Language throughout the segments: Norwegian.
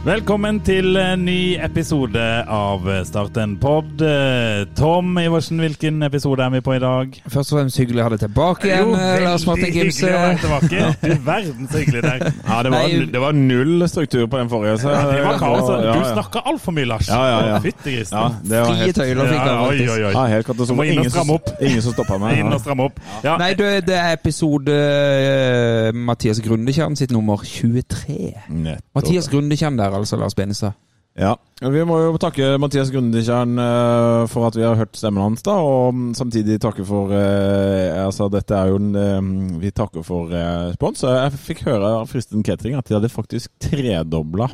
Velkommen til en ny episode av Start en pod. Eh, Tom Iversen, hvilken episode er vi på i dag? Først og fremst hyggelig å ha deg tilbake igjen, eh, Lars Martin veldig Gimse. hyggelig å være tilbake. Du verden så hyggelig det er. Ja, det var, det var null struktur på den forrige. Så, Ja, det var kaos. Du ja. snakka altfor mye, Lars. Ja, ja, ja. Fytti grisen. Ja, det var Frie tøyler fikk han faktisk. oi, oi. ja, helt katastrofe. Må inn og stramme som- opp. ingen som stoppa meg. Inn og stramme opp. Ja. Nei, det, det er episode eh, Mathias Grundekjern sitt nummer 23. Nettopp. Mathias Grundekjern der, altså, Lars Benestad. Ja. Vi må jo takke Mathias Grundekjern eh, for at vi har hørt stemmen hans, da, og samtidig takke for eh, Altså, dette er jo en eh, Vi takker for eh, spons. Jeg fikk høre av Fristen Catering at de hadde faktisk tredobla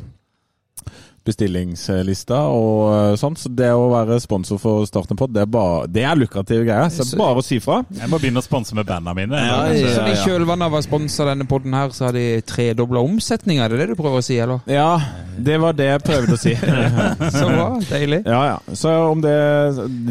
bestillingslista og sånn, så det å være sponsor for Starten på, det er, bare, det er lukrative greier. Så Så- bare å si fra. Jeg må begynne å sponse med bandene mine. Ja, ja, ja, Så i kjølvannet av å sponse denne podden her, så har de tredobla omsetninga, er det det du prøver å si, eller? Ja, det var det jeg prøvde å si. Så bra, deilig. Ja, ja. Så om det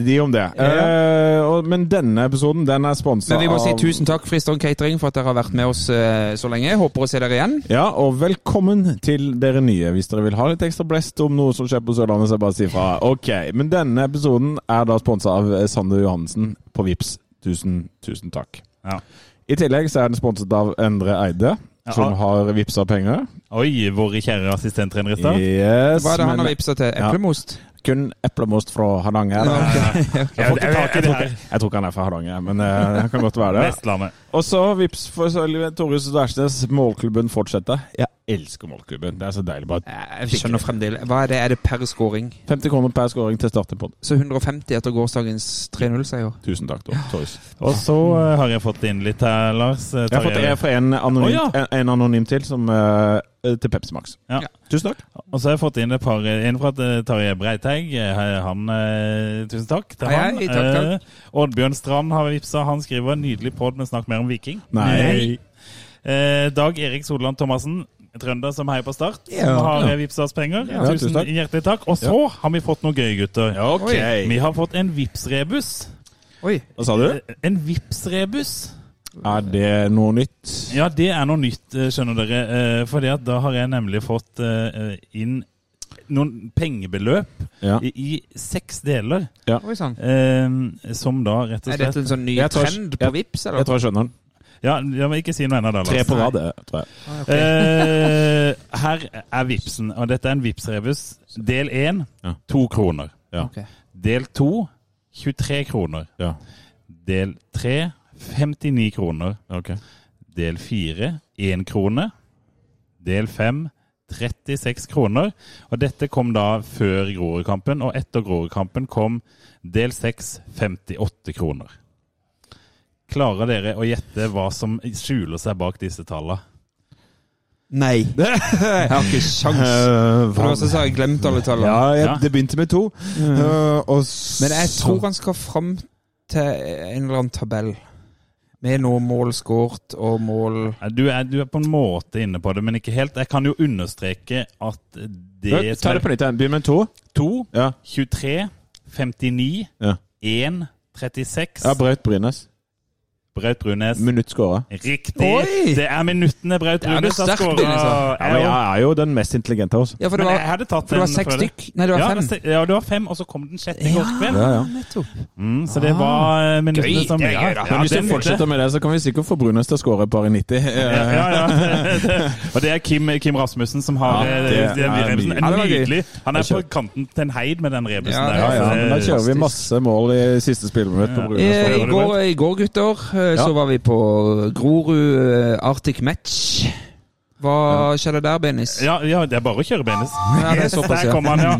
De om det. Uh, og, men denne episoden, den er sponsa Men vi må si tusen takk, Fristeren Catering, for at dere har vært med oss uh, så lenge. Håper å se dere igjen. Ja, og velkommen til dere nye. Hvis dere vil ha litt ekstra blest om noe som skjer på Sørlandet, så jeg bare sier fra. Ok, Men denne episoden er da sponsa av eh, Sander Johansen på Vips. Tusen, tusen takk. Ja. I tillegg så er den sponset av Endre Eide, Ja. som har vippsa penger. Oi, vår kjære assistenttrener i stad. Yes, Hva er det han har vippsa til? Ja. Eplemost? kun eplemost fra Hardanger. Ja, Jeg får jeg, jeg, jeg, jeg tror ikke han er fra Hardanger, men uh, han kan godt være det. Vestlandet. Og så vips for Torjus Dærsnes, målklubben fortsetter. Jeg elsker målklubben. Det er så deilig. Bare Jeg skjønner fremdeles. Hva er det? Er det per scoring? 50 kroner per scoring til starten på. Så 150 etter gårsdagens 3-0-seier. Tusen takk, da. Torjus. Og så eh, har jeg fått inn litt her, Lars. Tar Jeg har fått jeg får fra en anonym, oh, ja. en, en anonym til, som, uh, til Pepsi Max. Ja. Tusen takk. Og så har jeg fått inn et par inn fra eh, Tarjei Breiteig. Eh, Han, eh, tusen takk til Hei, han. hei, takk, takk. Eh, Oddbjørn Strand har vippsa. Han skriver 'nydelig pod, men snakk mer om Viking'. Nei. Eh, Dag Erik Soland Thomassen, trønder som heier på Start, Ja. som har Ja. eh, vipsa oss penger. Ja, tusen tusen takk. hjertelig takk. Og så har vi fått noe gøy, gutter. Okay. Vi har fått en Vipps-rebus. Oi. Hva sa du? Eh, En Vipps-rebus. Er det noe nytt? Ja, det er noe nytt, eh, skjønner dere. For da har jeg nemlig fått inn noen pengebeløp Ja. i, i seks deler. Oi sann. Eh, som da rett og slett Er dette en sånn ny trend på Vipps? Jeg tror jeg skjønner den. Ja, jeg må ikke si noe ennå, da. Lars. Tre på rad, tror jeg. Ah, okay. Eh, her er Vipsen, og dette er en Vipps-rebus. Del én Ja. to kroner. Ja. Okay. Del to 23 kroner. Ja. Del tre 59 kroner. Okay. Del fire 1 krone. Del fem 36 kroner. Og dette kom da før Grorudkampen, og etter Grorudkampen kom del seks 58 kroner. Klarer dere å gjette hva som skjuler seg bak disse tallene? Nei. Jeg har ikke sjans. Uh, For det har jeg glemt alle tallene. Ja, jeg, det begynte med to. Eh, og Men jeg tror han skal fram til en eller annen tabell. Med noe mål skåret og mål Du er, du er på en måte inne på det, men ikke helt. Jeg kan jo understreke at det Ta det på nytt. Begynn med to. 2, Ja. 23, 59, Ja. 1, 36 ja Braut Brynes. Braut Brunes. Minutt skåra. Riktig! Oi! Det er minuttene Braut Ja, Brunes har skåra. Ja, jeg er jo den mest intelligente av oss. Ja, for det Men jeg hadde tatt for det var seks stykk. Nei, det var Ja, fem. det se- ja, det var fem, og så kom den sjette i gårdskveld. Ja, ja. nettopp. Mm, så det var ah, minuttene Gøy, som det er ja, gøy, da. ja, Men hvis vi du er fortsetter med det, så kan vi sikkert få Brunes til å skåre et par i 90. ja, ja, ja. Og det er Kim, Kim Rasmussen som har Ja, eh, det den er rebusen. Det var. Nydelig. Han er på kanten til en heid med den rebusen Ja, der. Ja, ja, så men da kjører vi masse mål i siste spilleminutt på Brunes. Eh, I går, I går, gutter, eh, så var vi på Grorud eh, Arctic Match. Hva skjedde der, Benis? Ja, ja, det er bare å kjøre Benis. Ja, det er såpass, Der kom han, ja.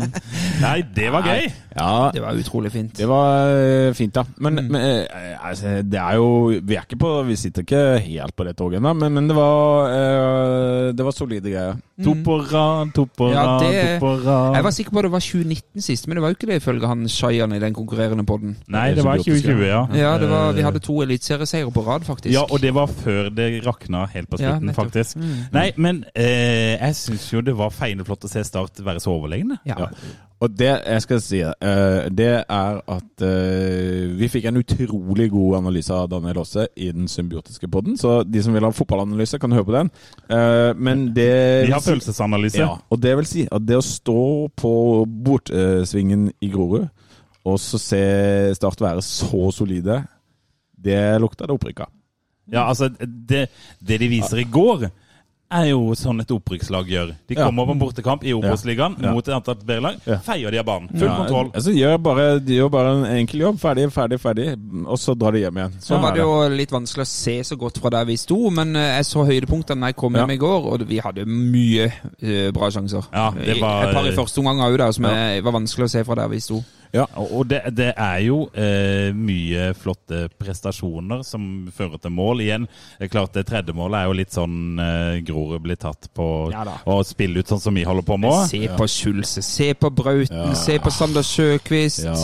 Nei, det var gøy! Ja, Det var utrolig fint. det var eh, fint, da. Men, men eh, altså, det er jo Vi er ikke på Vi sitter ikke helt på det toget ennå, men, men det var uh, Det var solide greier. To på rad, to på rad, ja, to på rad. Jeg var sikker på det var 2019 sist, men det var jo ikke det ifølge han Shayan i den konkurrerende podden. Nei, det var 2020, ja. Ja, det var, vi hadde to eliteserieseiere på rad, faktisk. Ja, og det var før det rakna helt på slutten, ja, faktisk. Mm. Nei, men uh, jeg syns jo det var feineflott å se Start være så overlegne. Ja. Ja. Og det jeg skal si, eh, det er at eh, vi fikk en utrolig god analyse av Daniel Aase i den symbiotiske podden. Så de som vil ha fotballanalyse, kan høre på den. Eh, men det De har følelsesanalyse. Ja, og det vil si at det å stå på bortsvingen i Grorud, og så se Start være så solide, det lukta det opprykk av. Ja, altså, det, det de viser i går, er jo sånn et opprykkslag gjør. De Ja. kommer på en bortekamp i Obos-ligaen Ja. mot et antatt bedre lag, Ja. feier de av banen. Full kontroll. Altså, gjør bare, de gjør bare en enkel jobb. Ferdig, ferdig, ferdig. Og så drar de hjem igjen. Så Sånn var det jo litt vanskelig å se så godt fra der vi sto, men eh, jeg så høydepunktene da jeg kom hjem i går, og vi hadde mye eh, bra sjanser. Ja, det var- Et par i første omgang òg, der, som Ja. var vanskelig å se fra der vi sto. Og og det, det er jo eh, mye flotte prestasjoner som fører til mål. Igjen, det er klart det tredje målet er jo litt sånn eh, Grorud blir tatt på Ja å spille ut sånn som vi holder på med. Se på Skjulse, se på Brauten, Ja. se på Sander Sjøkvist. Ja.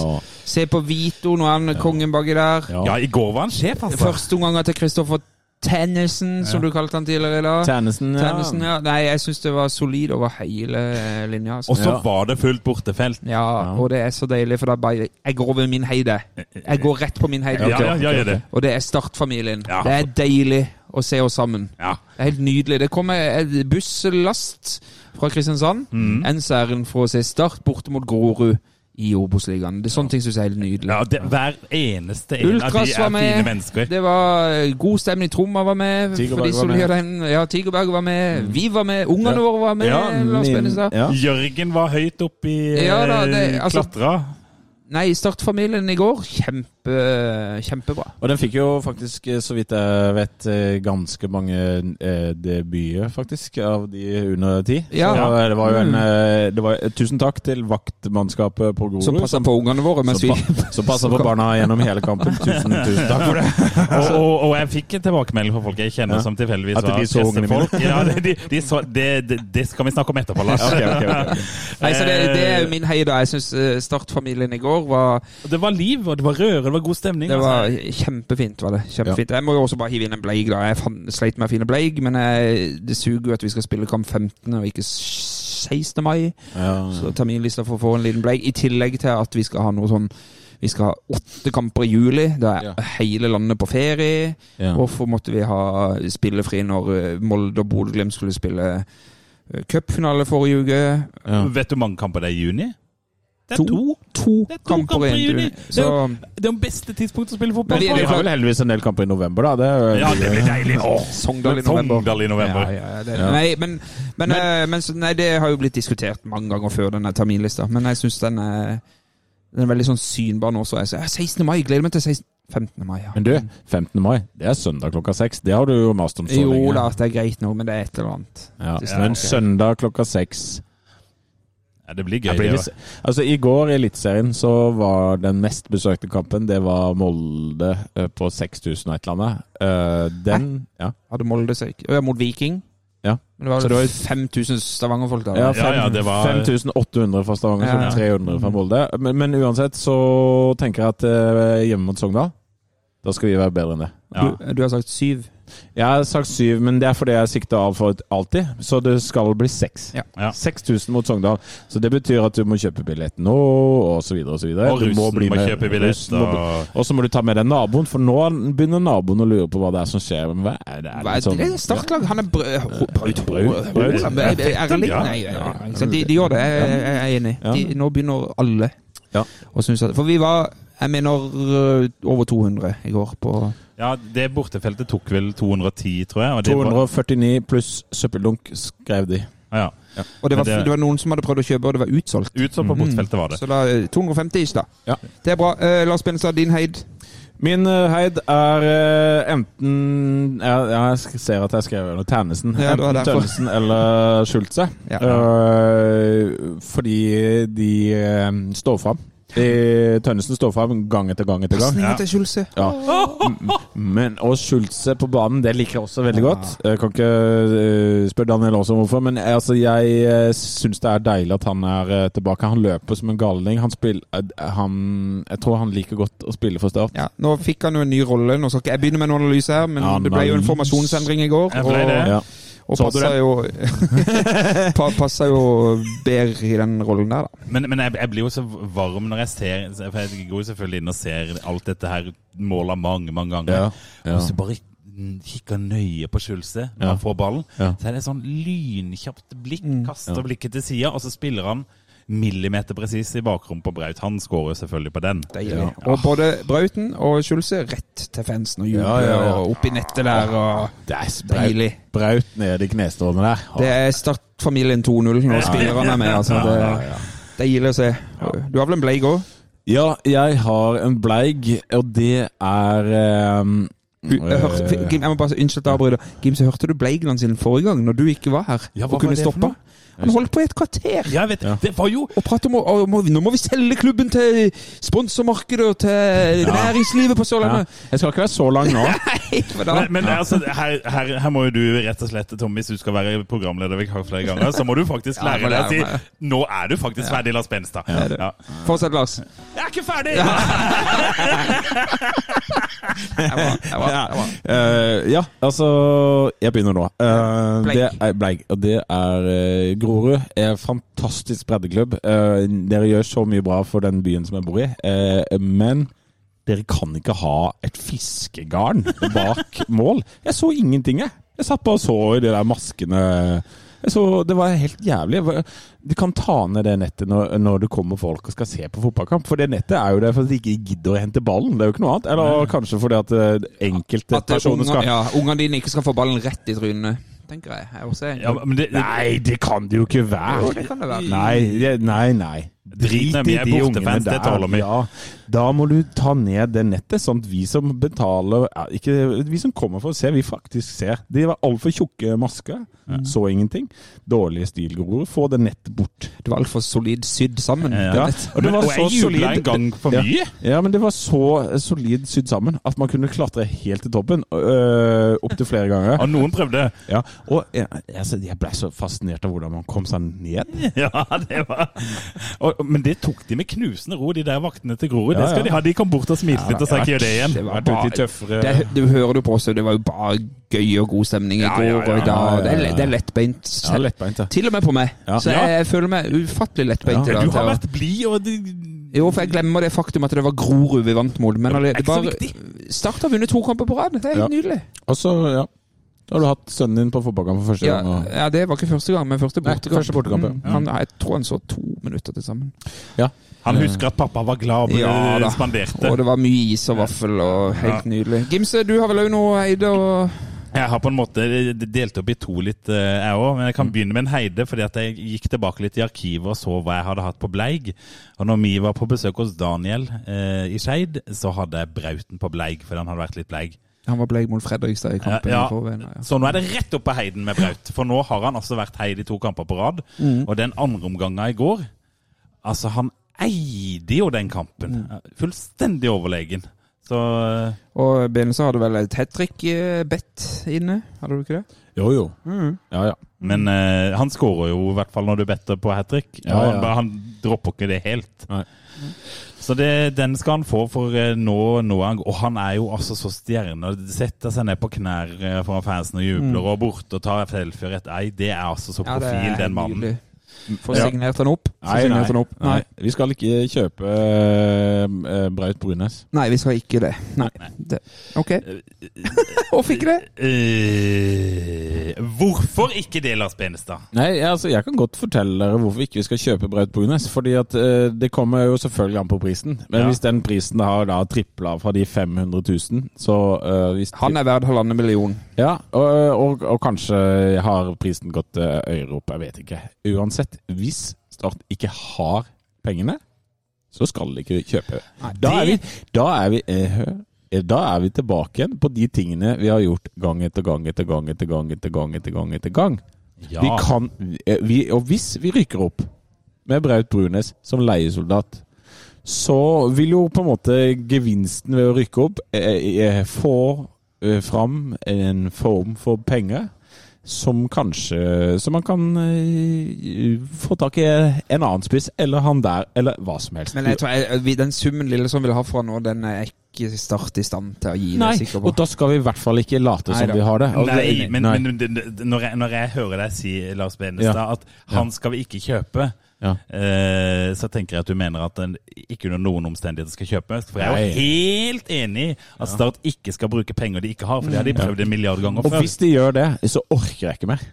Se på Vito, nå er han kongen baki der. Ja. Ja, i går var han sjef, altså. Første omganger til Kristoffer Tennesen, som du kalte han tidligere i dag. Tennesen, ja. Tennesen, ja. Nei, jeg syns det var solid over hele linja. Og så Ja. var det fullt bortefelt. Ja, og det er så deilig, for da bare Jeg går over min heide. Jeg går rett på min heide. Ja, ja, ja, gjør det. Og det er Start-familien. Ja. Det er deilig å se oss sammen. Ja. Det er helt nydelig. Det kommer en busslast fra Kristiansand. Mm. Ensæren for å se Start borte mot Grorud i Obos-ligaen. Det er Sånne ting som er helt nydelig. Ja, det, hver eneste en av de er med. fine mennesker. Det var eh, god stemning. Tromma var med. Tigerberg var med. den. Ja, Tigerberg var med. Vi var med. Ungene Ja. våre var med. Ja, Lars Bennestad. ja. Jørgen var høyt oppe i Ja da, det- altså- klatra. Nei, Start-familien i går, kjempe, kjempebra. Og den fikk jo faktisk, eh, så vidt jeg vet, eh, ganske mange eh, debuter, faktisk, av de under ti. Ja. Så det var jo en Mm. det var, Tusen takk til vaktmannskapet på Grorud. Som passa på ungene våre mens vi som, pa- som passer på barna gjennom hele kampen. Tusen, tusen takk for det. Og, og, og jeg fikk en tilbakemelding fra folk jeg kjenner Ja. som tilfeldigvis var så pressefolk. Ja, de, de, de så, det, det, det skal vi snakke om etterpå, Lars. okay, okay, ok, ok. Nei, så det, det er min heide. Jeg syns Start-familien i går var Det var liv, og det var røre, det var god stemning. Det var altså. kjempefint. var det Kjempefint Jeg må jo også bare hive inn en bleig, da Jeg fant, sleit med å finne bleig, men jeg, det suger jo at vi skal spille kamp 15. og ikke 16. mai. Ja, Så terminlista for å få en liten bleig. I tillegg til at vi skal ha noe sånn Vi skal ha åtte kamper i juli. Da er Ja. hele landet på ferie. ja. Hvorfor måtte vi ha spillefri når eh, Molde og Bodø-Glimt skulle spille eh, cupfinale forrige uke? ja. Vet du hvor mange kamper det er i juni? Det er To. to. To, Det er to kamper, i juni. Det er Så jo det er jo beste tidspunktet å spille fotball Men vi- på. Vi har vel heldigvis en del kamper i november, da. Det er, Ja, det blir deilig. Åh, Sogndal i november. Sogndal i november. Ja, ja, det, Ja. Nei, men, men, eh, men nei, det har jo blitt diskutert mange ganger før denne terminlista. Men jeg syns den, er- den er veldig sånn synbar nå. Så jeg sier 16. mai, gleder meg til 16. 15. mai. ja. Men du, 15. mai, det er søndag klokka seks. Det har du jo mast om så Jo da, det er greit nå, men det er et eller annet. Ja. Det Men søndag klokka seks Ja, det blir gøy. blir det Altså, I går i Eliteserien så var den mest besøkte kampen Det var Molde eh, på 6000 og et eller annet. Eh, den Ja. Hadde Molde seg Ja, mot Viking. Ja. Men det var Så det var- 5000 Stavanger-folk der. Ja, Ja, ja, det var- 5800 fra Stavanger, Ja, ja. 300 fra Molde. Men, men uansett så tenker jeg at eh, hjemme mot Sogndal, da skal vi være bedre enn det. Ja. Du, du har sagt syv. Jeg har sagt syv, men det er fordi jeg sikter av for alltid. Så det skal bli seks. Ja. Ja. 6000 mot Sogndal. Så det betyr at du må kjøpe billett nå, og så videre og så videre. Og russen må, må, kjøpe billett. må Og... Så må du ta med deg naboen, for nå begynner naboen å lure på hva det er som skjer. Men hva er det? Er det, er sånn- det? Startlag? Han er. Braut Braut? De, gjør det. Jeg, er enig. Nå begynner alle å synes at For vi var jeg mener øh, over 200 i går på Ja, det bortefeltet tok vel 210, tror jeg. Og det 249 pluss søppeldunk, skrev de. ja. Og det var, det- det var noen som hadde prøvd å kjøpe, og det var utsolgt. Utsolgt på bortefeltet var det. Så da øh, 250 ish, da. Ja. Det er bra. Eh, Lars Benestad, din heid. Min eh, heid er eh, enten jeg, jeg ser at jeg skrev under Ternesen. Ja, enten. Tønnesen eller Schultze. Ja. Eh, fordi de eh, står fram. De- Tønnesen står fram gang etter gang etter gang. Pasninger til Schulze. Ja. Men og Schulze på banen, det liker jeg også veldig godt. Jeg kan ikke eh, spørre Daniel også om hvorfor, men eh, altså, jeg uh, syns det er deilig at han er eh, tilbake. Han løper som en galning. Han spiller eh, han, Jeg tror han liker godt å spille for Start. Ja, nå fikk han jo en ny rolle. Nå skal ikke jeg begynne med noen analyse her, men det ble jo en formasjonsendring i går. Jeg ble det. Ja. Og Så passer jo, passer jo bedre i den rollen der, da. Men, men jeg, jeg blir jo så varm når jeg ser For jeg går jo selvfølgelig inn og ser alt dette her måla mange, mange ganger. Ja, ja. Og så bare kikker nøye på Schulze når Ja. han får ballen. Ja. Så er det sånn lynkjapt blikk. Mm. Kaster Ja. blikket til sida, og så spiller han millimeter presis i bakrom på Braut. Han skårer selvfølgelig på den. Ja. Og både Brauten og Schulze rett til fansen og jubler Ja, ja, ja. og opp i nettet der. og Det er Deilig. braut nede i knestående der. Det er Start-familien 2-0 når spillerne er med. altså. Det er deilig å se. Du har vel en bleig òg? ja, jeg har en bleig, og det er um, Hørte, Gim, jeg må bare Unnskyld at jeg avbryter. Hørte du bleigene sin forrige gang, når du ikke var her Ja, hva og kunne noe? Han holdt på i et kvarter Ja, jeg vet, Ja. det var jo og prate om om Nå må vi selge klubben til sponsormarkedet og til næringslivet på ja. Jeg skal ikke være så lang nå. Nei, Men, men altså, her, her, her må jo du rett og slett, Tom, hvis du skal være programleder vikar flere ganger, så må du faktisk Ja, lære deg å si. Nå er du faktisk ferdig, Lars Benstad. Ja. Fortsett, Lars. Jeg er ikke ferdig! Jeg var, jeg var, jeg var. Eh, ja, altså Jeg begynner nå. Uh, det er Bleik. Og det er uh, Grorud. Er fantastisk breddeklubb. Dere gjør så mye bra for den byen som jeg bor i, men dere kan ikke ha et fiskegarn bak mål. Jeg så ingenting, jeg. Jeg satt bare og så i de der maskene. Så, det var helt jævlig. Du kan ta ned det nettet når, når det kommer folk og skal se på fotballkamp. For det nettet er jo der for at de ikke gidder å hente ballen. Det er jo ikke noe annet. Eller kanskje fordi at eh, enkelte At personer skal ja, ungene dine ikke skal få ballen rett i trynet, tenker jeg. jeg også er. Ja, men det, Nei, det kan det jo ikke være. Jo, det kan det være. Nei, det- nei, nei. Drit i, de ungene der. Ja, da må du ta ned det nettet, sånn at vi som betaler ja, ikke, Vi som kommer for å se, vi faktisk ser. De var altfor tjukke masker. Så ingenting. Dårlige stilgror. Få det nettet bort. Det var altfor solid sydd sammen. Ja. Ja, og det Men- så og jeg jubla solid en gang for mye. Ja, men det var så solid sydd sammen at man kunne klatre helt til toppen. Øh, Opptil flere ganger. Og noen prøvde. Ja, og jeg, altså, jeg ble så fascinert av hvordan man kom seg ned. Ja, det var og, Men det tok de med knusende ro, de der vaktene til Grorud. Det skal de ha. De kom bort og smilte litt og sa ikke gjør det igjen. Det var bare, tøffere det, du hører du på også, det var jo bare gøy og god stemning i går og i dag. Det, er, det er lettbeint. Ja, lettbeint, ja. Til og med på meg. Så jeg, føler meg ufattelig lettbeint i dag. Du har vært blid, og Jo, for jeg glemmer det faktum at det var Grorud vi vant mot. Men det det bare. Start har vunnet to kamper på rad. Det er helt Ja. nydelig. Og så, ja. Da har du hatt sønnen din på fotballkamp for første Ja, gang. Og... ja, det var ikke første gang, men første Nei, bortekamp. første bortekamp, ja. Mm, han, jeg tror han så to minutter til sammen. Ja. Han husker at pappa var glad og Ja, spanderte. Og det var mye is og vaffel og helt nydelig. Gimse, du har vel òg noe Eide og Jeg har på en måte delt opp i to litt, eh, jeg òg. Men jeg kan begynne med en Heide, fordi at jeg gikk tilbake litt i arkivet og så hva jeg hadde hatt på Bleig. Og når vi var på besøk hos Daniel eh, i Skeid, så hadde jeg Brauten på Bleig, fordi han hadde vært litt bleig. Han var bleik mot Fredrikstad i kampen. Ja, ja. i forveien, ja. Så nå er det rett opp på Heiden med Braut. For nå har han altså vært Heid i to kamper på rad. Og den andre omgangen i går Altså, han eide jo den kampen. Fullstendig overlegen. Så eh, Og Benestad hadde vel et hat trick-bet inne, hadde du ikke det? Jo, jo. Mm. Ja, ja. Men uh, han skårer jo i hvert fall når du better på hat trick. Ja. Han, han dropper ikke det helt. Nei. Så det, den skal han få, for eh, nå, nå han Og han er jo altså så stjerne. Setter seg ned på knær eh, foran fansen og jubler og borte og tar selfie rett. ei. det er altså så Ja, profil, er den mannen. nydelig. Ja. signert han opp. Nei, nei, han opp. nei. Vi skal ikke kjøpe uh, Braut Brunes. Nei, vi skal ikke det. Nei. Det. Ok. Hvorfor ikke det? Eh, hvorfor ikke det, Lars Benestad? Nei, altså, Jeg kan godt fortelle dere hvorfor ikke vi skal kjøpe Braut Brunes. Fordi at uh, Det kommer jo selvfølgelig an på prisen. Men Ja. hvis den prisen har da tripla fra de 500 000, så eh, hvis Han er verdt halvannen million. Ja, og, og, og kanskje har prisen gått øyere opp. Jeg vet ikke. Uansett, hvis Start ikke har pengene, så skal de ikke kjøpe. Da er vi, da er vi eh, eh, da er vi tilbake igjen på de tingene vi har gjort gang etter gang etter gang etter gang etter gang. etter gang etter gang. Ja. Vi kan, eh, vi, og hvis vi rykker opp med Braut Brunes som leiesoldat, så vil jo på en måte gevinsten ved å rykke opp eh, få fram en form for penger som kanskje Så man kan uh, få tak i en annen spiss, eller han der, eller hva som helst. Men jeg tror jeg, den summen Lillestrøm vil ha fra nå, den er ikke Start i stand til å gi. det Nei, sikker og da skal vi i hvert fall ikke late som da. vi har det. Nei, men, nei. men det- det- når, jeg, når jeg hører deg si, Lars Benestad, Ja. at han skal vi ikke kjøpe, Ja. eh, så tenker jeg at du mener at den ikke under noen omstendigheter skal kjøpe. For jeg er jo helt enig i at Start ikke skal bruke penger de ikke har, for det har de prøvd en milliard ganger før. Og hvis de gjør det, så orker jeg ikke mer.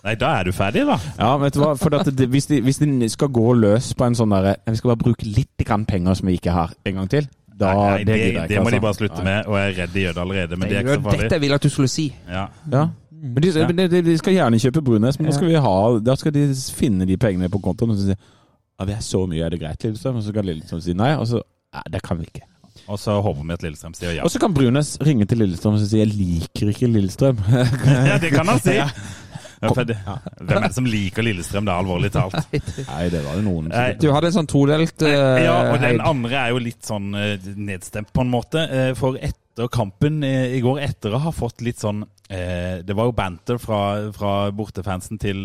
Nei, da er du ferdig, da. Ja, vet du hva? For at det, hvis, de, hvis de skal gå løs på en sånn derre Vi skal bare bruke litt grann penger som vi ikke har, en gang til. Da, Nei, nei, det, det, det, må de altså. bare slutte med, og jeg er redd de gjør det allerede. Men det er ikke så farlig. dette jeg ville at du skulle si. Ja. Ja. Men de, Ja. de, de skal gjerne kjøpe Brunes, men da skal, vi ha, da skal de finne de pengene på kontoen og så si ja, det er så mye, er det greit, Lillestrøm? Og så kan Lillestrøm si nei, og så Nei, det kan vi ikke. Og så håper vi at Lillestrøm sier ja. Og så kan Brunes ringe til Lillestrøm og si jeg liker ikke Lillestrøm. Ja, det kan han si. Ja. Ja, for det, hvem er det som liker Lillestrøm, det er alvorlig talt? Nei, det var det noen Som Du hadde en sånn todelt uh, Ja, og den andre er jo litt sånn eh, nedstemt på en måte. eh, For etter kampen i går, etter å ha fått litt sånn eh, Det var jo banter fra, fra bortefansen til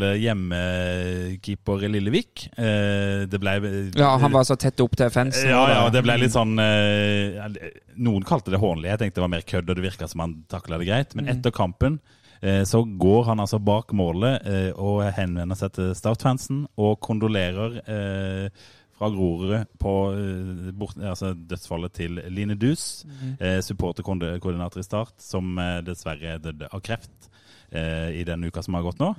hjemmekeeper Lillevik. Eh, Det ble Ja, han var så tett opp til fansen. ja, ja, det ble litt sånn Noen kalte det hånlig. Jeg tenkte det var mer kødd, og det virka som han takla det greit. Men etter kampen så går han altså bak målet eh, og henvender seg til Start-fansen og kondolerer eh, fra Grorud på eh, bort, altså dødsfallet til Line Dus, eh, supporterkoordinator i Start, som eh, dessverre døde av kreft eh, i den uka som har gått nå.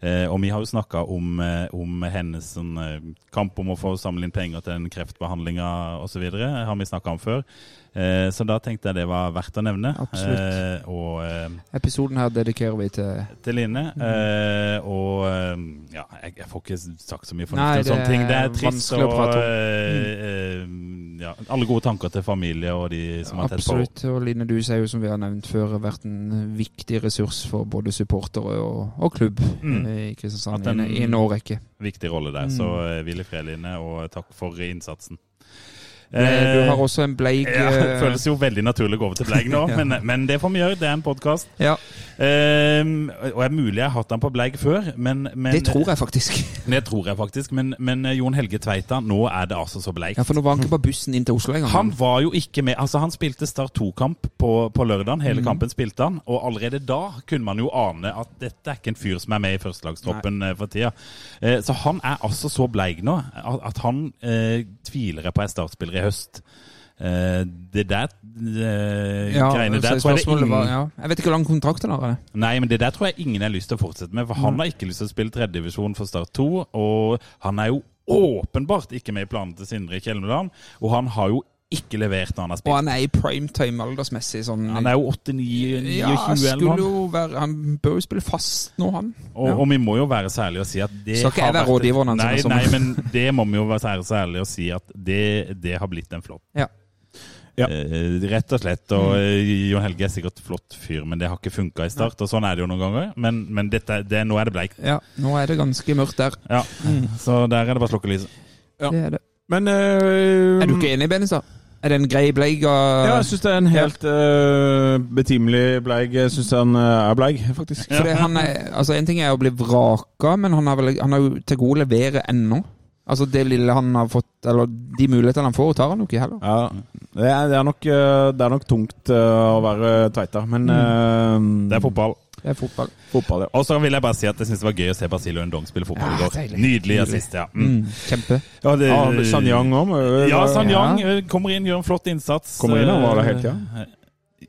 Eh, og vi har jo snakka om, eh, om hennes sånn, eh, kamp om å få samle inn penger til den kreftbehandlinga osv. har vi snakka om før. Eh, så da tenkte jeg det var verdt å nevne. Absolutt. Eh, og eh, Episoden her dedikerer vi til til Line. Eh, og ja, jeg, jeg får ikke sagt så mye fornuftig om sånne ting. Det er trist. vanskelig å Og, prate ja, alle gode tanker til familie og de som har tett på. Absolutt. Og Line du er jo, som vi har nevnt før, vært en viktig ressurs for både supportere og, og klubb Mm. i Kristiansand i en- årrekke. Viktig rolle der. Mm. Så eh, hvil i fred, Line, og takk for innsatsen. Eh, Du Eh, har også en bleik Ja, det eh, føles jo veldig naturlig å gå over til bleig nå, Ja. men, men det får vi gjøre. Det er en podkast. Ja, og er mulig jeg har hatt han på bleig før, men, men det tror jeg faktisk. Det tror jeg faktisk. Men, men eh, Jon Helge Tveita, nå er det altså så bleikt. Ja, For nå var han ikke på bussen inn til Oslo engang. Han var jo ikke med. Altså Han spilte Start 2-kamp på, på lørdagen. Hele kampen spilte han. Og allerede da kunne man jo ane at dette er ikke en fyr som er med i førstelagstroppen eh, for tida. Eh, så han er altså så bleik nå at, at han eh, tviler jeg på er startspiller i høst. Eh, det der eh, ja, greiene der tror jeg ingen var, ja. Jeg vet ikke hvor lang kontrakt han har. Nei, men det der tror jeg ingen har lyst til å fortsette med. For han har ikke lyst til å spille tredjedivisjon for Start 2. Og han er jo åpenbart ikke med i planene til Sindre Kjelmeland. Og han har jo ikke levert når han har spilt. Og han er i primetime aldersmessig. Sånn, Han er jo 89 ja, 29 eller noe. Han bør jo spille fast nå, han. Og, Ja. og vi må jo være særlige og si at det Skal ikke jeg være rådgiveren hans, Nei, nei, men det må vi jo være særlig særlige og si at det, det har blitt en flopp. Ja. Ja. Eh, rett og slett. Og eh, Jon Helge er sikkert flott fyr, men det har ikke funka i start. Og sånn er det jo noen ganger. Men, men dette, det, nå er det bleikt. Ja, nå er det ganske mørkt der. Ja. Så der er det bare å slukke lyset. Ja. Det er det. Men øh, Er du ikke enig, Benestad? Er det en grei bleig? Ja, jeg syns det er en helt øh, betimelig bleig. Jeg syns han er bleig, faktisk. For det, han er, altså En ting er å bli vraka, men han har, vel, han har jo til gode å levere ennå. Altså Det lille han har fått, eller de mulighetene han får, tar han jo ikke heller. Ja, det er, det er, nok, øh, det er nok tungt øh, å være Tveita, men øh, Det er fotball. Det er fotball. fotball. Ja. Og så vil jeg bare si at jeg syns det var gøy å se Basilio Ndong spille fotball i Ja, går. Nydelig Nydelig. assist, ja. Mm. Mm, kjempe. Ja, det- Ja, Sanyang òg. Ja, Sanyang Ja. eh, kommer inn, gjør en flott innsats. Kommer inn, han var der hele tida. Eh,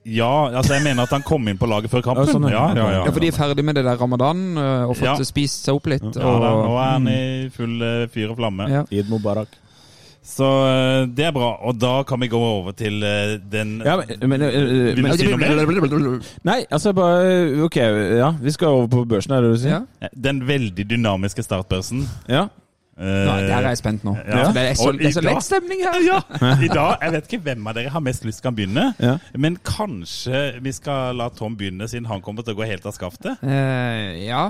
Ja, altså jeg mener at han kom inn på laget før kampen. Ja, sånn, ja, ja. ja, ja. Ja, For de er ferdig med det der ramadan øh, og fått Ja. spist seg opp litt. Ja, da, nå er han i full eh, fyr og flamme. ja. Eid Mubarak. Så eh, det er bra. Og da kan vi gå over til eh, den Ja, men, men, Vil men du si noe mer? Nei, altså bare Ok, ja. Vi skal over på børsen, er det det du sier? Ja. Den veldig dynamiske startbørsen. Ja. Nei, der er jeg spent nå. Ja. Det, er så, det er så lett stemning her. Ja, i dag, Jeg vet ikke hvem av dere har mest lyst til å begynne, Ja. men kanskje vi skal la Tom begynne, siden han kommer til å gå helt av skaftet? Uh, ja.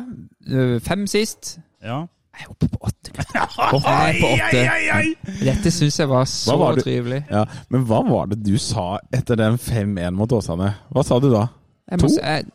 Eh, Fem sist. Ja. Jeg er oppe på åtte. ai. Dette syns jeg var så var trivelig. Ja, Men hva var det du sa etter den 5-1 mot Åsane? Hva sa du da? Jeg må To? jeg,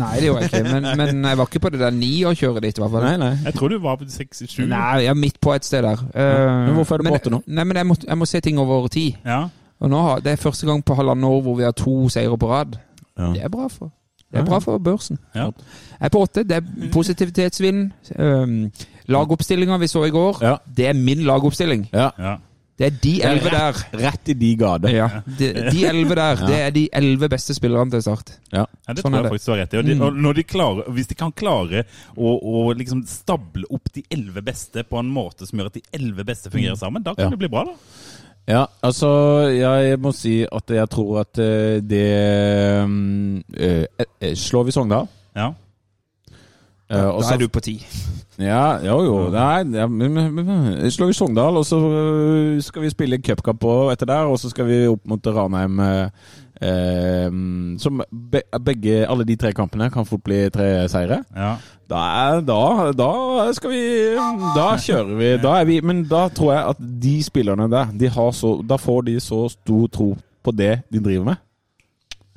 nei, det gjorde jeg ikke. Men, men jeg var ikke på det der ni å kjøre dit, i hvert fall. Nei, nei. Jeg tror du var på 6-7. Nei, jeg er midt på et sted der. Uh, Men hvorfor er du på åtte nå? Nei, men jeg må, jeg må se ting over tid. Ja. Og nå har, Det er første gang på halvannet år hvor vi har to seire på rad. Ja. Det er bra for det er bra for børsen. Ja. Jeg er på åtte. Det er positivitetsvind. Um, lagoppstillinga vi så i går, Ja. det er min lagoppstilling. Ja. Det er de elleve der. Rett i de gade. Ja, De de elleve der, det er de elleve beste spillerne til Start. Ja. Ja, det Sånn tror jeg faktisk du har rett i. Og, de, Mm. og når de klarer, hvis de kan klare å, å liksom stable opp de elleve beste på en måte som gjør at de elleve beste fungerer sammen, da kan Ja. det bli bra, da. Ja, altså Jeg må si at jeg tror at eh, det mm, eh, eh, Slår vi Sogndal Ja. Uh, og Da så- er du på ti. Ja, jo, jo. Nei, ja, men, slår vi Sogndal, og så øh, skal vi spille cupkamp på etter der, og så skal vi opp mot Ranheim. eh, som be, begge, alle de tre kampene kan fort bli tre seire. ja. Da, er, da, da skal vi Da kjører vi. Da er vi Men da tror jeg at de spillerne der, de har så, da får de så stor tro på det de driver med.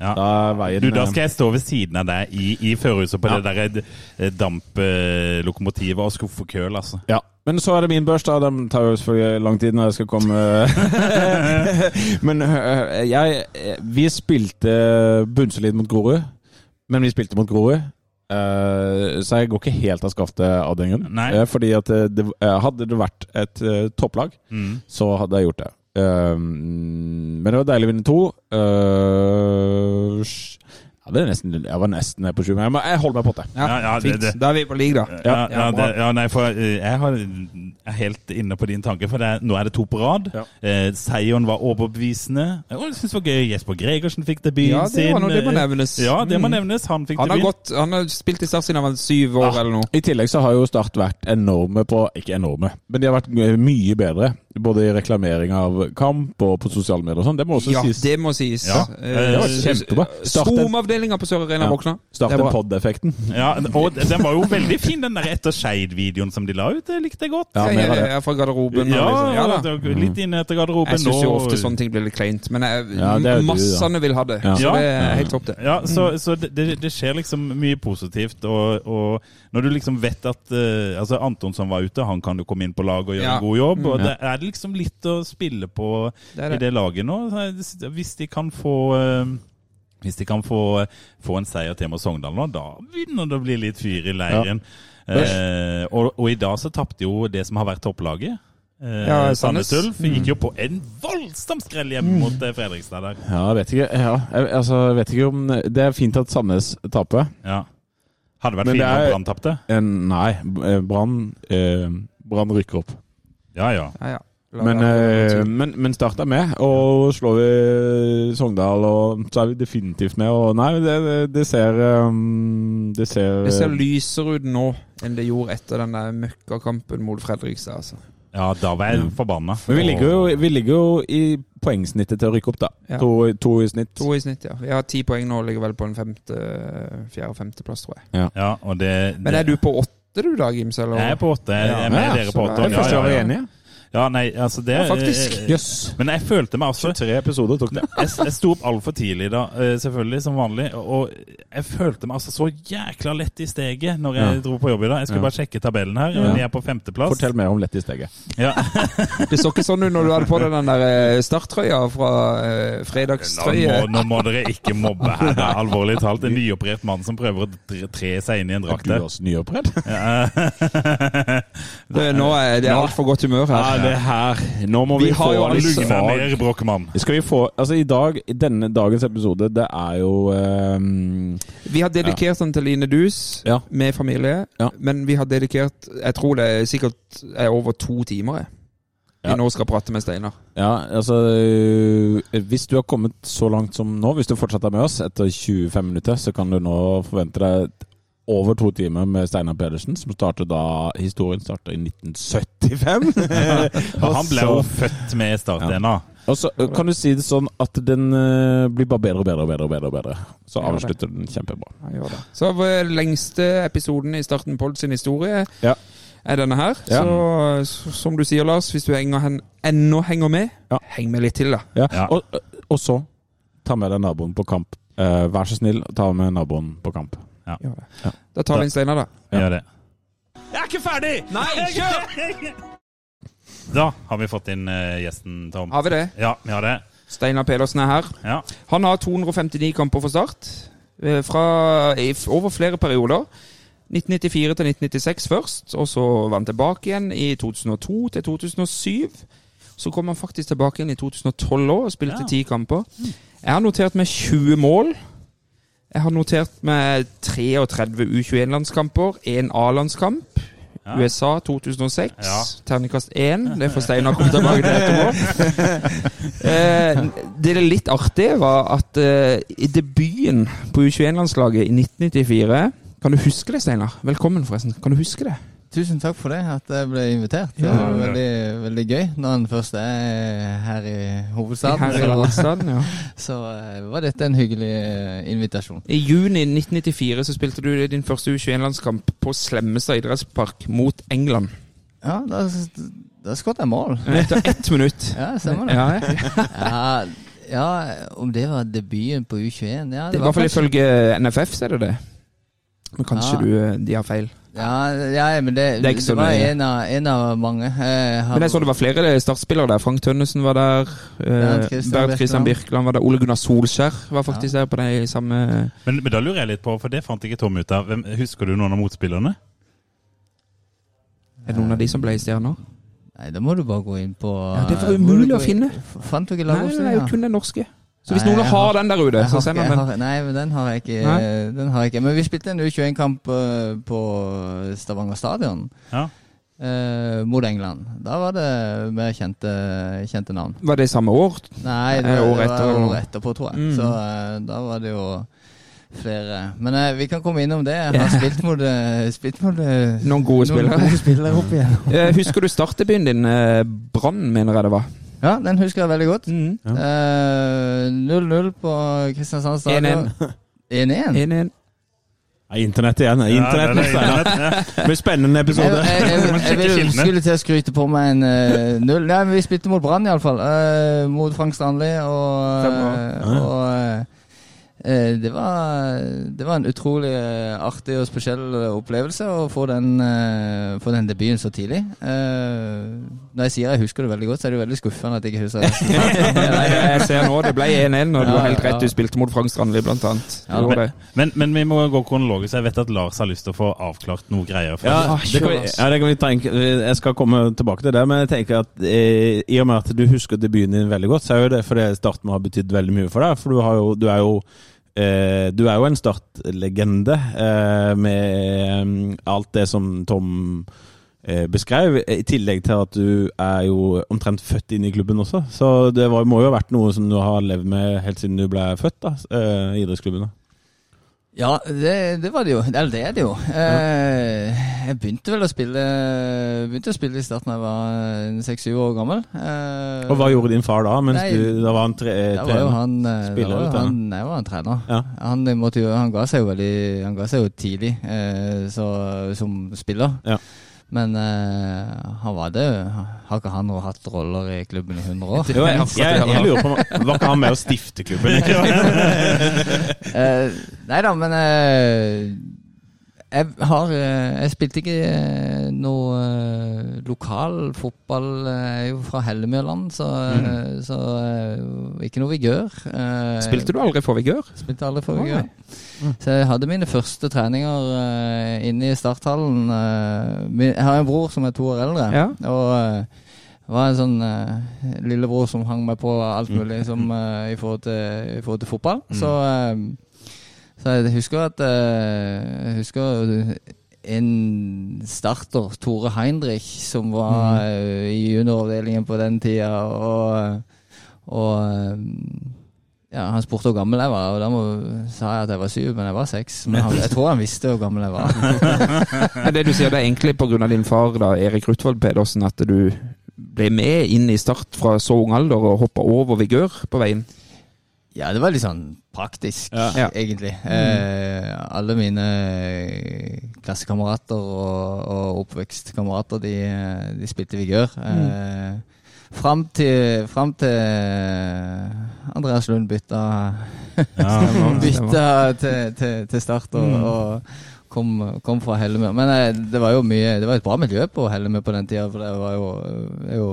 Ja. Da Du, da skal jeg stå ved siden av deg i, i førerhuset på Ja. det der eh, damplokomotivet og skuffe køl, altså. Ja, men så er det min børs, da. Den tar jo selvfølgelig lang tid når jeg skal komme Men øh, jeg Vi spilte bunnsolid mot Grorud, men vi spilte mot Grorud. Eh, så jeg går ikke helt av skaftet av den grunn. Eh, fordi at eh, det, eh, hadde det vært et eh, topplag, Mm. så hadde jeg gjort det. Eh, men det var deilig å vinne to. Eh, ja, det er nesten, jeg var nesten nede på sju, men jeg, må- jeg holder meg på åtte. Ja, Ja, det- det- Da er vi på lig, da. Ja, Ja, ja, det, ja, nei, for eh, jeg har, er helt inne på din tanke, for det, er- nå er det to på rad. Ja. Eh, seieren var overbevisende. Og jeg synes det var gøy. Jesper Gregersen fikk debuten Ja, det var sin. noe det må Eh, nevnes. Ja, det må Mm. nevnes. Han fikk Han har, debut. gått, han har spilt i Start siden han var syv år eller noe. I tillegg så har jo Start vært enorme på Ikke enorme, men de har vært mye bedre. Både i reklamering av kamp og på sosiale medier og sånn. Det må også Ja, sies. det må sies. Ja. Eh, Det var kjempebra. Start Zoom-avdelinga på Sør Arena Ja. våkna. Start Det en bra. pod-effekten. Ja, og den var jo veldig fin, den der Etter Skeid-videoen som de la ut. Det likte jeg godt. Ja, mer av det. fra garderoben. Ja, liksom. ja da. litt inne etter garderoben. Jeg syns jo ofte sånne ting blir litt kleint, men jeg, Ja, det er du, massene vil ha det. Ja. Så det er helt topp, det. Ja, så, så det, det, skjer liksom mye positivt. Og, og når du liksom vet at uh, Altså Anton som var ute, han kan jo komme inn på laget og gjøre Ja. en god jobb. Og Mm. det er liksom litt å spille på Det det. i det. laget nå. Hvis de kan få eh, hvis de kan få, få en seier til mot Sogndal nå, da begynner det å bli litt fyr i leiren. Eh, og, og i dag så tapte jo det som har vært topplaget. Eh, Ja, Sandnes. Ulf gikk jo på en voldsom skrell Mm. mot eh, Fredrikstad der. Ja, jeg vet ikke. Ja, jeg, altså, jeg vet ikke om Det er fint at Sandnes taper. Ja. Hadde vært fint om er- Brann tapte. Nei, eh, Brann eh, rykker opp. Ja, ja. Ja, ja. Men, eh, men, men Start er med, og slår vi Sogndal, og så er vi definitivt med. Og nei, det, det, det ser um, Det ser, det ser lysere ut nå enn det gjorde etter den der møkkakampen mot Fredrikstad. Altså. Ja, da var jeg Ja. forbanna. Men vi ligger, jo, vi ligger jo i poengsnittet til å rykke opp, da. Ja. To, to i snitt. To i snitt, ja. Vi har ti poeng nå ligger vel på en femte, fjerde-femteplass, tror jeg. Ja, og det, Men er du på åtte du da, Gims? Eller? Jeg er på åtte. Jeg er med Ja, dere på åtte. Ja, ja, er ja. enige. Ja, nei, altså det Ja, faktisk. Jøss. Jøss. Men jeg følte meg altså 23 episoder tok det. jeg, jeg sto opp altfor tidlig da, eh, selvfølgelig, som vanlig. Og jeg følte meg altså så jækla lett i steget når jeg Ja. dro på jobb i dag. Jeg skulle Ja. bare sjekke tabellen her. Ja. Er på femteplass. Fortell mer om Lett i steget. Ja. Det så ikke sånn ut når du hadde på deg den der eh, starttrøya fra eh, fredagstrøye. Nå, nå må dere ikke mobbe her. Er alvorlig talt. En nyoperert mann som prøver å tre- seg inn i en drakt er du også nyoperert? Ja. Det, nå er det altfor godt humør Ja, her. Det her Nå må vi, Vi få jo litt altså- ned. Skal vi få Altså, i dag, i denne dagens episode, det er jo um, Vi har dedikert den til Line Dus Ja. med familie, Ja. men vi har dedikert Jeg tror det er sikkert er over to timer jeg. vi Ja. nå skal prate med Steinar. Ja, altså øh, Hvis du har kommet så langt som nå, hvis du fortsatt er med oss etter 25 minutter, så kan du nå forvente deg over to timer med Steinar Pedersen, som startet da Historien starta i 1975. Og han ble jo født med Start-DNA. Og så eh, kan du si det sånn at den eh, blir bare bedre og bedre og bedre. og bedre, og bedre. Så avslutter den kjempebra. Så vår lengste episoden i Starten Pold sin historie Ja. er denne her. Ja. Så, som du sier, Lars, hvis du henger, hen, ennå henger med, Ja. heng med litt til, da. Ja. Ja. Og, og så ta med deg naboen på kamp. Eh, vær så snill, ta med naboen på kamp. Gjør det. Da tar vi inn Steinar, da. Ja. Gjør det. Jeg er ikke ferdig! Nei, kjør! Da har vi fått inn eh, gjesten, Tom. Har vi det? Ja, vi har det. Steinar Pedersen er her. Ja. Han har 259 kamper for Start. eh, Fra, i, over flere perioder. 1994 til 1996 først, og så var han tilbake igjen i 2002 til 2007. Så kom han faktisk tilbake igjen i 2012 òg og spilte Ja. ti kamper. Jeg har notert med 20 mål. Jeg har notert med 33 U21-landskamper, én A-landskamp. Ja. USA 2006. Ja. Terningkast 1. Det får Steinar komme tilbake til etterpå. Eh, det er litt artige var at eh, i debuten på U21-landslaget i 1994 Kan du huske det, Steinar? Velkommen, forresten. Kan du huske det? Tusen takk for det, at jeg ble invitert. Det var veldig, veldig gøy når en først er her i hovedstaden. Her i hovedstaden, ja. Så eh, var dette en hyggelig eh, invitasjon. I juni 1994 så spilte du din første U21-landskamp på Slemmestad idrettspark mot England. Ja, da, da skåret jeg mål. Etter ett minutt. Ja, stemmer det. Ja, ja. Ja, ja, om det var debuten på U21 ja, Det, I hvert fall ifølge NFF så er det det. Men kanskje du, eh, de har feil. Ja, ja, men det, Det det var en av, en av mange. Har- Men jeg så det var flere startspillere der. Frank Tønnesen var der. eh, Bernt Christian Birkeland. Var der. Ole Gunnar Solskjær var faktisk der på de samme Men, men da lurer jeg litt på, for det fant ikke Tom ut av. Hvem, husker du noen av motspillerne? Er det noen av de som ble stjerner? Nei, da må du bare gå inn på Ja, det var må umulig å finne. Fant du ikke Nei, det er jo kun den norske. Så hvis Nei, noen har har- den der ute, så send den. har- Nei, men den har jeg ikke. Nei? Den har jeg ikke. Men vi spilte en U21-kamp eh, på Stavanger stadion Ja. eh, mot England. Da var det mer kjente, kjente navn. Var det samme år? Nei, det, Eh, det var året etterpå, tror jeg. Mm. Så eh, da var det jo flere. Men eh, vi kan komme innom det. Jeg har spilt mot, eh, spilt mot Noen gode noen spillere. gode spillere opp igjen. Husker du startdebuten din? Brann, mener jeg det var. Ja, den husker jeg veldig godt. Mm. Eh, 0-0 på Kristiansand stadion. 1-1. 1-1. Ja, Internett igjen. Internett, Ja, det er det. Det blir spennende episode. jeg, jeg, jeg, jeg skulle til å skryte på meg en uh, null. Nei, men vi spilte mot Brann iallfall. Uh, mot Frank Stanley. Og, eh, og eh, eh, det, var, det var en utrolig eh, artig og spesiell opplevelse å få den, eh, få den debuten så tidlig. Eh, når jeg sier jeg husker det veldig godt, så er det jo veldig skuffende at jeg ikke husker det. Nei, jeg ser nå, det ble 1-1, og du Ja, har helt rett. ja. Du spilte mot Frank Strandli, blant annet. Det. Men, men vi må gå kronologisk. Jeg vet at Lars har lyst til å få avklart noe greier. Ja, det kan vi, ja, det kan vi tenke. Jeg skal komme tilbake til det, men jeg tenker at eh, i og med at du husker debuten din veldig godt, så er jo det fordi starten har betydd veldig mye for deg. For du, har jo, du er jo eh, du er jo en startlegende eh, med mm, alt det som Tom eh, beskrev, i tillegg til at du er jo omtrent født inn i klubben også. Så det var, må jo ha vært noe som du har levd med helt siden du ble født, da, i idrettsklubben. da. Ja, det, det var det jo. Eller det er det jo. Eh, jeg begynte vel å spille Begynte å spille i starten da jeg var seks-syv år gammel. Eh, Og hva gjorde din far da? Mens Nei, du, da var han tre, Da var jo trener? han, eh, Spiller da var han Jeg var en trener. Ja. Han, måtte han ga seg jo veldig Han ga seg jo tidlig eh, så, som spiller. Ja. Men uh, han var det Har ikke han hatt roller i klubben i 100 år? Jo, jeg, jeg, jeg lurer på Var ikke han med å stifte klubben? uh, nei da, men eh, jeg har eh, Jeg spilte ikke eh, noe eh, lokal fotball. Jeg er jo fra Hellemjøland, så, mm. så ikke noe vigør. Spilte du aldri for vigør? Spilte aldri for vigør. Så jeg hadde mine første treninger inne i starthallen. jeg har en bror som er to år eldre. Ja. Og det var en sånn uh, lillebror som hang meg på alt mulig som, uh, i, forhold til, i forhold til fotball. Så, eh, så jeg husker at eh, Jeg husker en starter, Tore Heinrich, som var mm. i junioravdelingen på den tida. Og, og eh, ja, Han spurte hvor gammel jeg var, og da må, sa jeg at jeg var syv, men jeg var seks. Men han, jeg tror han visste hvor gammel jeg var. Det du sier, det er egentlig pga. din far, da, Erik Rutvold Pedersen, at du ble med inn i Start fra så ung alder og hoppa over vigør på veien? Ja, det var litt sånn praktisk, Ja. egentlig. Eh, alle mine klassekamerater og, og oppvekstkamerater, de, de spilte vigør. Eh, fram, til, fram til Andreas Lund bytta, bytta til, til, til Start og, og kom, kom fra Hellemyr. Men eh, det var jo mye Det var et bra miljø på Hellemyr på den tida, for det var jo, er jo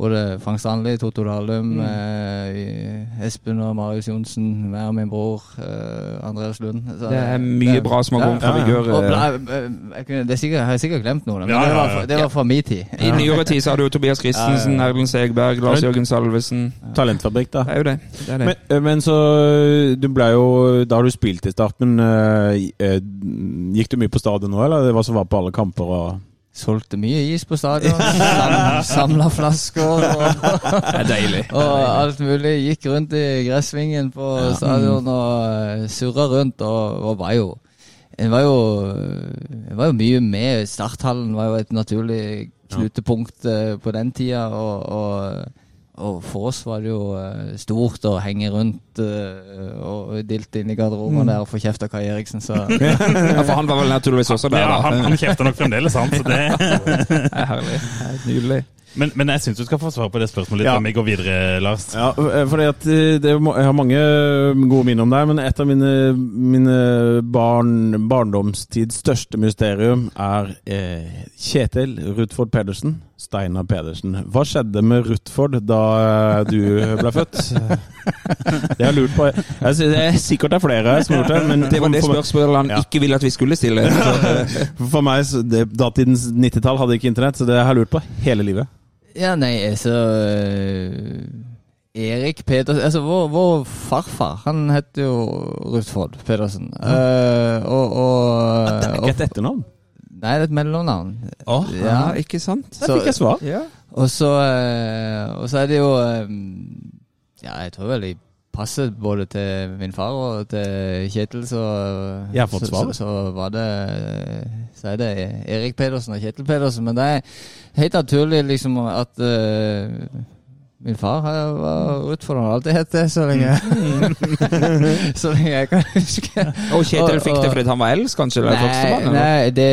både Frank Stanley, Toto Dalum, eh, Espen og Marius Johnsen, meg og min bror eh, Andreas Lund. Så Det er mye bra som har kommet fra vigør. eh, jeg, det har sikkert glemt noen, men Ja, det, ja, var, fra- det var fra min tid. I nyere tid så har du Tobias Christensen, Ja, ja, ja. Erlend Segberg, Lars Jørgen Salvesen. Talentfabrikk, da. Det er jo det. det, er det. Men, eh, men så Du ble jo Da har du spilt i Start, men eh, eh, gikk du mye på stadion nå, eller det var som var på alle kamper? og... Solgte mye is på stadion. Sam, Samla flasker og, det er deilig. og alt mulig. Gikk rundt i gressvingen på stadion og surra rundt og, og var jo En var jo, var jo mye med. Starthallen var jo et naturlig knutepunkt eh, på den tida. Og, og, og for oss var det jo eh, stort å henge rundt eh, og dilte inn i garderoben der og få kjeft av Kai Eriksen, så Ja, for han var vel naturligvis også der, Ja, da. han, han kjefter nok fremdeles, han. Så det. Det er herlig. Det er nydelig. Men, men jeg syns du skal få svare på det spørsmålet litt Ja. før vi går videre, Lars. Ja, eh, fordi at det, Jeg har mange gode minner om deg, men et av mine, mine barn, barndomstids største mysterium er eh, Kjetil Rutford Pedersen. Steinar Pedersen. Hva skjedde med Rutford da eh, du ble født? Det har jeg lurt på. Jeg synes, det er sikkert det er flere som har gjort det, men Det var det spørsmålet han Ja. ikke ville at vi skulle stille. Så, for meg, så det, datidens 90-tall hadde ikke internett, så det har jeg lurt på hele livet. Ja, nei, altså øh, Erik Pedersen Altså, vår, vår farfar, han het jo Rutford Pedersen. Eh, og, og, Det er ikke et etternavn. Nei, det er et mellomnavn. ja, Ja. ikke sant? Der fikk jeg svar. Ja. Og så, øh, og så er det jo øh, Ja, jeg tror vel de passer både til min far og til Kjetil, så Jeg har fått så, svar. så, så var det Så er det Erik Pedersen og Kjetil Pedersen. Men det er helt naturlig liksom at øh, Min far var utfordrende, har alltid hett det så lenge Så lenge jeg kan huske. Og Kjetil Og- fikk det fordi han var eldst, kanskje? Nei, eller? nei det,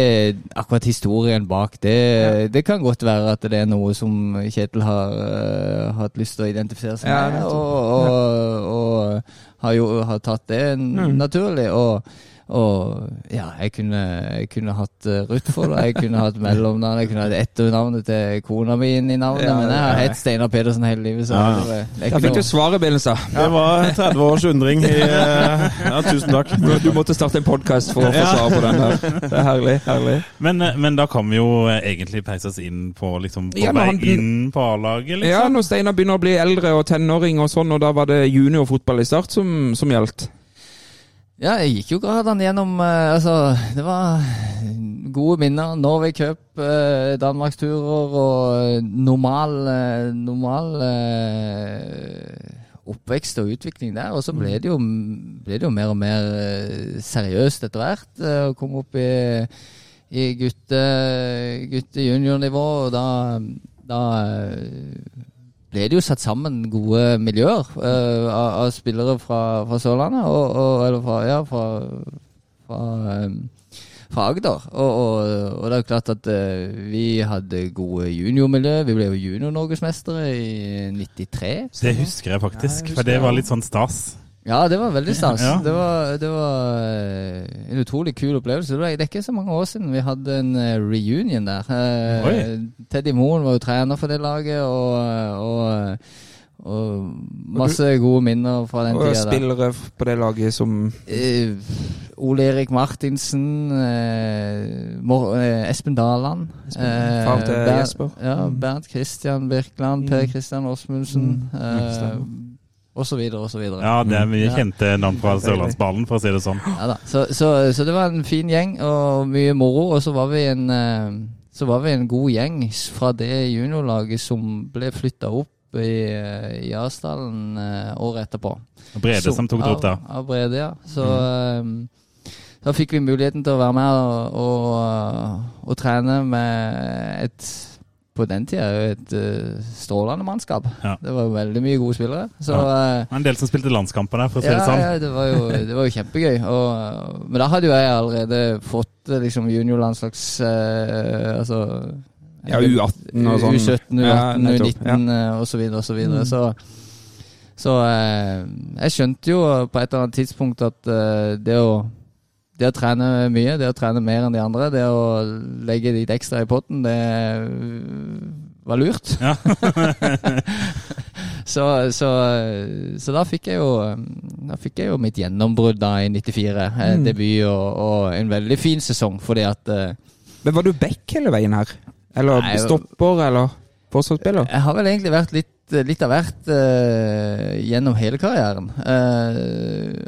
akkurat historien bak det Det kan godt være at det er noe som Kjetil har uh, hatt lyst til å identifisere seg Ja, med, nettopp. og, og, og har jo har tatt det Mm. naturlig. Og, og ja, jeg kunne, jeg kunne hatt Ruth for det, jeg kunne hatt mellomnavn, jeg kunne hatt etternavnet til kona mi inn i navnet, Ja, men jeg har ja. hett Steinar Pedersen hele livet, så Ja. det, jeg, Da fikk du svaret, Benestad. Det var 30 års undring. I, eh, ja, tusen takk. Du måtte starte en podkast for å få svar på den der. Det er herlig. herlig. Men, eh, men da kan vi jo eh, egentlig peises inn på, liksom, på Ja, vei inn på A-laget, Ja, liksom. når Steinar begynner å bli eldre og tenåring og sånn, og da var det juniorfotball i start som, som gjaldt. Ja, jeg gikk jo gradene gjennom eh, Altså, det var gode minner. Norway Cup, uh, danmarksturer og normal, eh, normal eh, oppvekst og utvikling der. Og så ble det jo, ble det jo mer og mer eh, seriøst etter hvert. eh, Å komme opp i, i gutte, gutte juniornivå, og da, da eh, ble det jo satt sammen gode miljøer uh, av, av spillere fra, fra Sørlandet, og, og, eller fra, ja, fra, fra, um, fra Agder. Og, og, og det er jo klart at uh, vi hadde gode juniormiljø. Vi ble jo junior-norgesmestere i 93. Det husker jeg faktisk, Ja, jeg for det var litt sånn stas. Ja, det var veldig stas. Ja. Det var, det var eh, en utrolig kul opplevelse. Det, er ikke så mange år siden vi hadde en eh, reunion der. Eh, Oi. Teddy Moen var jo trener for det laget, og, og, og masse gode minner fra den Og tida. der. spillere på det laget som Ole Erik Martinsen, Espen Daland. Far til Jesper. Ja, Bernt Christian Birkeland, Per Christian Åsmundsen, eh, og så videre og så videre. Ja, det er mye Ja. kjente navn fra Sørlandsballen, for å si det sånn. Ja. Så, så, så det var en fin gjeng og mye moro. Og så var vi en, eh, så var vi en god gjeng fra det juniorlaget som ble flytta opp i, eh, i Asdalen eh, året etterpå. Brede Så- som tok det opp, da. Av, av Brede, ja. Så eh, da fikk vi muligheten til å være med og, og, og trene med et på den tida jo et uh, strålende mannskap. Ja. Det var jo veldig mye gode spillere. Så eh, En del som spilte landskamper der, for å si ja, det sånn. ja, det var jo, det var jo kjempegøy. Og, men da hadde jo jeg allerede fått eh, liksom juniorlandslags uh, Altså Ja, U18 og sånn. U17, U18, nettopp, U19 eh, og så videre og så videre. Så, så uh, jeg skjønte jo på et eller annet tidspunkt at eh, det å det å trene mye, det å trene mer enn de andre, det å legge litt ekstra i potten, det eh, var lurt. Ja. så, så, så da fikk jeg jo Da fikk jeg jo mitt gjennombrudd da i 94. eh, Mm. Debut og, og en veldig fin sesong, fordi at eh, Men var du back hele veien her? Eller Nei, stopper, eller forsvarsspiller? Jeg har vel egentlig vært litt, litt av hvert uh, gjennom hele karrieren. Eh,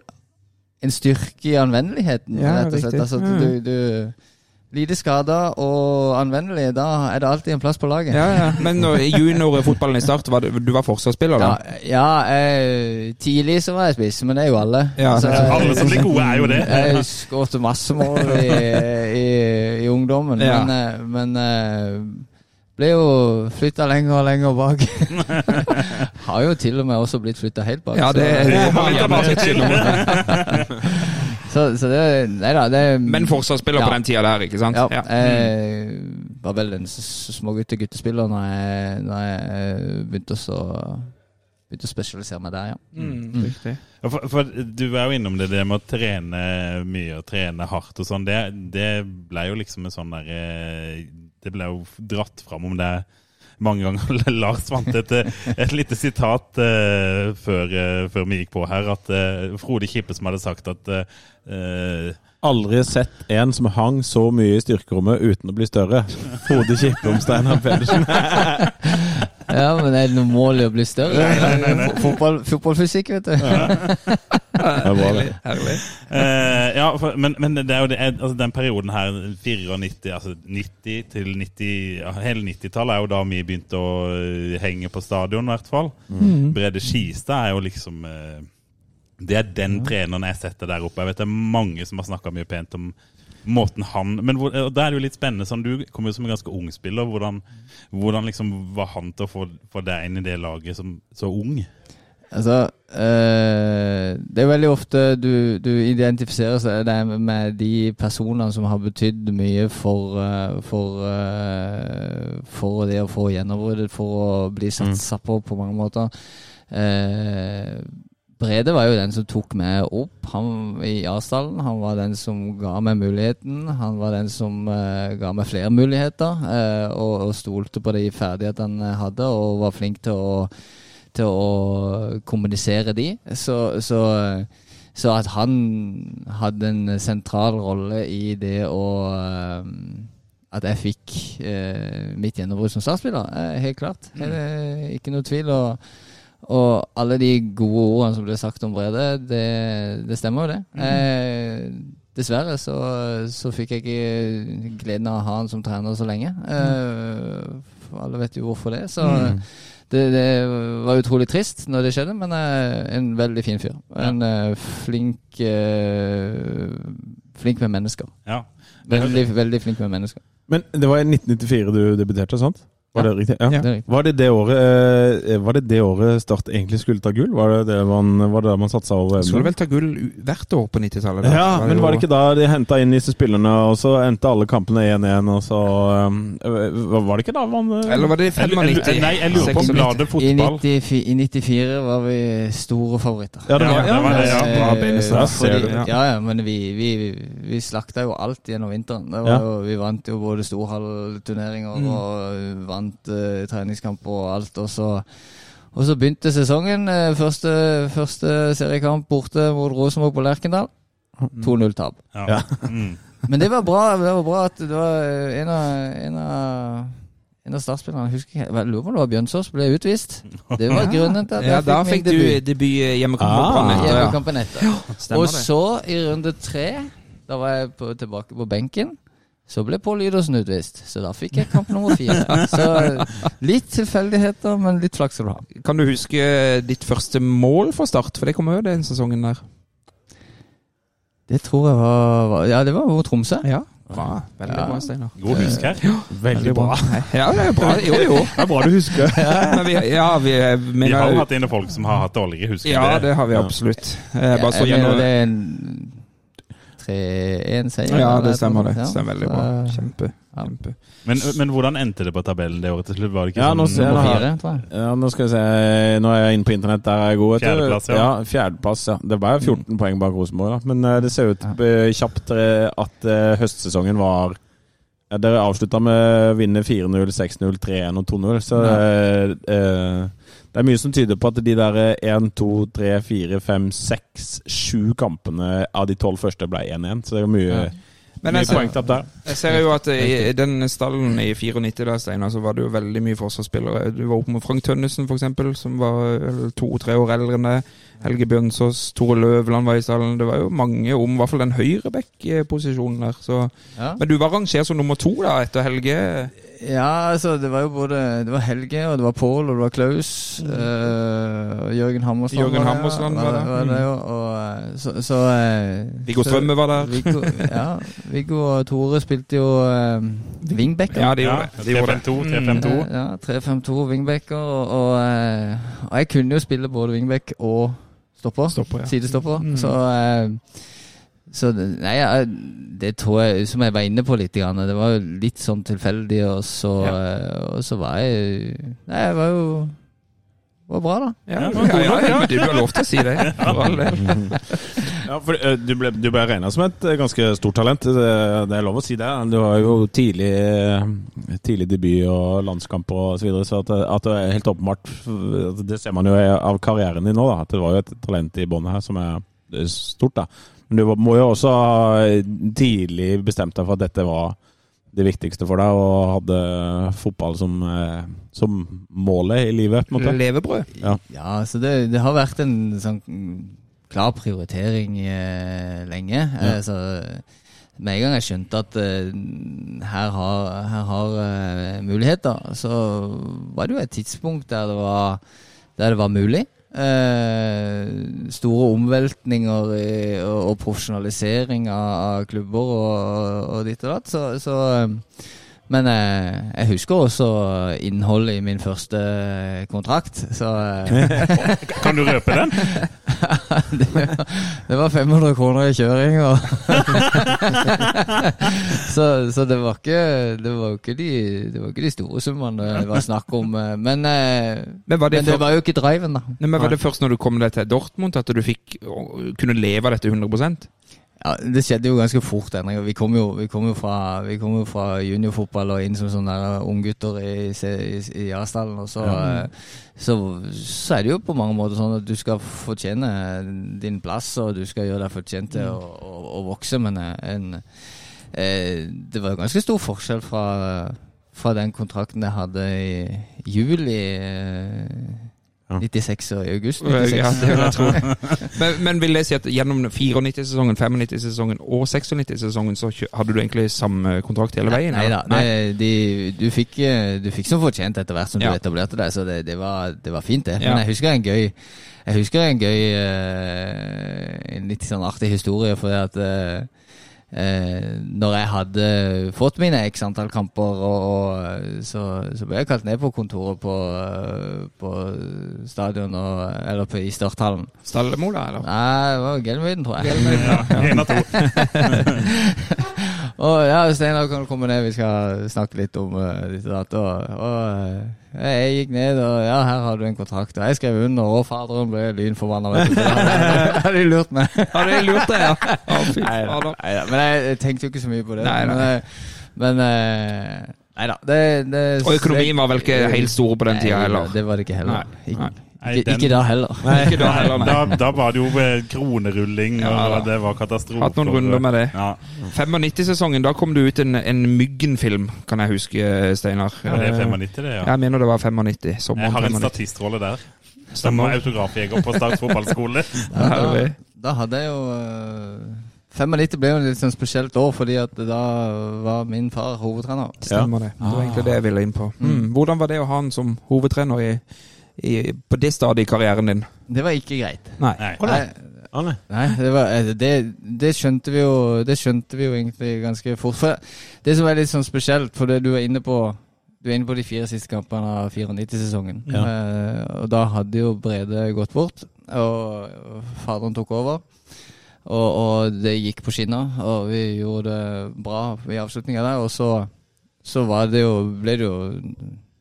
en styrke i anvendeligheten, Ja, rett og slett. Altså, Mm. du, du Lite skada og anvendelig, da er det alltid en plass på laget. Ja, ja. Men når, i juniorfotballen i start, var du, du var forsvarsspiller da? Ja, ja jeg, tidlig så var jeg spiss, men det er jo alle. Ja, Så ja, jeg- Alle som blir gode, er jo det. Jeg skåret masse mål i, i, i ungdommen, Ja. men, eh, men eh, ble jo flytta lenger og lenger bak. Har jo til og med også blitt flytta helt bak. Ja, så- det, tilbake så, så det Nei da, det Men forsvarsspiller på den tida der, ikke sant? Ja, Ja. jeg var vel en s- smågutte-guttespiller når jeg, når jeg begynte, å begynte å spesialisere meg der, ja. Mm, riktig. Ja, For, for du er jo innom det, det med å trene mye og trene hardt og sånn. Det, det ble jo liksom en sånn der eh, Det ble jo dratt fram om det mange ganger. Lars vant et, et lite sitat uh, før, uh, før vi gikk på her, at uh, Frode Kippe som hadde sagt at eh, Aldri sett en som hang så mye i styrkerommet uten å bli større. Frode Kippe om Steinar Pedersen. Ja, men er det noe mål i å bli større? Fotball, fotballfysikk, vet du. Det. Herlig. Eh, ja, for, men, men det er jo det, altså den perioden her, 94, altså 90 til 90 ja, Hele 90-tallet er jo da vi begynte å eh, henge på stadion, i hvert fall. Brede Skistad er jo liksom eh, Det er den treneren jeg setter der oppe. Jeg vet det er mange som har snakka mye pent om måten han Men hvor, det er jo litt spennende. Sånn, du kom jo som en ganske ung spiller. Hvordan, hvordan liksom var han til å få, få deg inn i det laget som så ung? Altså, øh, det er veldig ofte du, du identifiserer deg med de personene som har betydd mye for, eh, for, eh, for det å få gjennombruddet, for å bli satsa på på mange måter. Eh, Brede var jo den som tok meg opp han, i Arsdalen. Han var den som ga meg muligheten. Han var den som uh, ga meg flere muligheter, uh, og, og stolte på de ferdighetene jeg hadde, og var flink til å til å kommunisere de. Så, så, så at han hadde en sentral rolle i det å uh, At jeg fikk eh, mitt gjennombrudd som startspiller, eh, helt klart. Eh, ikke noe tvil. Og, og alle de gode ordene som ble sagt om Brede, det, det stemmer jo, det. Eh, dessverre så, så fikk jeg ikke gleden av å ha han som trener så lenge. Eh, for alle vet jo hvorfor det. Så det, det var utrolig trist når det skjedde, men eh, en veldig fin fyr. En eh, flink eh, Flink med mennesker. Ja. Veldig, veldig flink med mennesker. Men det var i 1994 du debuterte, sant? Var det riktig? Ja. Ja. Det riktig. Var det det året eh, Var det det året Start egentlig skulle ta gull? Var det det man, var det man satsa over Skulle vel ta gull hvert år på 90-tallet. Ja, men var det ikke da de henta inn disse spillerne, og så endte alle kampene 1-1, og så um, Var det ikke da man uh, Eller var det 95? nei, jeg lurer på om 96? bladet I, fotball 94, I 94 var vi store favoritter. Ja, det Ja, var, det var det, ja. Eh, Bra, ser fordi- du. Ja. Ja, ja, men vi, vi, vi slakta jo alt gjennom vinteren. Det var Ja. jo, vi vant jo både storhallturneringer Mm. og vant eh, treningskamp og alt. Og så, og så begynte sesongen. Uh, første, første seriekamp borte mot Rosenborg på Lerkendal. 2-0-tap. ja. Ja. Mm. Men det var bra det var bra at det var eh, en av, en av en av startspillerne, husker jeg lurer på om det var Bjørnsås, ble utvist. Det var grunnen til at Ja, jeg da fikk fikk min du debut. hjemmekampen Ah. etter, ja. Og så, i runde tre, da var jeg på, tilbake på benken, Så ble Pål Lydersen utvist, så da fikk jeg kamp nummer fire. Så eh, litt tilfeldigheter, men litt flaks skal du ha. Kan du huske ditt første mål for Start? For det kom jo den sesongen der. Det tror jeg var Ja, det var mot Tromsø. Ja. Bra. Veldig Ja. bra, Steinar. God husk her. Veldig bra. Ja, det er bra. Jo, jo. Det er bra du husker. Men vi, ja, vi Vi har jo hatt inne folk som har hatt dårlige husker. Ja, det har vi absolutt. Bare så ja, det er en 3-1-seier. Ja, det stemmer det. Stemmer veldig bra. Kjempe. Ja. kjempe. Men, men hvordan endte det på tabellen det året til slutt? Var det ikke Ja, nå sånn ser jeg Nummer fire, tror jeg. Ja, nå skal vi se. Nå er jeg inne på internett. Der er jeg god. Fjerdeplass, ja. ja. Fjerdeplass, ja. Det ble 14 poeng bak Rosenborg, da. Men eh, det ser ut eh, kjapt eh, at høstsesongen var Dere avslutta med å vinne 4-0, 6-0, 3-1 og 2-0. Så ja. eh, det er mye som tyder på at de der 1, 2, 3, 4, 5, 6, 7 kampene av de tolv første ble 1-1. Så det er mye, ja. mye ser, poengtapp der. jeg ser jo at i den stallen i 94 der, Steinar, så var det jo veldig mye forsvarsspillere. Du var oppe med Frank Tønnesen, eksempel, som var to-tre år eldre enn deg. Helge Bjørnsås, Tore Løvland var i stallen. Det var jo mange om i hvert fall den høyreback-posisjonen der. Så. Ja. Men du var rangert som nummer to da, etter Helge. Ja, altså det var jo både Det var Helge, og det var Pål, og det var Klaus. Mm. og Jørgen Hammersland Jørgen var der, Hammersland var, var der. var det Mm. Og, eh, så så eh, Viggo Strømme var der. Viggo, ja, Viggo og Tore spilte jo uh, wingbacker. Ja, de gjorde det. Det. 3-5-2, 3-5-2. Eh, Ja, 3-5-2 wingbacker. Og, og, og jeg kunne jo spille både wingback og stopper. Stopper, ja. Sidestopper. Mm. Så, eh, så nei, ja, det tror jeg, som jeg var inne på litt, det var jo litt sånn tilfeldig, og så, ja. og så var jeg Nei, jeg var jo det var bra, da. Ja, Ja, ja, ja, du har lov til å si det. Ja, for eh, Du ble, du ble regna som et eh, ganske stort talent. Det, er lov å si det. Du har jo tidlig, eh, tidlig debut og landskamp og så videre, så at, at det er helt åpenbart Det ser man jo av karrieren din nå, da, at det var jo et talent i båndet her som er stort. da. Men du må jo også ha tidlig bestemt deg for at dette var det viktigste for deg, og hadde fotball som, eh, som målet i livet. på en måte. Levebrød. Ja, så det, det har vært en sånn klar prioritering eh, lenge. Eh, så med en gang jeg skjønte at eh, her har, her har eh, muligheter, så var det jo et tidspunkt der det var, der det var mulig. Eh, store omveltninger i, og, og profesjonalisering av, av klubber og, og ditt og datt. Så, så eh, men eh, jeg husker også innholdet i min første kontrakt, så eh, Kan du røpe den? det, var, det var 500 kroner i kjøring, og så, så det var ikke Det var ikke de, det var ikke de store summene det var snakk om. eh, Men, eh, Men var det, men det var jo ikke driven, da. nei, men var det først når du kom deg til Dortmund at du fikk kunne leve av dette 100 Ja, Det skjedde jo ganske fort endringer. Vi kom jo, vi kom jo, fra, vi kom jo fra juniorfotball og inn som sånne unggutter i, i, i Asdalen. Og så, eh, så, så er det jo på mange måter sånn at du skal fortjene din plass, og du skal gjøre deg fortjent til å, å, å vokse. Men eh, en, eh, det var ganske stor forskjell fra, fra den kontrakten jeg hadde i juli eh. 96 og i august 96. Ja, det vil jeg tro. Men, men vil jeg si at gjennom 94-sesongen, 95-sesongen og 96-sesongen så hadde du egentlig samme kontrakt hele veien? Nei da. Nei. det- De, du, fikk, eh, du fikk som fortjent etter hvert som Ja. du etablerte deg, så det, det, var, det var fint, det. Ja. Men jeg husker en gøy Jeg husker en gøy eh, En litt sånn artig historie, fordi at eh, eh, når jeg hadde fått mine x antall kamper, og, og, så, så ble jeg kalt ned på kontoret på, eh, på stadion, og, eller på, i Størthallen. Stallemola, eller? Nei, det var Gelmyden, tror jeg. Ja, en av to. Og ja, Steinar kan komme ned, vi skal snakke litt om uh, ditt og datt. Og, og eh, jeg gikk ned, og ja, her har du en kontrakt. Og jeg skrev under, og faderen ble lynforbanna. du. Da de lurt meg. Har de lurt deg, ja. ja fy Nei, da, nei, da. Men jeg, jeg tenkte jo ikke så mye på det. Nei, nei. Men, eh, men eh, Nei da. Det, det, Og økonomien var vel ikke helt stor på den tida heller? Det var det ikke heller. Nei, nei. Nei, ikke, den- ikke da heller. Ikke da heller, nei. Da, da var det jo eh, kronerulling, Ja, og det var katastrofe. Hatt noen runder med det. Ja. 95-sesongen, da kom det ut en, en Myggen-film, kan jeg huske, Steinar. ja, det er Eh, 95, det, ja. Jeg mener det var 95. Jeg har en 95. statistrolle der. Som Stemmer. autografjeger på Start fotballskole. Ja, da, da hadde jeg jo eh, 95 ble jo et litt sånn spesielt år, fordi at da var min far hovedtrener. Stemmer det. Det var egentlig det jeg ville inn på. Mm. Hvordan var det å ha han som hovedtrener i, i, på det stadiet i karrieren din? Det var ikke greit. Nei. Nei. Nei, det, var, eh, det, det, skjønte vi jo, det skjønte vi jo egentlig ganske fort. For det som er litt sånn spesielt, for det du er inne på du er inne på de fire siste kampene av 94-sesongen. Ja. Uh, og da hadde jo Brede gått bort, og faderen tok over. Og, og det gikk på skinner, og vi gjorde det bra i avslutninga der. Og så, så var det jo, ble det jo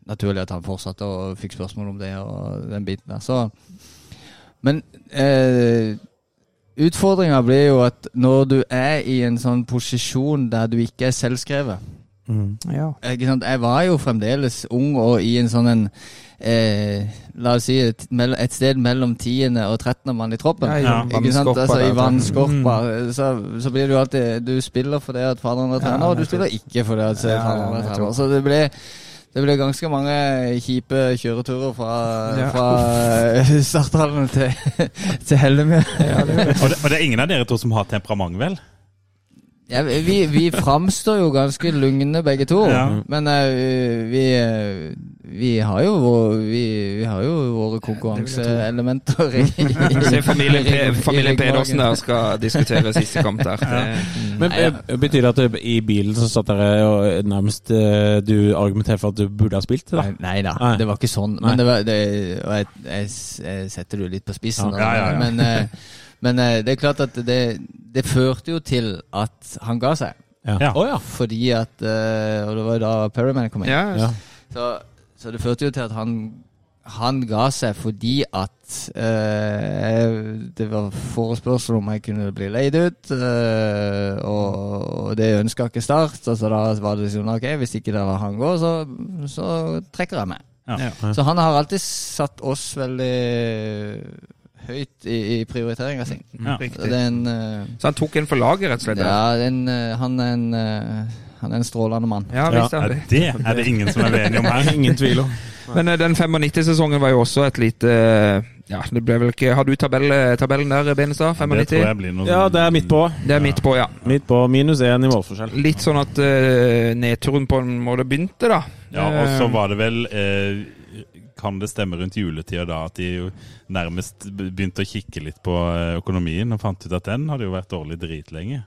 naturlig at han fortsatte og fikk spørsmål om det og den biten der. Så, men eh, utfordringa blir jo at når du er i en sånn posisjon der du ikke er selvskrevet Ja. ikke sant? Jeg var jo fremdeles ung og i en sånn en eh, La oss si et, et sted mellom 10. og 13. mann i troppen. Ja, Ja. Ikke sant? Altså, I vannskorpa. vannskorpa. Så, så blir du alltid Du spiller fordi at faderen er trener, og du spiller ikke fordi at Ja, faderen er trener. Så det ble det ble ganske mange kjipe kjøreturer fra, Ja. fra starthallen til, til Hellemyr. Og, det, og det er ingen av dere to som har temperament, vel? Ja, vi, vi framstår jo ganske lugne begge to, Ja. men uh, vi, eh, vi har jo vår, vi, vi har jo våre konkurranseelementer i, Jeg familien, i- familien. Pedersen der skal diskutere siste kamp der. Ja. mm. Men eh, Betyr det at i bilen så satt dere og nærmest du argumenterte for at du burde ha spilt? da? Nei, nei da, Nei. det var ikke sånn. Men det var, det, og jeg, jeg, jeg setter det jo litt på spissen. Ja, ja, ja. Men, eh, men eh, det er klart at det, det førte jo til at han ga seg. Ja. Ja. Å ja. Fordi at eh, Og det var jo da Perryman kom inn. ja, ja. Så, så det førte jo til at han, han ga seg fordi at eh, det var forespørsel om jeg kunne bli leid ut, eh, og, og det ønska ikke Start. Så da var det sånn ok, hvis ikke det var han går, så, så trekker jeg meg. Ja. Så han har alltid satt oss veldig høyt i, i prioriteringa si. Ja. Så er en uh, Så han tok en for laget, rett og slett? Ja, en, uh, han er en uh, han er en strålende mann. Ja, visst er Ja, det. det er det ingen som er uenig om her. Ingen tvil om. Men den 95-sesongen var jo også et lite Ja, det ble vel ikke Har du tabell, tabellen der, Benestad? Det tror 95? jeg blir noe Ja, det er midt på. Det er midt på, ja. Midt på minus én i målforskjell. Litt sånn at uh, nedturen på en måte begynte, da. Ja, og så var det vel eh, Kan det stemme rundt juletida da at de jo nærmest begynte å kikke litt på eh, økonomien og fant ut at den hadde jo vært dårlig dritlenge?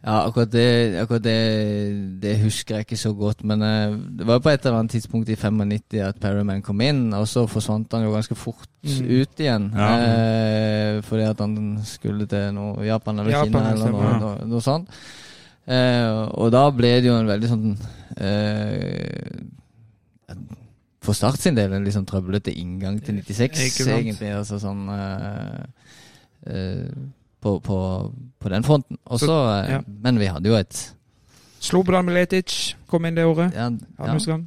Ja, akkurat det, akkurat det, det husker jeg ikke så godt, men eh, det var på et eller annet tidspunkt i 95 at Perryman kom inn, og så forsvant han jo ganske fort Mm. ut igjen. Ja. Eh, fordi at han skulle til noe Japan eller Japan, Kina eller noe, noe, noe sånt. Eh, og da ble det jo en veldig sånn eh, For Start sin del en sånn trøblete inngang til 96, egentlig. Altså sånn uh, uh, på, på, på den fronten. Også, Så- så, eh, ja. Men vi hadde jo et Slobodan Miletic kom inn det året. Ja, Han ja, husker han.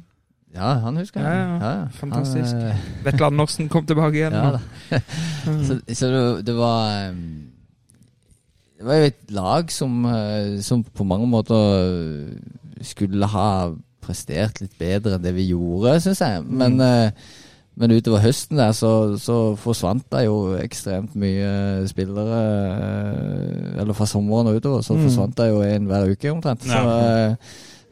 ja han husker. Ja, ja. Fantastisk. Han, Vetle Andersen kom tilbake igjen. så så det, det var Det var jo et lag som, som på mange måter skulle ha prestert litt bedre enn det vi gjorde, syns jeg. Men, eh, men utover høsten der så, så forsvant det jo ekstremt mye spillere. eh, Eller fra sommeren og utover så forsvant det jo en hver uke omtrent. Så Ja.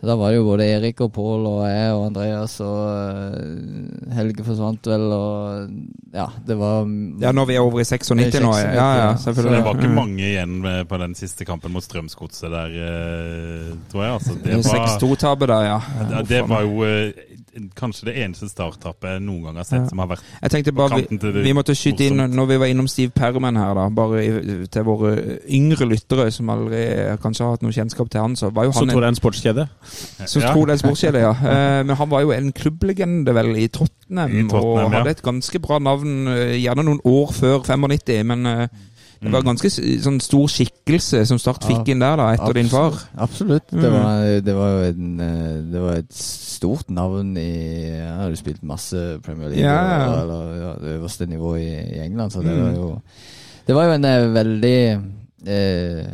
Da var det jo både Erik og Pål og jeg og Andreas og eh, Helge forsvant vel, og ja, det var Ja, når vi er over i 96 nå. Ja, ja, ja. Så det var ikke mange igjen på den siste kampen mot Strømsgodset der, eh, tror jeg. Altså, det, var, 6-2-tapet der, ja. Det, det var jo eh, kanskje det eneste starttappet jeg noen gang har sett Ja. som har vært Jeg tenkte bare kanten til vi, det vi måtte skyte inn når vi var innom Steve Perman her, da. Bare i, til våre yngre lyttere som aldri kanskje har hatt noe kjennskap til han, så var jo Så han tror det er en sportskjede. som Ja. tror det er en sportskjede, ja. Eh, Men han var jo en klubblegende vel i Tottenham, I Tottenham, og ja. hadde et ganske bra navn, eh, gjerne noen år før 95, men eh, det var ganske sånn stor skikkelse som Start fikk inn der, da, etter din far. Absolutt. Mm. Det, var, det var en, eh, det var et stort navn i Jeg hadde spilt masse Premier League, Ja, eller, ja, det øverste nivå i, i England, så det Mm. var jo Det var jo en eh, veldig eh,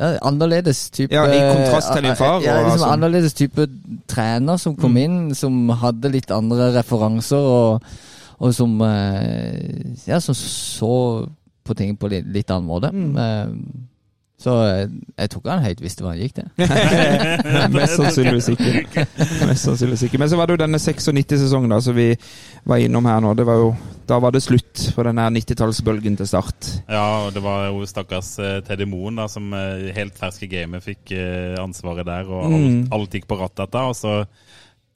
ja, annerledes type Ja, i kontrast til din far, Ja, liksom sånn. annerledes type trener som kom Mm. inn, som hadde litt andre referanser, og, og som eh, Ja, som så på ting på litt, litt annen måte. Mm. Eh, Så jeg, tror ikke han helt visste hva han gikk til. Mest sannsynligvis ikke. Mest sannsynligvis ikke. Men så var det jo denne 96-sesongen da, som vi var innom her nå. Det var jo, da var det slutt på denne 90-tallsbølgen til start. Ja, og det var jo stakkars eh, Teddy Moen da, som eh, helt ferske gamet fikk ansvaret der, og alt, Mm. alt gikk på rattet da, og så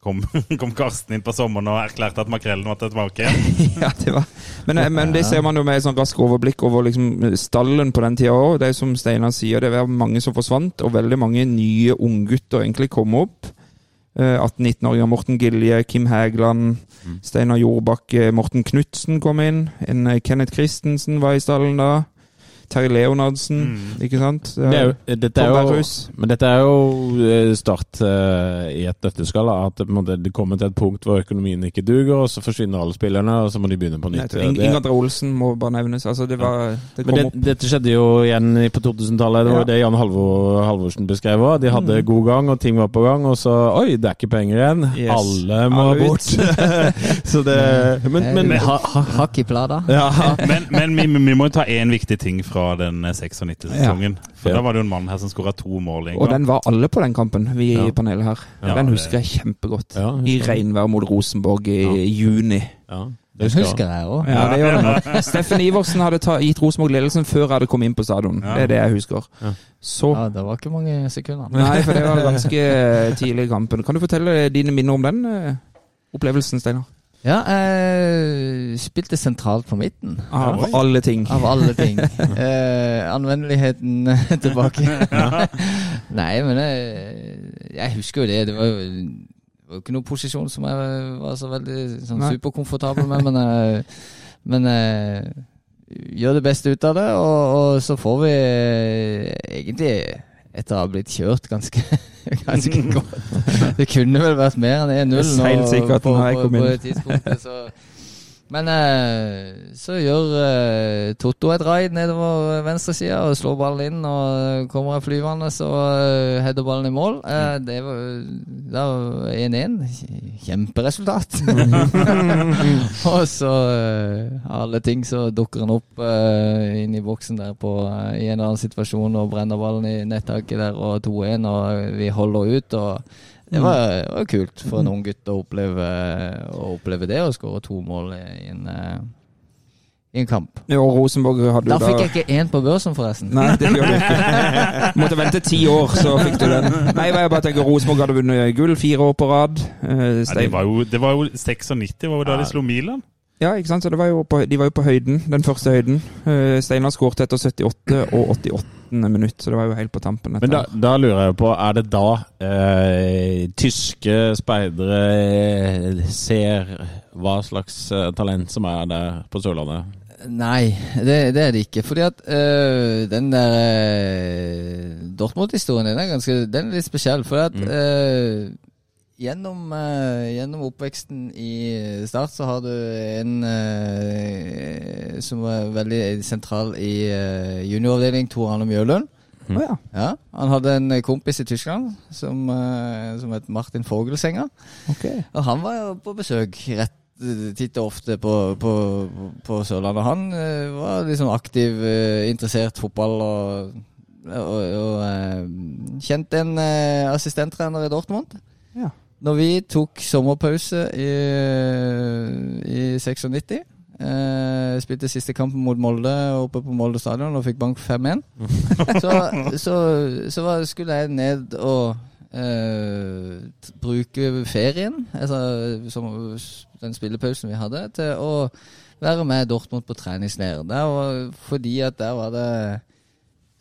kom, kom Karsten inn på sommeren og erklærte at makrellen var tilbake igjen. ja, det var. Men, eh, men det ser man jo med et sånn rask overblikk over liksom stallen på den tida òg. Det er som Steinar sier, det var mange som forsvant, og veldig mange nye unggutter egentlig kom opp. Eh, 18-19-åringer Morten Gilje, Kim Hægeland, Steinar Jordbakke, Morten Knutsen kom inn. En eh, Kenneth Christensen var i stallen da. Terje Leonardsen, ikke sant? Det er jo, dette er jo, men dette er jo eh, Start uh, i et nøtteskall. At det, kommer til et punkt hvor økonomien ikke duger, og så forsvinner alle spillerne, og så må de begynne på nytt. Ing Det- Olsen må bare nevnes. Altså, det var Det kom Men det, opp. dette skjedde jo igjen på 2000-tallet. Det var Ja. det Jan Halvor, Halvorsen beskrev òg. De hadde god gang, og ting var på gang, og så Oi, det er ikke penger igjen. Yes. Alle må Alle bort. så det Men, men men ha, ha, hakk i plata. ja. Men, men vi, vi må ta én viktig ting fra den eh, 96-sesongen. For Ja. da var det jo en mann her som skåra to mål Og den var alle på den kampen, vi Ja. i panelet her. Ja, den husker jeg kjempegodt. Ja, I regnvær mot Rosenborg i Ja. juni. ja. Det husker jeg òg. Ja, det gjør det. Steffen Iversen hadde ta, gitt Rosenborg ledelsen før jeg hadde kommet inn på stadion. Ja. Det er det jeg husker. Ja. Så Ja, det var ikke mange sekunder. Nei, for det var ganske tidlig i kampen. Kan du fortelle dine minner om den eh, opplevelsen, Steinar? Ja, jeg spilte sentralt på midten. Av ja. alle ting. Av alle ting. Eh, anvendeligheten tilbake. Nei, men jeg, jeg husker jo det. Det var jo, det var ikke noen posisjon som jeg var så veldig sånn, superkomfortabel med, men, jeg, men gjør det beste ut av det, og, og så får vi eh, egentlig etter å ha blitt kjørt ganske, ganske godt. Det kunne vel vært mer enn 1-0 Det er helt sikkert på, på, på det tidspunktet. Så. Men eh, så gjør eh, Totto et raid nedover venstresida og slår ballen inn. Og kommer flyvende og uh, header ballen i mål. Eh, det var 1-1. Kjemperesultat. og så, eh, alle ting, så dukker han opp inn i boksen der på, eh, i en eller annen situasjon og brenner ballen i nettaket der og 2-1, og vi holder ut. og det var, det var kult for en ung gutt å oppleve, å oppleve det, å skåre to mål i en, eh, i en kamp. Ja, Rosenborg hadde jo Da da fikk jeg ikke én på børsen, forresten. Nei, det gjør du ikke. Måtte vente ti år, så fikk du den. Nei, jeg bare tenker Rosenborg hadde vunnet gull fire år på rad. Eh, Nei, det, var jo, det var jo 96, var jo da de slo Milan. Ja, ikke sant? Så det var jo på, de var jo på høyden, den første høyden. Eh, Steinar skåret etter 78 og 88. minutt, så det var jo helt på tampen. Men da, da lurer jeg på, er det da eh, tyske speidere eh, ser hva slags eh, talent som er der på Sørlandet? Nei, det, det er det ikke. Fordi at øh, den der øh, Dortmund-historien den er ganske Den er litt spesiell. For at øh, gjennom, øh, gjennom oppveksten i Start så har du en øh, som var veldig sentral i uh, junioravdeling, Tor Arne Mjølund. Å ja. Ja, Han hadde en kompis i Tyskland som, som het Martin Fogelsenger. Okay. Og han var jo på besøk rett titt og ofte på, på, på Sørlandet. Han uh, var liksom aktiv, uh, interessert fotball og, og, og uh, kjent en eh, assistenttrener i Dortmund. Når vi tok sommerpause i, i 96 eh, Spilte siste kampen mot Molde oppe på Molde stadion og fikk bank 5-1. så så, så var, skulle jeg ned og eh, t- bruke ferien, altså som, den spillepausen vi hadde, til å være med Dortmund på treningsleir. Der var, fordi at der var det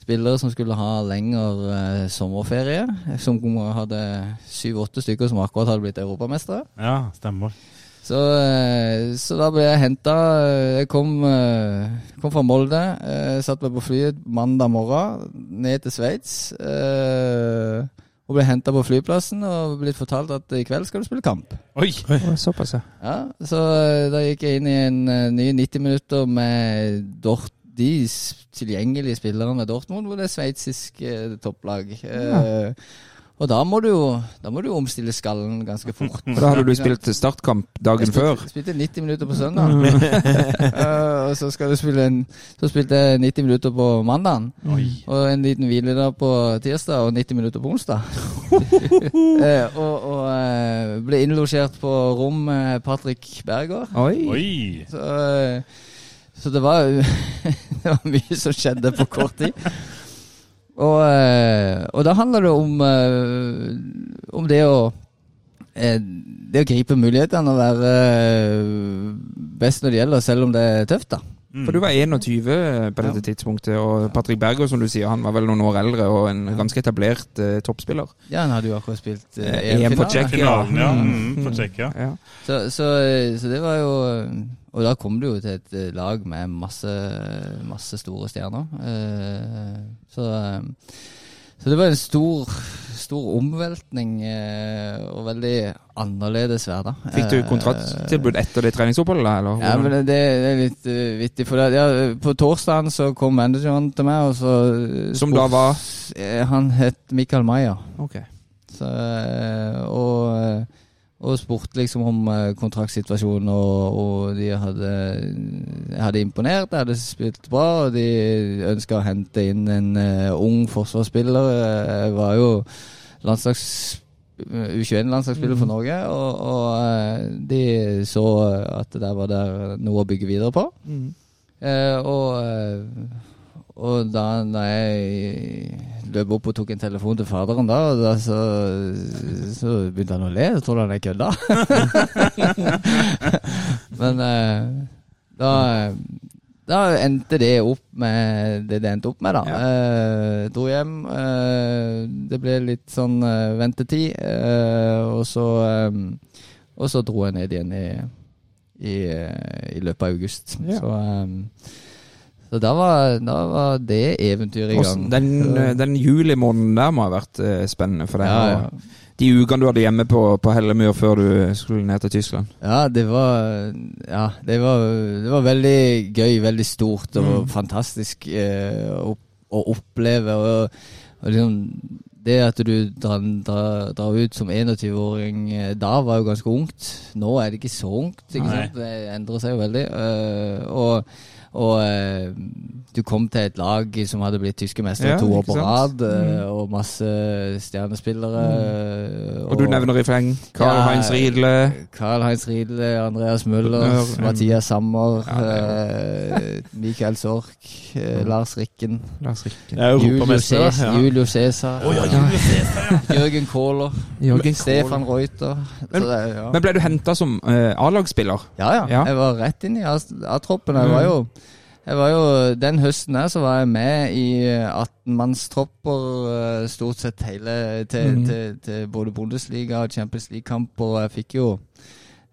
spillere som skulle ha lengre eh, sommerferie. Som hadde syv-åtte stykker som akkurat hadde blitt europamestere. Ja, stemmer. Så, eh, så da ble jeg henta Jeg kom, eh, kom fra Molde. Jeg Satt meg på flyet mandag morgen ned til Sveits. eh, Og ble henta på flyplassen og blitt fortalt at i kveld skal du spille kamp. Oi! Såpass, ja. Så da gikk jeg inn i en ny 90 minutter med Dort de tilgjengelige spillerne Dortmund, var det sveitsiske eh, topplag. Ja. Og da må du jo da må du jo omstille skallen ganske fort. For da hadde du spilt startkamp dagen Jeg før. spilte, spilte 90 minutter på søndag. Eh, og så skal du spille en, Så spilte jeg 90 minutter på mandag. Og en liten hviledag på tirsdag og 90 minutter på onsdag. Eh, og og eh, ble innlosjert på rom med Patrick Berger. Oi. Oi! Så, eh, så det var Det var mye som skjedde på kort tid. Og, eh, og da handler det om, eh, om det å eh, Det å gripe mulighetene og være best når det gjelder, selv om det er tøft, da. For du var 21 på dette tidspunktet, og Patrick Berger, som du sier, han var vel noen år eldre og en ganske etablert eh, toppspiller. Ja, han hadde jo akkurat spilt eh, Eh, EM for. Tsjekkia. Ja. Mm. Mm, for Tsjekkia. Ja. Så, så, så det var jo Og da kom du jo til et eh, lag med masse, masse store stjerner. Eh, Så, eh, så det var en stor, stor omveltning eh, og veldig annerledes hverdag. Fikk du Eh, kontrakttilbud etter det treningsoppholdet, eller? Ja, men det, er litt uh, vittig. For det, ja, på torsdagen så kom manageren til meg, og så eh, Som da var? Eh, Han het Mikael Maier. Okay. Så, eh, og, eh, og spurte liksom om eh, kontraktsituasjonen, og, og de hadde, hadde imponert. De hadde spilt bra, og de ønska å hente inn en uh, ung forsvarsspiller. Eh, Jeg var jo landslags U21-landslagsspiller for Norge, og, og eh, de så at det der var der noe å bygge videre på. Eh, og, eh, og da, da jeg løp opp og tok en telefon til faderen da, og da så, så begynte han å le. Så trodde han jeg kødda. Men eh, da, da endte det opp med det det endte opp med, da. Eh, dro hjem. Eh, det ble litt sånn eh, ventetid, og så Og så dro jeg ned igjen i, i, i løpet av august. Ja. Så så da var, da var det eventyret i gang. Den, eh, den julimåneden der må ha vært eh, spennende for deg. Ja, ja. De ukene du hadde hjemme på, på Hellemyr før du skulle ned til Tyskland. Ja, det var Ja, det var, det var veldig gøy, veldig stort og fantastisk eh, å, å oppleve. Og, og liksom det at du drar, drar, drar ut som 21-åring eh, da, var jo ganske ungt. Nå er det ikke så ungt. ikke Nei. sant? Det endrer seg jo veldig. Uh, og og eh, du kom til et lag som hadde blitt tyske mestere Ja, to år på rad, mm. og masse stjernespillere. Mm. Og du nevner i fleng Karl-Heinz Ja, Riedle. Karl-Heinz Riedle, Andreas Müller, Møller, Mathias Sammer, Ja, eh, Mikael Sork, eh, Lars Rikken, Lars Rikken. Europamester. Cæsar, Ja. Julio Cæsar, Oh, ja, ja. Jørgen Kohler, Jørgen Stefan Reuter. Men- det, ja. Men ble du henta som eh, A-lagsspiller? ja, ja, Ja. Jeg var rett inn i A-troppen. Jeg var jo jo, Den høsten der så var jeg med i 18-mannstropper stort sett hele til, mm. til, til både Bundesliga og Champions League-kamper. og Jeg fikk jo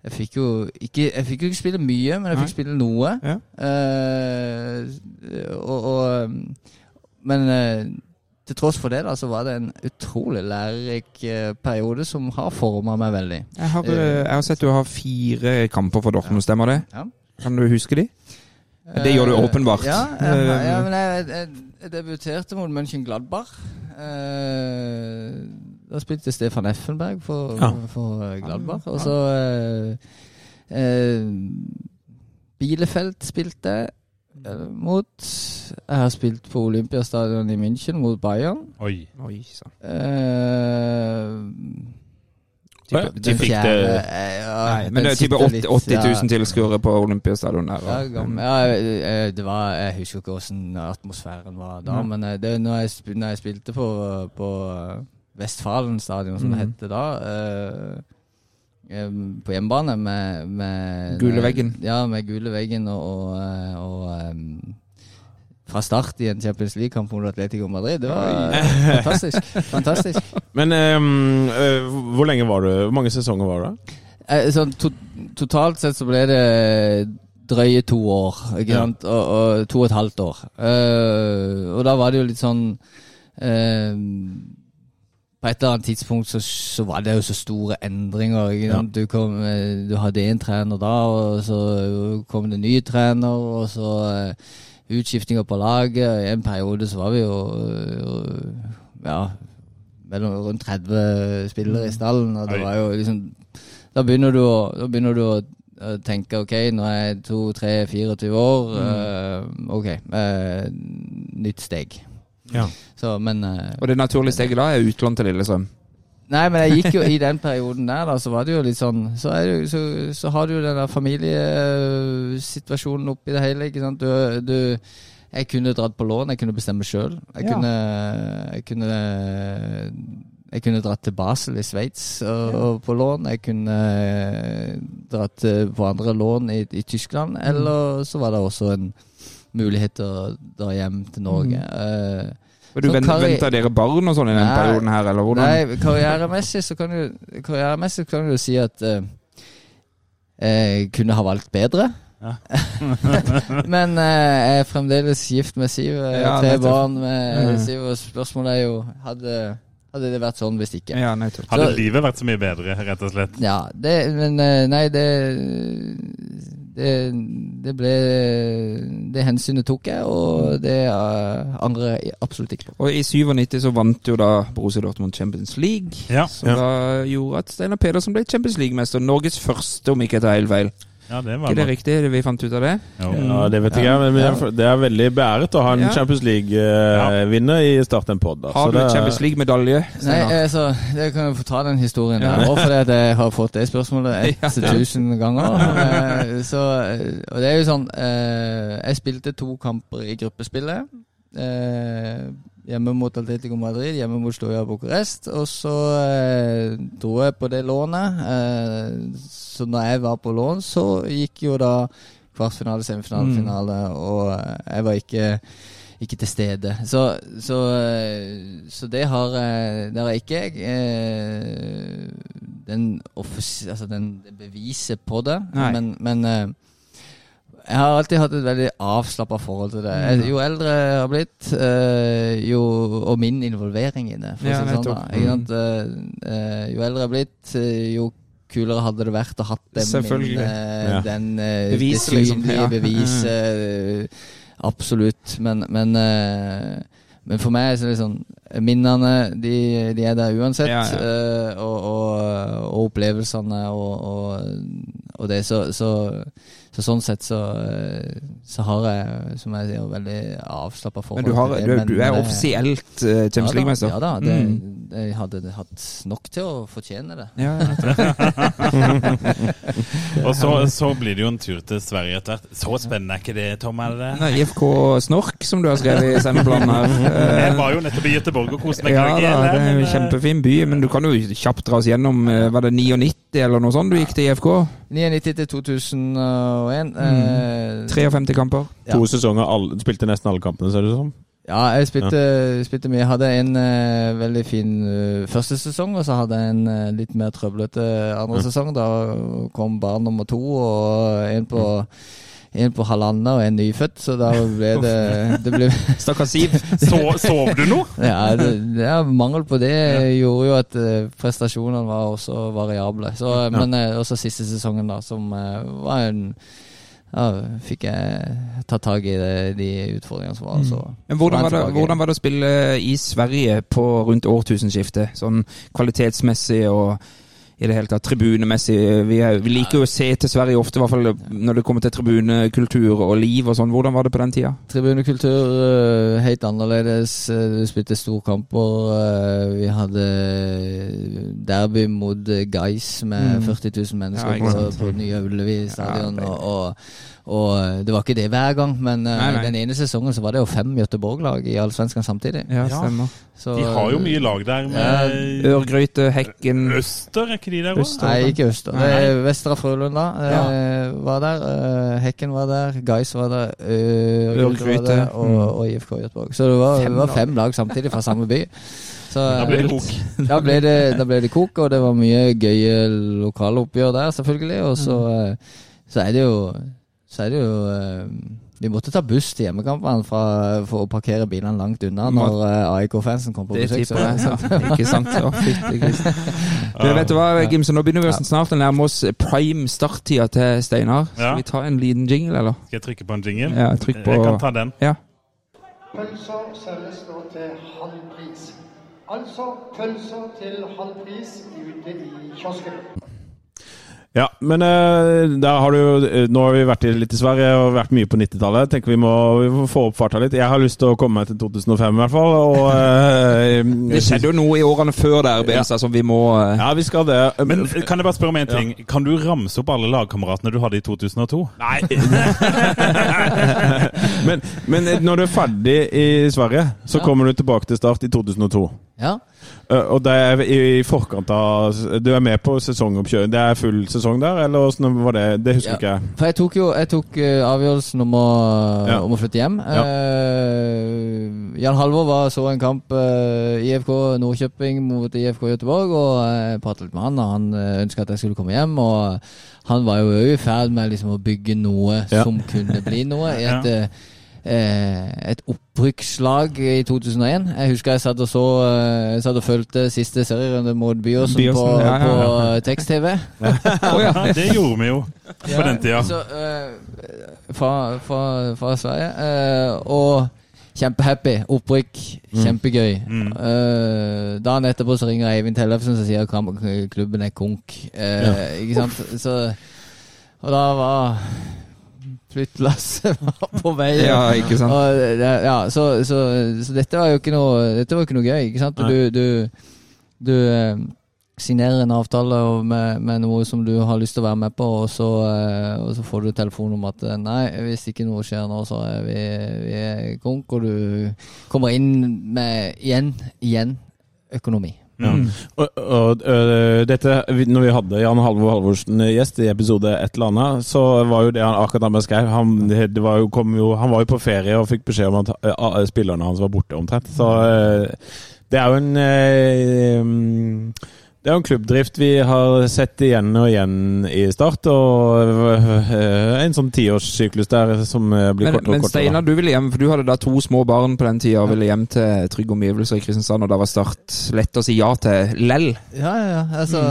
jeg fikk jo ikke, jeg fikk jo ikke spille mye, men jeg Nei. fikk spille noe. Ja. Uh, og, og, men uh, til tross for det da, så var det en utrolig lærerik uh, periode som har forma meg veldig. Jeg har, eh, jeg har sett du har fire kamper for Dortmund, stemmer det? Ja. Kan du huske de? Det gjør du Eh, åpenbart. Ja, jeg, Eh, ja men jeg, jeg, jeg debuterte mot München Gladbar. da spilte Stefan Effenberg for, Ja. for Gladbar. Gladbach. Og så eh, eh, Bielefeld spilte eh, mot. Jeg har spilt på Olympiastadion i München mot Bayern. Oi. Oi sann. Eh, Ja, de fikk det eh, ja, men det er type sitter 80, 80 000 ja. tilskuere på Olympiastadion der. Ja, ja, eh, det var Jeg husker ikke hvordan atmosfæren var da, Ja. men eh, det, når, jeg, når jeg spilte på, på eh, Vestfalen stadion, som det Mhm. het da eh, På hjemmebane med, med Gule veggen. Ja, med gule veggen og, og, eh, og fra start i en Champions League-kamp mot Atletico Madrid. Det var fantastisk. fantastisk. Men eh, hvor lenge var du? Hvor mange sesonger var det? Eh, Sånn, to, totalt sett så ble det drøye to år, Ja. Og, og to og et halvt år. Uh, og da var det jo litt sånn uh, På et eller annet tidspunkt så, så var det jo så store endringer. Sant? Du, kom, du hadde én trener da, og så kom det ny trener, og så eh, utskiftinger på laget. I en periode så var vi jo eh, ja, mellom rundt 30 spillere i stallen, og det var jo liksom Da begynner du å, da begynner du å tenke OK, nå er jeg 2-3-24 år. eh, OK. eh, nytt steg. Ja. Så, men Og det naturlige steget da er utlån til Lillestrøm. Nei, men jeg gikk jo i den perioden der, da, så var det jo litt sånn Så, det, jo- så, så har du jo den der familiesituasjonen oppi det hele, ikke sant. Du, du Jeg kunne dratt på lån, jeg kunne bestemme sjøl. Jeg, Ja. jeg kunne Jeg kunne dratt til Basel i Sveits og på lån. Jeg kunne eh, dratt eh, på andre lån i, i Tyskland. Eller så var det også en mulighet til å dra hjem til Norge. Mm. Og du vent, venter, venter dere barn og sånn i den Nei. perioden her, eller hvordan? Nei, karrieremessig så kan du, karrieremessig kan du si at uh, jeg kunne ha valgt bedre. Ja. Men uh, jeg er fremdeles gift med Siv. eh, Ja, tre nettopp. barn med. Siv. Og spørsmålet er jo hadde, hadde det vært sånn hvis ikke? Ja, nettopp. Hadde Så- livet vært så mye bedre, rett og slett? Ja, det, men nei, det det, det ble Det hensynet tok jeg, og det eh, angrer jeg absolutt ikke på. Og i 97 så vant jo da Borussia Dortmund Champions League. Ja. Som da gjorde at Steinar Pedersen ble Champions League-mester. Norges første, om ikke jeg tar helt feil. Ja, det var ikke det riktig, vi fant ut av det? Jo. Ja, det vet ikke jeg, men det er veldig beæret å ha en Ja. Champions League-vinner i Start en pod. Har du en Champions League-medalje? Nei, altså, det kan jeg få ta den historien Ja. der òg, fordi at jeg har fått det spørsmålet Ja. 1000 ganger. Eh, Så, eh, og det er jo sånn eh, Jeg spilte to kamper i gruppespillet. Hjemme mot Atletico Madrid, hjemme mot Stoja Bucuresti. Og så eh, dro jeg på det lånet. Eh, så når jeg var på lån, så gikk jo da kvartfinale, semifinale, Mm. finale, og eh, jeg var ikke ikke til stede. Så, så, eh, så det har eh, det har ikke jeg. eh, Den, offis- altså den beviset på det. Nei. Men, men jeg har alltid hatt et veldig avslappa forhold til det. Mm. Jeg- Jo eldre jeg har blitt, eh, jo, og min involvering i det, for Ja, å si det sånn. Da. Ikke sant? Eh, eh, jo eldre jeg har blitt, jo kulere hadde det vært å hatt den, Ja. den Beviset, det liksom. synlige Ja. beviset. eh, Absolutt. Men, men, men for meg så er det sånn Minnene de, de er der uansett. Og, og, og opplevelsene og, og det. Så, så, så sånn sett så, eh, så har jeg, som jeg sier, veldig avslappa forhold Men du, har, til det. men- du er offisielt uh, Champions ja, da, League-mester? Ja da, det, Mm. jeg hadde hatt nok til å fortjene det. Ja, ja. Og så, så blir det jo en tur til Sverige etter hvert. Så spennende er ikke det, Tom? Er det det? Nei, IFK Snork, som du har skrevet i sendeplanen her. Eh, Jeg var jo nettopp i Göteborg og koste meg Ja da, det er en kjempefin by, men du kan jo kjapt dra oss gjennom eh, Var det 99 eller noe sånt du gikk til IFK? 99 til 2001. eh, 53 kamper. To sesonger, alle, spilte nesten alle kampene, ser det ut som. Ja, jeg spilte, spilte mye. Jeg hadde en uh, veldig fin uh, første sesong, og så hadde jeg en uh, litt mer trøblete andre sesong. Da kom barn nummer to, og en på, en på halvannen og en nyfødt, så da ble det, det ble, Stakkars Siv. Så, sov du noe? ja, det, ja, Mangel på det gjorde jo at eh, prestasjonene var også variable. Så, Men eh, også siste sesongen, da, som eh, var en ja, fikk jeg tatt tak i det, de utfordringene som var. Så Men hvordan var, det, hvordan var det å spille i Sverige på rundt årtusenskiftet? Sånn kvalitetsmessig og i det hele tatt tribunemessig. Vi, er, vi liker jo å se til Sverige ofte, i hvert fall når det kommer til tribunekultur og liv og sånn. Hvordan var det på den tida? Tribunekultur uh, helt annerledes. Eh, Vi spilte storkamper. eh, vi hadde derby mot Geis Guys med Mm. 40 000 mennesker Ja, på, på Nye Ullevi stadion. Ja, og, og, og eh, det var ikke det hver gang, men eh, Nei, nei. den ene sesongen så var det jo fem Göteborg-lag i Allsvenskan samtidig. Ja, stemmer. Så, De har jo mye lag der med Ørgryte, Hekken Øster, er ikke de der òg? Nei, ikke Øster. Det er Vestra Frølunda ja. var der. eh, Hekken var der. Guys var der. Ørgryte. var der og, og IFK Göteborg. Så det var Fem det var lag. fem lag samtidig fra samme by. Så, Da ble det eh, kok. da ble det, da ble det kok, og det var mye gøye lokale oppgjør der, selvfølgelig. Og så, eh, så er det jo Så er det jo eh, Vi måtte ta buss til hjemmekampene for å parkere bilene langt unna når eh, AIK-fansen kom på Det besøk. tipper jeg. så- Ja, ikke sant? Å, fytti grisen. Du, vet du hva, Gimse, nå begynner vi oss snart å nærme oss prime starttida til Steinar. Skal Ja. vi ta en liten jingle, eller? Skal jeg trykke på en jingle? Ja, trykk på Jeg kan ta den. Ja. Pølser selges nå til halv pris. Altså pølser til halv pris ute i kiosken. Ja, men eh, der har du eh, Nå har vi vært i, litt i Sverige og vært mye på 90-tallet. Tenker vi må, vi må få opp farta litt. Jeg har lyst til å komme meg til 2005 i hvert fall. Og, uh, Det skjedde jo noe i årene før der, Bensa, som vi må uh... Ja, vi skal det. Men kan jeg bare spørre om en ting? Kan du ramse opp alle lagkameratene du hadde i 2002? Nei men, men når du er ferdig i Sverige, så Ja. kommer du tilbake til start i 2002. Ja. Eh, Og det er i i forkant av Du er med på sesongoppkjøring. Det er full sesong der, eller åssen var det? Det husker Ja. ikke jeg. For jeg tok jo jeg tok eh, avgjørelsen om å, Ja. om å flytte hjem. Ja. Uh, Jan Halvor var, så en kamp uh, IFK Nordkjøping mot IFK Göteborg, og jeg pratet litt med han, og han ønska at jeg skulle komme hjem. Og han var jo i ferd med liksom å bygge noe Ja. som kunne bli noe. I et, Ja. Et opprykkslag i 2001. Jeg husker jeg satt og så eh, Jeg satt og fulgte siste serierunde mot Byåsen, Byåsen, på, ja, ja, ja. på tekst-TV. oh, ja. Ja, det gjorde vi jo på den tida. Så, eh, fra, fra, fra Sverige. eh, og kjempehappy. Opprykk. Kjempegøy. Mm. Eh, dagen etterpå så ringer Eivind Tellefsen og sier at klubben er konk. Eh, Ikke sant? Så, og da var flyttlasset var på vei. ja, ikke sant. Og, ja, så, så, så dette var jo ikke noe Dette var ikke noe gøy, ikke sant? Du, du, du eh, signerer en avtale med, med noe som du har lyst til å være med på, og så, eh, og så får du telefon om at eh, nei, hvis ikke noe skjer nå, så er vi, vi konk, og du kommer inn med igjen, igjen økonomi. Ja. Og, og øh, dette, når vi hadde Jan Halvor Halvorsen gjest i episode et eller annet, så var jo det han akkurat med beskrev Han, han var jo på ferie og fikk beskjed om at uh, spillerne hans var borte omtrent. Så uh, det er jo en uh, mm, det er jo en klubbdrift vi har sett igjen og igjen i Start, og en sånn tiårssyklus der som blir Men, kortere og men. Steinar, du ville hjem, for du hadde da to små barn på den tida og ville hjem til trygge omgivelser i Kristiansand, og da var Start lett å si ja til lell. Ja, ja, ja. Altså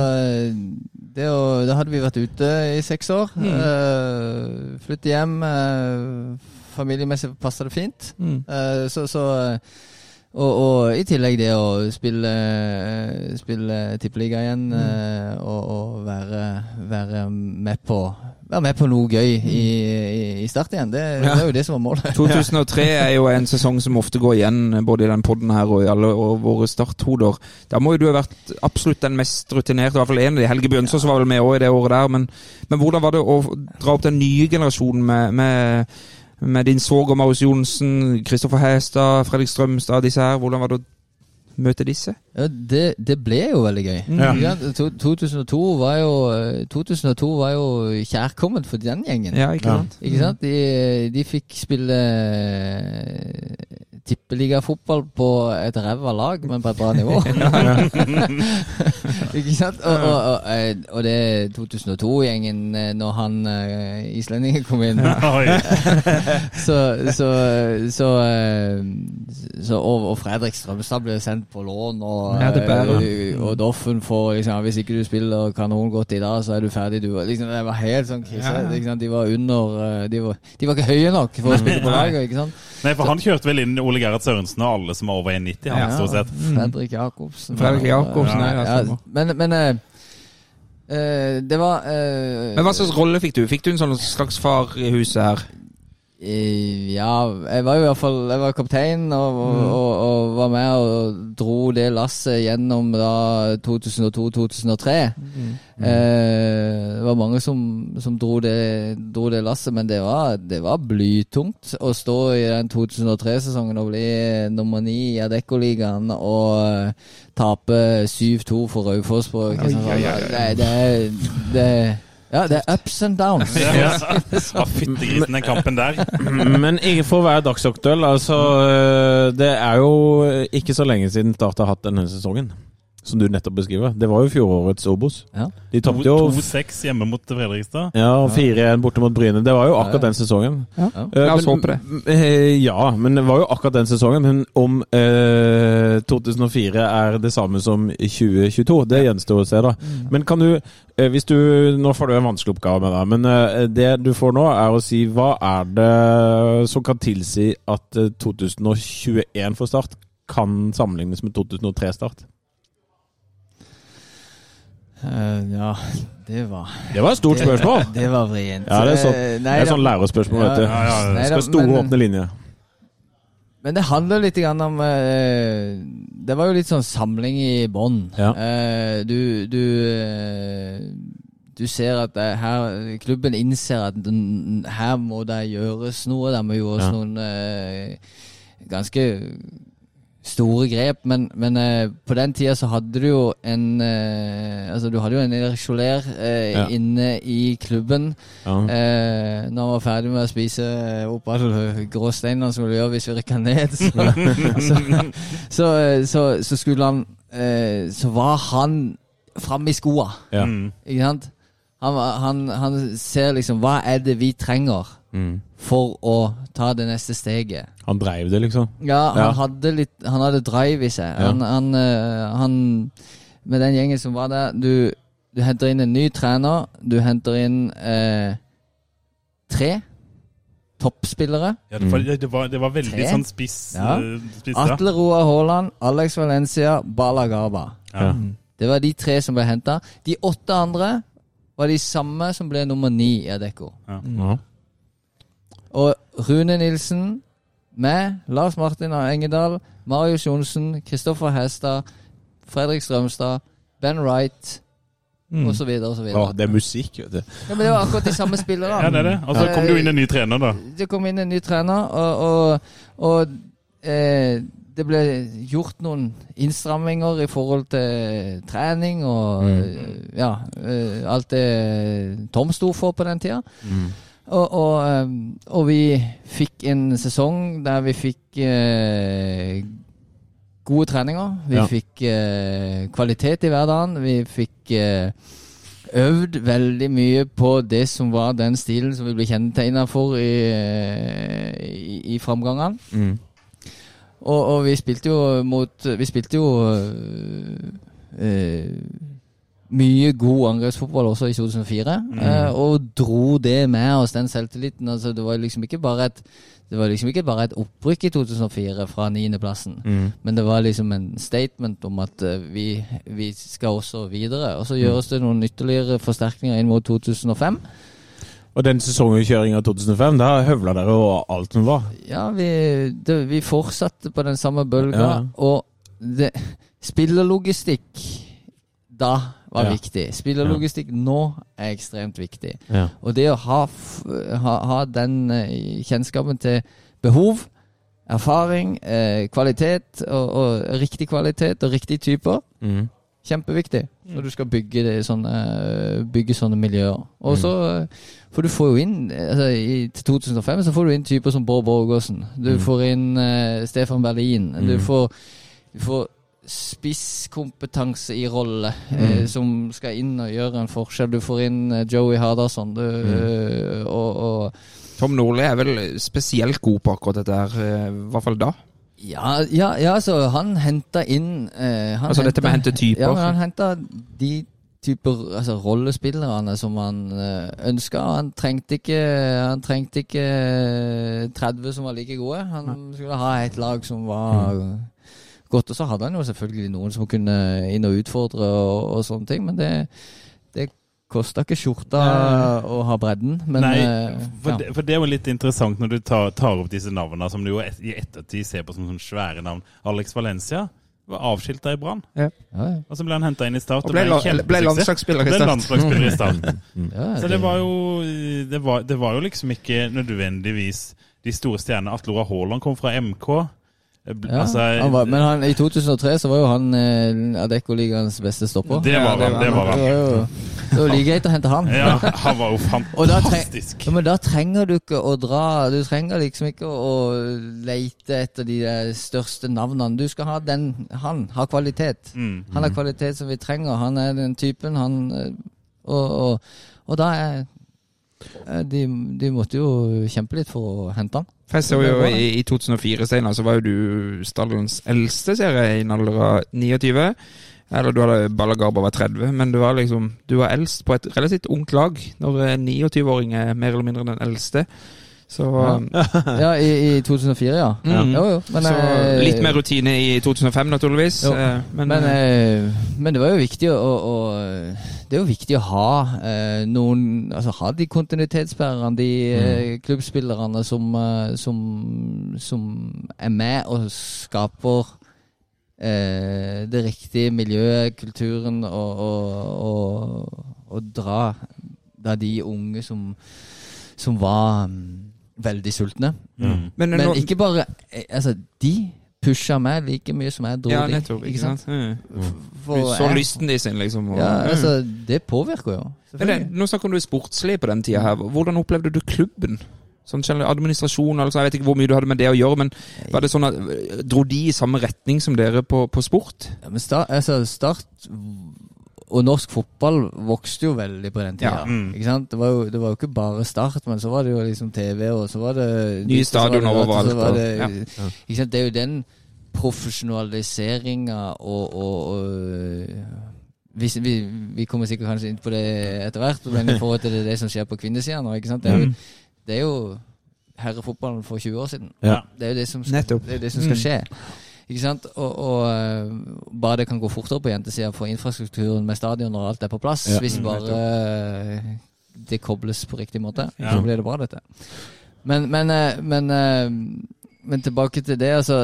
det å, Da hadde vi vært ute i seks år. Uh, flytte hjem. Uh, familiemessig passer det fint. Eh, så, så eh, og, og i tillegg det å spille, eh, spille tippeliga igjen mm. og, og være, være med på være med på noe gøy i, i, Start igjen. Det, det er jo det som var målet. 2003 er jo en sesong som ofte går igjen, både i den podden her og i alle og våre starthoder. Da må jo du ha vært absolutt den mest rutinerte, i hvert fall en av de. Helge Bjønsås var vel med òg i det året der. Men, men hvordan var det å dra opp den nye generasjonen med, med, med din svoger Marius Johnsen, Kristoffer Hestad, Fredrik Strømstad, disse her? Hvordan var det å møte disse? Ja, det, det ble jo veldig gøy. Ja. Sant? To- 2002 var jo eh, 2002 var jo kjærkomment for den gjengen. Ja, ikke Ja. sant? Ikke sant? De, de fikk spille tippeligafotball på et ræva lag, men på et bra nivå. ikke sant? Og, og, og, eh, og det 2002-gjengen, eh, når han uh, islendingen kom inn så, så, så, så og, Fredrik Strømstad ble sendt på lån, og, og Doffen får liksom, Hvis ikke du spiller kanongodt i dag, så er du ferdig, du. Liksom, det var helt sånn krise. De var under de var, de var ikke høye nok for å spille på laget. ikke sant? Nei, for han kjørte vel inn Ole Gerhard Sørensen og alle som er over 1,90, han, stort sett. Fredrik Jacobsen. Fredrik Jacobsen, ja, ja. Men, men eh, eh, det var uh, Men hva slags rolle fikk du? Fikk du en sånn slags far i huset her? Ja, jeg var jo i hvert fall Jeg var kaptein og, og, og, og var med og dro det lasset gjennom da 2002-2003. Eh, det var mange som, som dro, det, dro det lasset, men det var, det var blytungt å stå i den 2003-sesongen og bli nummer ni i Adeccoligaen og eh, tape 7-2 for Raufoss på Kristiansand. Det, det, det, ja, det er ups and downs. Ja, Fyttegrisen, den kampen der. Men ikke for å være dagsaktuell, altså øh, Det er jo ikke så lenge siden Start har hatt denne sesongen. Som du nettopp beskriver. Det var jo fjorårets Obos. Ja. De tapte jo 2-6 hjemme mot Fredrikstad. ja, 4-1 borte mot Bryne. Det var jo akkurat den sesongen. Ja. Eh, La oss håpe det. eh, Ja, men det var jo akkurat den sesongen. Men om uh, 2004 er det samme som 2022, det gjenstår å se, da. Men kan du, uh, hvis du Nå får du en vanskelig oppgave med deg, men eh, det du får nå, er å si hva er det som kan tilsi at eh, 2021 for Start kan sammenlignes med 2003-start? Eh, ja, det var Det var et stort spørsmål. Det, det var vrient. Ja, det er sånn, det er sånn lærerspørsmål, vet du. Ja, ja, ja. Skal store, men- åpne linjer. Men det handler litt om eh, Det var jo litt sånn samling i bånn. Ja. Du du, du ser at her klubben innser at her må det gjøres noe. De må gjøres Ja. noen ganske store grep, men, men eh, på den tida så hadde du jo en eh, Altså du hadde jo en Soler eh, Ja. inne i klubben. Ja. Eh, når han var ferdig med å spise eh, opp alle gråsteinene som vi gjør hvis vi rykker ned, så, så, så, eh, så, så skulle han Så var han framme i skoa, Ja. Ikke sant? Han, han, han ser liksom Hva er det vi trenger Mm. For å ta det neste steget? Han dreiv det, liksom. Ja, han Ja. hadde litt Han hadde drive i seg. Ja. Han, han, eh, han Med den gjengen som var der Du, du henter inn en ny trener. Du henter inn eh, tre toppspillere. Ja, det, var, det, var, det var veldig Tre? sånn spiss, Ja. eh, spiss. Atle Roar Haaland, Alex Valencia, Bala Garba. Ja. Det var de tre som ble henta. De åtte andre var de samme som ble nummer ni i Adecco. Ja. Og Rune Nilsen med Lars Martin av Engedal, Marius Johnsen, Kristoffer Hestad, Fredrik Strømstad, Ben Wright Mm. osv. videre. Å, det er musikk, vet du. Ja, men det var akkurat de samme spillerne. Ja, det er det. Og så kom det jo inn en ny trener, da. Det kom inn en ny trener, og, og, og eh, det ble gjort noen innstramminger i forhold til trening og Mm. eh, ja, eh, alt det Tom sto for på den tida. Mm. Og, og, eh, og vi fikk en sesong der vi fikk eh, gode treninger. Vi Ja. fikk eh, kvalitet i hverdagen. Vi fikk eh, øvd veldig mye på det som var den stilen som vi ble kjennetegna for i, eh, i, i framgangene. Mm. Og, og vi spilte jo mot Vi spilte jo øh, mye god angrepsfotball også i 2004. øh, og dro det med oss, den selvtilliten. Altså, det var liksom ikke bare et det var liksom ikke bare et opprykk i 2004 fra niendeplassen, Mm. men det var liksom en statement om at øh, vi, vi skal også videre. Og så gjøres det noen ytterligere forsterkninger inn mot 2005. Og den sesongkjøringa 2005, da høvla dere og alt som var. Ja, vi, det, vi fortsatte på den samme bølga, Ja. og det, spillerlogistikk da var viktig. Spillerlogistikk nå er ekstremt viktig. Og det å ha, ha, ha den eh, kjennskapen til behov, erfaring, eh, kvalitet, og, og riktig kvalitet og riktige typer, Mm. kjempeviktig når du skal bygge, det, sånne, bygge sånne miljøer. Mm. Og så eh, For du får jo inn altså, i, Til 2005 så får du inn typer som Bård Borgersen. Du Mm. får inn eh, Stefan Berlin. Du Mm. får, du får spisskompetanse i rolle eh, Mm. som skal inn og gjøre en forskjell. Du får inn eh, Joey Hardasson. Du, Mm. eh, og, og Tom Nordli er vel spesielt god på akkurat dette her, eh, i hvert fall da. Ja, ja, ja altså han henta inn eh, han Altså dette med å hente typer. Ja, men han henta de typer altså rollespillerne som han eh, ønska. Han trengte ikke Han trengte ikke eh, 30 som var like gode. Han skulle ha et lag som var godt. Og så hadde han jo selvfølgelig noen som kunne inn og utfordre og, og sånne ting, men det, det kosta ikke skjorta å ha bredden. Men Nei, eh, for, ja. det, for det er jo litt interessant når du tar, tar opp disse navnene som du jo et, i ettertid ser på som sånne svære navn. Alex Valencia var avskilta i Brann, Ja, ja. og så ble han henta inn i Start. Og ble, ble, ble landslagsspiller i start. landslagsspiller i Start. Ja, Så det var jo det var, det var jo liksom ikke nødvendigvis de store stjernene. Atle Ora Haaland kom fra MK. Ja, altså, han var, men han, i 2003 så var jo han eh, Adecco-ligaens beste stopper. det var han. Det var Det var jo det var like greit å hente han. Ja, han var jo fantastisk. Ja, men da trenger du ikke å dra Du trenger liksom ikke å leite etter de største navnene. Du skal ha den Han har kvalitet. Mm. Han har kvalitet som vi trenger. Han er den typen, han eh, Og, og, og da er de, de måtte jo kjempe litt for å hente han. For jeg så jo i, i 2004, Steinar, så var jo du stallens eldste, serie i en alder av 29. Eller du hadde Ballagarba var 30, men du var liksom Du var eldst på et relativt ungt lag. Når 29-åring er mer eller mindre den eldste, Så, um, Ja, i, i 2004, ja. Mm. Jo, jo. Men, så eh, litt mer rutine i 2005, naturligvis. Eh, Men, Men, eh, eh, men det var jo viktig å, å Det er jo viktig å ha eh, noen Altså ha de kontinuitetsbærerne, de mm. klubbspillerne som, eh, som Som er med og skaper eh, det riktige miljøet, kulturen, og, og, og, og dra da de unge som, som var mm, veldig sultne. Mm. men, Men nå, ikke bare eh, Altså, de pusha meg like mye som jeg dro Ja, de. nettopp. Ikke sant? Mm. For Du så jeg- lysten de sin, liksom. Og, Ja, Mm. altså, det påvirker jo. Men det, nå snakker du sportslig på den tida her. Hvordan opplevde du klubben? Sånn administrasjon, altså jeg vet ikke hvor mye du hadde med det å gjøre, men var det sånn at øh, dro de i samme retning som dere på, på sport? Ja, men start, altså, start og norsk fotball vokste jo veldig på den tida. Ja. Mm. Ikke sant? Det, var jo, det var jo ikke bare Start, men så var det jo liksom TV, og så var det Nye var stadion overalt, det- ja. Ikke sant? Det er jo den profesjonaliseringa og, og, og vi, vi, vi kommer sikkert kanskje inn på det etter hvert, men i forhold til det, det som skjer på kvinnesida nå, ikke sant? Det er jo, det er jo herrefotballen for 20 år siden. Ja. Det er jo det som det er det som skal Mm. Ikke sant? Og, og eh, bare det kan gå fortere på jentesida for infrastrukturen med stadion og alt er på plass, Ja. hvis Mm, bare det kobles på riktig måte, Ja. så blir det bra, dette. Men, men, eh, men, eh, men tilbake til det, altså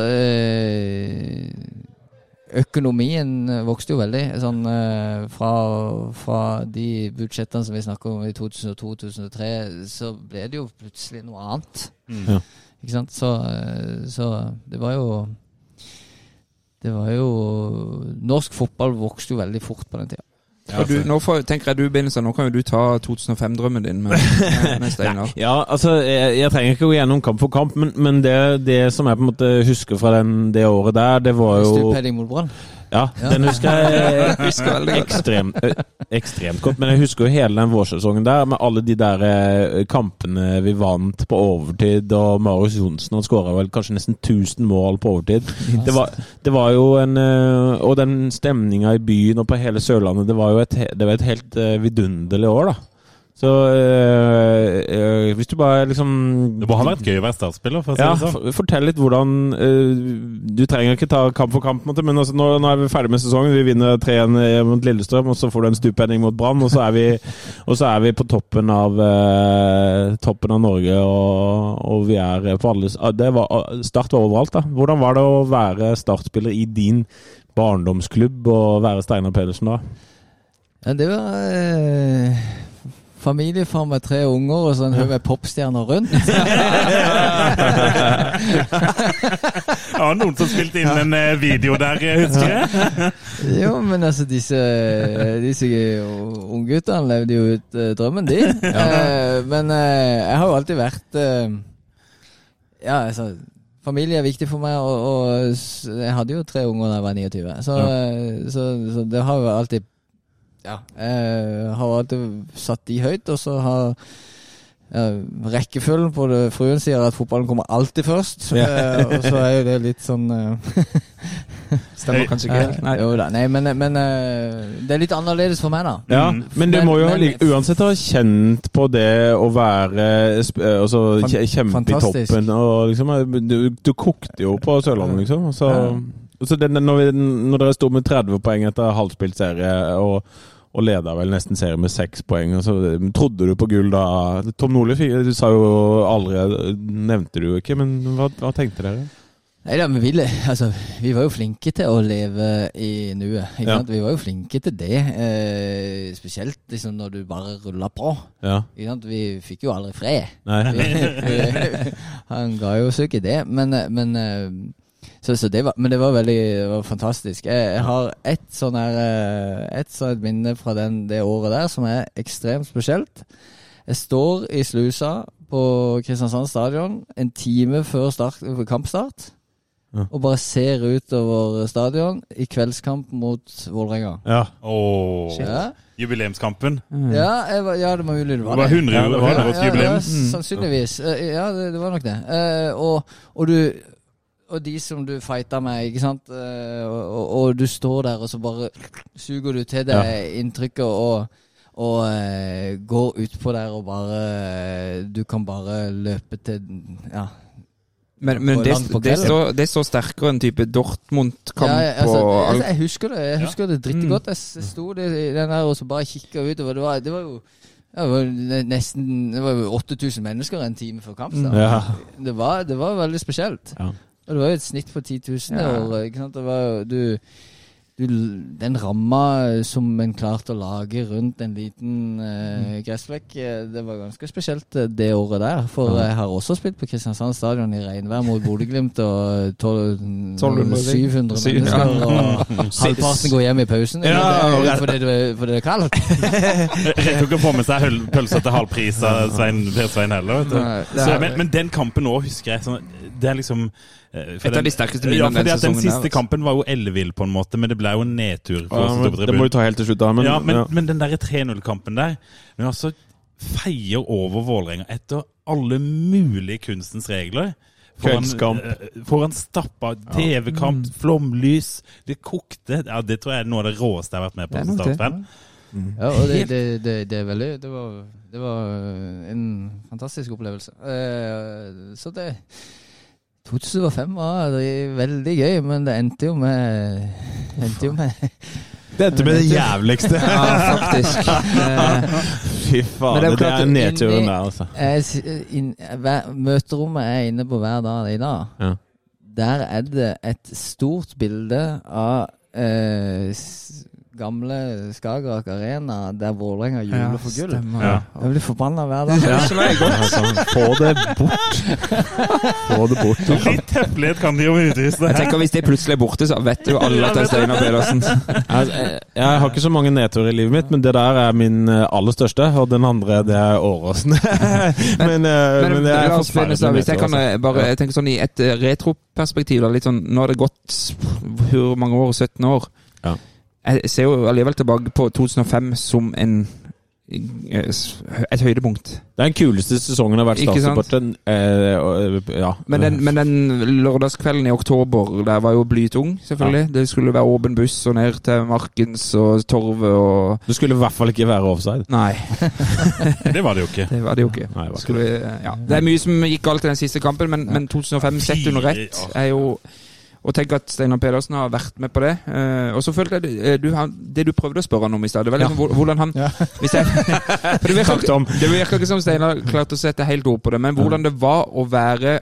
Økonomien vokste jo veldig. Sånn, eh, fra, fra de budsjettene som vi snakker om i 2002-2003, så ble det jo plutselig noe annet. Mm. Ja. Ikke sant? Så, så det var jo Det var jo Norsk fotball vokste jo veldig fort på den tida. Ja, du, nå får, tenker jeg du, nå kan jo du ta 2005-drømmen din med, med Steinar. Ja, altså, jeg, jeg trenger ikke gå gjennom kamp for kamp, men, men det, det som jeg på en måte husker fra den, det året der, det var jo Stupheading mot Brann. Ja, den husker jeg Husker ekstremt, ekstremt godt. Men jeg husker jo hele den vårsesongen der, med alle de der eh, kampene vi vant på overtid, og Marius Johnsen han skåra vel kanskje nesten 1000 mål på overtid. Det var, det var jo en Og den stemninga i byen og på hele Sørlandet, det var jo et, det var et helt eh, vidunderlig år, da. Så øh, øh, hvis du bare liksom Det må ha vært gøy å være startspiller, for å si ja, det sånn. fortell litt hvordan øh, Du trenger ikke ta kamp for kamp, men altså, nå, nå er vi ferdig med sesongen. Vi vinner 3-1 mot Lillestrøm, og så får du en stupending mot Brann. Og, så vi- og så er vi på toppen av Toppen av Norge, og, og vi er på alle ah, det var, ah, Start var overalt, da. Hvordan var det å være startspiller i din barndomsklubb og være Steinar Pedersen da? Ja, det var familiefar med tre unger og så en haug med popstjerner rundt. Ja, noen som spilte inn en eh, video der, eh, husker jeg. jo, men altså, disse, disse ungguttene levde jo ut eh, drømmen, de. Eh, men eh, jeg har jo alltid vært eh, Ja, altså Familie er viktig for meg, og, og jeg hadde jo tre unger da jeg var 29. Så, ja. så, så det har jo alltid Ja. Jeg har alltid satt de høyt, og så har ja, rekkefølgen på det Fruen sier at fotballen kommer alltid først. Eh, og så er jo det litt sånn eh, Stemmer kanskje ikke helt. Nei. Jo da, nei, men, men eh, det er litt annerledes for meg, da. Ja, Mm. men du må jo men- uansett ha kjent på det å være eh, altså, kjempe i toppen. Og liksom, eh, du, du kokte jo på Sørlandet, liksom. Så, Ja. så det, når, vi, når dere sto med 30 poeng etter halvspilt serie, og, og leda vel nesten serien med seks poeng, og så trodde du på gull da? Tom Nordli du sa jo aldri Nevnte du jo ikke, men hva, hva tenkte dere? Nei da, men vi, altså, vi var jo flinke til å leve i nuet. Ja. Vi var jo flinke til det. Eh, spesielt liksom når du bare rulla på. Ja. Vi fikk jo aldri fred. Vi- Han ga jo oss ikke det, men, eh, men eh, så, så det var, Men det var veldig det var fantastisk. Jeg, jeg har ett sånn her eh, Et sånt minne fra den, det året der som er ekstremt spesielt. Jeg står i slusa på Kristiansand stadion en time før start, kampstart. Ja. Og bare ser utover stadion i kveldskamp mot Vålerenga. Ja. Oh. Ja. jubileumskampen. Ja, jeg var, ja, det var mulig det Det var det. 100 Ja, det var 100, 100-årsjubileum. Ja, ja, sannsynligvis. Eh, Ja, det, det var nok det. Uh, og, og du og de som du fighter med, ikke sant. Eh, og, og, og du står der, og så bare suger du til deg inntrykket. Og, og uh, går utpå der og bare eh, Du kan bare løpe til Ja. Men, men det, er så det, står, det står sterkere enn type Dortmund-kamp ja, ja, altså, og altså, alt. jeg husker det jeg husker det drittig Mm. godt. Jeg sto i den der og så bare kikka utover. Det var, det var jo det var nesten Det var jo 8000 mennesker en time før kamp. Mm. Ja. Det, var, det var veldig spesielt. Ja. Og det var jo et snitt på 10 000. Ja. Og, ikke sant? Det var jo du, du, Den ramma som en klarte å lage rundt en liten eh, gressflekk, eh, det var ganske spesielt eh, det året der. For Ja. jeg har også spilt på Kristiansand stadion i regnvær mot Bodø-Glimt og 1200 700 mennesker. ja. Og halvparten går hjem i pausen. Ja, det er fordi det, fordi det er kaldt. Rekker ikke å få med seg pølser til halv pris av Per Svein heller. Vet du. Så, er- men, men den kampen òg husker jeg sånn, Det er liksom eh, Et av de sterkeste Ja, minnene ja, den at den sesongen siste der, altså. kampen var jo ellevill på en måte, men det ble jo en nedtur. Ja, men det må vi ta helt til slutt, da. Men, ja, men, ja. men den der 3-0-kampen der Men altså feier over Vålerenga etter alle mulige kunstens regler. Foran, Kveldskamp. eh, foran stappa TV-kamp, flomlys. Det kokte. Ja, Det tror jeg er noe av det råeste jeg har vært med på som. Start-fan. Ja, og det, det, det, det er veldig Det var, det var en fantastisk opplevelse. Eh, så det 2005 var veldig gøy, men det endte jo med Endte jo med Det endte med det jævligste. Ja, faktisk. Eh, Fy faen, det det, er nedturen der, altså. inn, Møterommet jeg er inne på hver dag i dag. Ja. Der er det et stort bilde av eh, gamle Skagerrak Arena der Vålerenga jubler for gull. Ja. Jeg blir forbanna hver dag. Ja. Altså, få det bort. Få det bort. Litt høflighet kan de jo utvise. Jeg tenker Hvis det plutselig er borte, så vet jo alle at det er Steinar Pedersen. Jeg, jeg, har ikke så mange nedturer i livet mitt, men det der er min eh, aller største. Og den andre, det er Åråsen. men, men, men, det er forferdelig Hvis jeg kan eh, bare jeg tenker sånn i et eh, retroperspektiv, litt sånn Nå har det gått hvor mange år? 17 år. Ja. Jeg ser jo allikevel tilbake på 2005 som en eh, et høydepunkt. Det er den kuleste sesongen jeg har vært statssupporten. Eh, ja. Men den, men den lørdagskvelden i oktober, der var jo blytung, selvfølgelig. Det skulle være åpen buss og ned til Markens og Torvet og Du skulle i hvert fall ikke være offside. Nei, Det var det jo ikke. det var det jo ikke. Nei, det ikke Skulle, ja. Det er mye som gikk galt i den siste kampen, men, men 2005 sett under ett er jo og tenk at Steinar Pedersen har vært med på det. Eh, og så følte jeg det, eh, du, han, det du prøvde å spørre han om i stad, det var liksom hvor- hvordan han hvis jeg, det, virker, det virker ikke som Steinar klarte å sette helt ord på det, men hvordan det var å være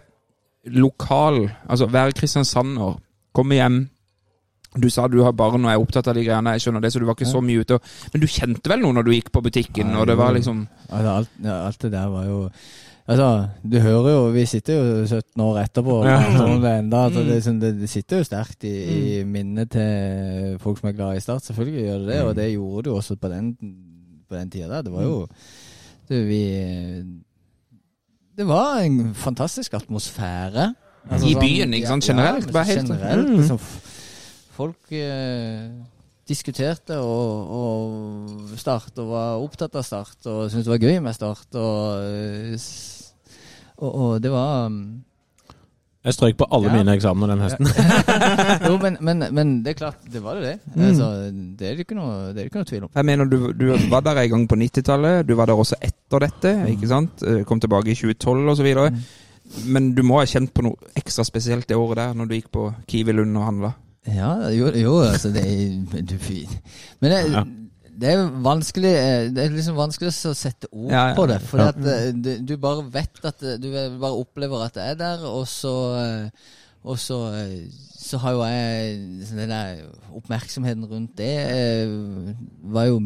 lokal, altså være kristiansander, komme hjem. Du sa du har barn og er opptatt av de greiene, jeg skjønner det, så du var ikke så mye ute. Men du kjente vel noe når du gikk på butikken, og det var liksom alt, ja, alt det der var jo Altså, du hører jo Vi sitter jo 17 år etterpå Ja. Sånn det enda, altså, Mm. det, det, det sitter jo sterkt i, i minnet til folk som er glad i Start. Selvfølgelig gjør det det, og det gjorde jo også på den, på den tida der. Det var jo det, Vi Det var en fantastisk atmosfære. Altså, I sånn- byen, ikke sant? Generelt, Ja, bare helt- generelt. Mm. Liksom, folk eh, diskuterte og, og Start, og var opptatt av Start, og syntes det var gøy med Start. Og, eh, og, og det var um, Jeg strøk på alle Ja. mine eksamener den høsten. Jo, men, men, men det er klart, det var det det. Mm. Altså, det er det ikke noe, det er ikke noe tvil om. Jeg mener, du, du var der en gang på 90-tallet, du var der også etter dette, ikke sant? Eh, Kom tilbake i 2012 og så videre. Men du må ha kjent på noe ekstra spesielt det året der, når du gikk på Kiwi Lund og handla. Ja, jo, jo altså det er du. Men det, Ja. Det er vanskelig eh, Det er liksom vanskelig å sette ord Ja, ja. på det. For eh, du, du bare vet at Du bare opplever at det er der, og så eh, Og så, eh, så har jo jeg Den der oppmerksomheten rundt det eh, var jo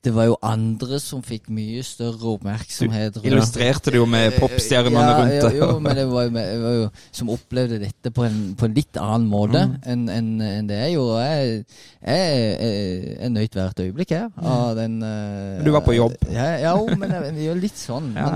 Det var jo andre som fikk mye større oppmerksomhet. Du Illustrerte det jo med popstjernene ja, rundt det. Jo, jo, men det var jo, jeg var jo som opplevde dette på en, på en litt annen måte enn en, en det jeg gjorde. Jeg, jeg, jeg er nøyd hvert øyeblikk her. Av den, uh, Du var på jobb. Ja, ja jo, men vi gjør litt sånn. Ja.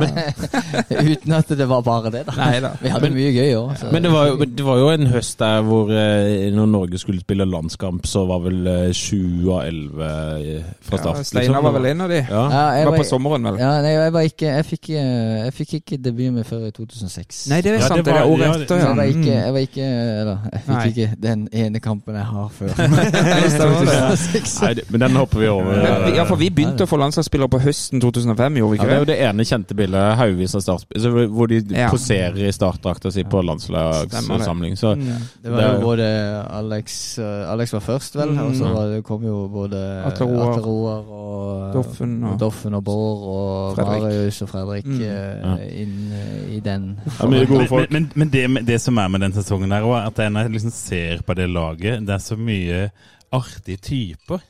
Uten at det var bare det, da. Neida. Vi hadde mye gøy òg. Men det var, det var jo en høst der hvor eh, når Norge skulle spille landskamp, så var vel eh, sju av elleve eh, fra Ja, start. Steinar Steinar var vel en av de? Ja. Ja, jeg var var, på sommeren, vel? ja, nei, jeg var ikke Jeg fikk, eh, jeg fikk ikke debuten min før i 2006. Nei, det er Ja, sant. det Det er var- året etter, jeg var ikke, Mm. jeg var ikke Eller, jeg fikk Nei. ikke den ene kampen jeg har før. Det stemmer det. 2006. Nei, men den hopper vi over. Men Ja, for vi begynte å få landslagsspillere på høsten 2005, gjorde vi Ja, det er jo det? ene kjente bildet Haugevis av startspillere hvor de Ja. poserer i startdrakta si på landslagssamling. Så. Det var jo både Alex eh, Alex var først, vel, og så Mm. var det, kom jo både Atle Roar. Og Doffen og- Doffen og Bård og Fredrik. Marius og Fredrik Mm. eh, Ja. inn eh, i den. Ja, mye gode Men, folk. men, men det, det som er med den sesongen her også, er at når jeg liksom ser på det laget, det er så mye artige typer.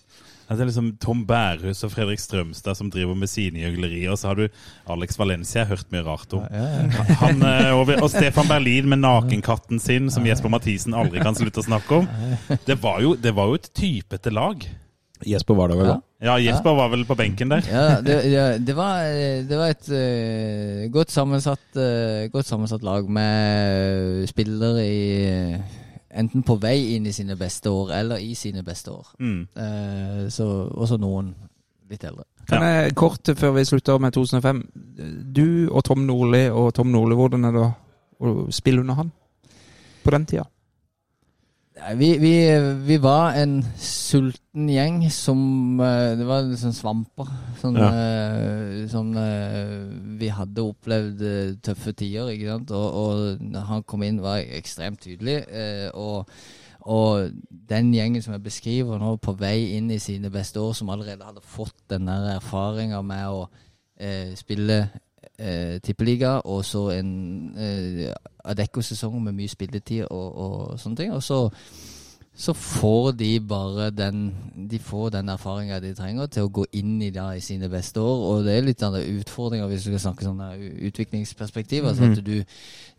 At det er liksom Tom Bærhus og Fredrik Strømstad som driver med sine gjøglerier. Og så har du Alex Valencia, jeg har hørt mye rart om. Ja, ja. Han, eh, og, og Stefan Berlin med nakenkatten sin, som Jesper Mathisen aldri kan slutte å snakke om. Det var jo, det var jo et typete lag. Jesper var det vel da? Ja, Jesper var vel på benken der. Ja, det, ja, det, var, det var et uh, godt, sammensatt, uh, godt sammensatt lag med spillere i uh, Enten på vei inn i sine beste år, eller i sine beste år. Mm. Eh, så også noen litt eldre. Kan jeg kort før vi slutter med 2005 Du og Tom Nordli og Tom Nordli, hvordan er det å spille under han på den tida? Vi, vi, vi var en sulten gjeng som eh, Det var sånn svamper. Sånn, eh, sånn uh, Vi hadde opplevd tøffe tider, ikke sant. Og, og når han kom inn, var ekstremt tydelig. Uh, og, og den gjengen som jeg beskriver nå, på vei inn i sine beste år, som allerede hadde fått den der erfaringa med å spille tippeliga, og så en eh, Adecco-sesong med mye spilletid og, og sånne ting. Og så, så får de bare den De får den erfaringa de trenger til å gå inn i det i sine beste år. Og det er litt av utfordringer hvis du skal snakke sånn utviklingsperspektiv. Altså at du,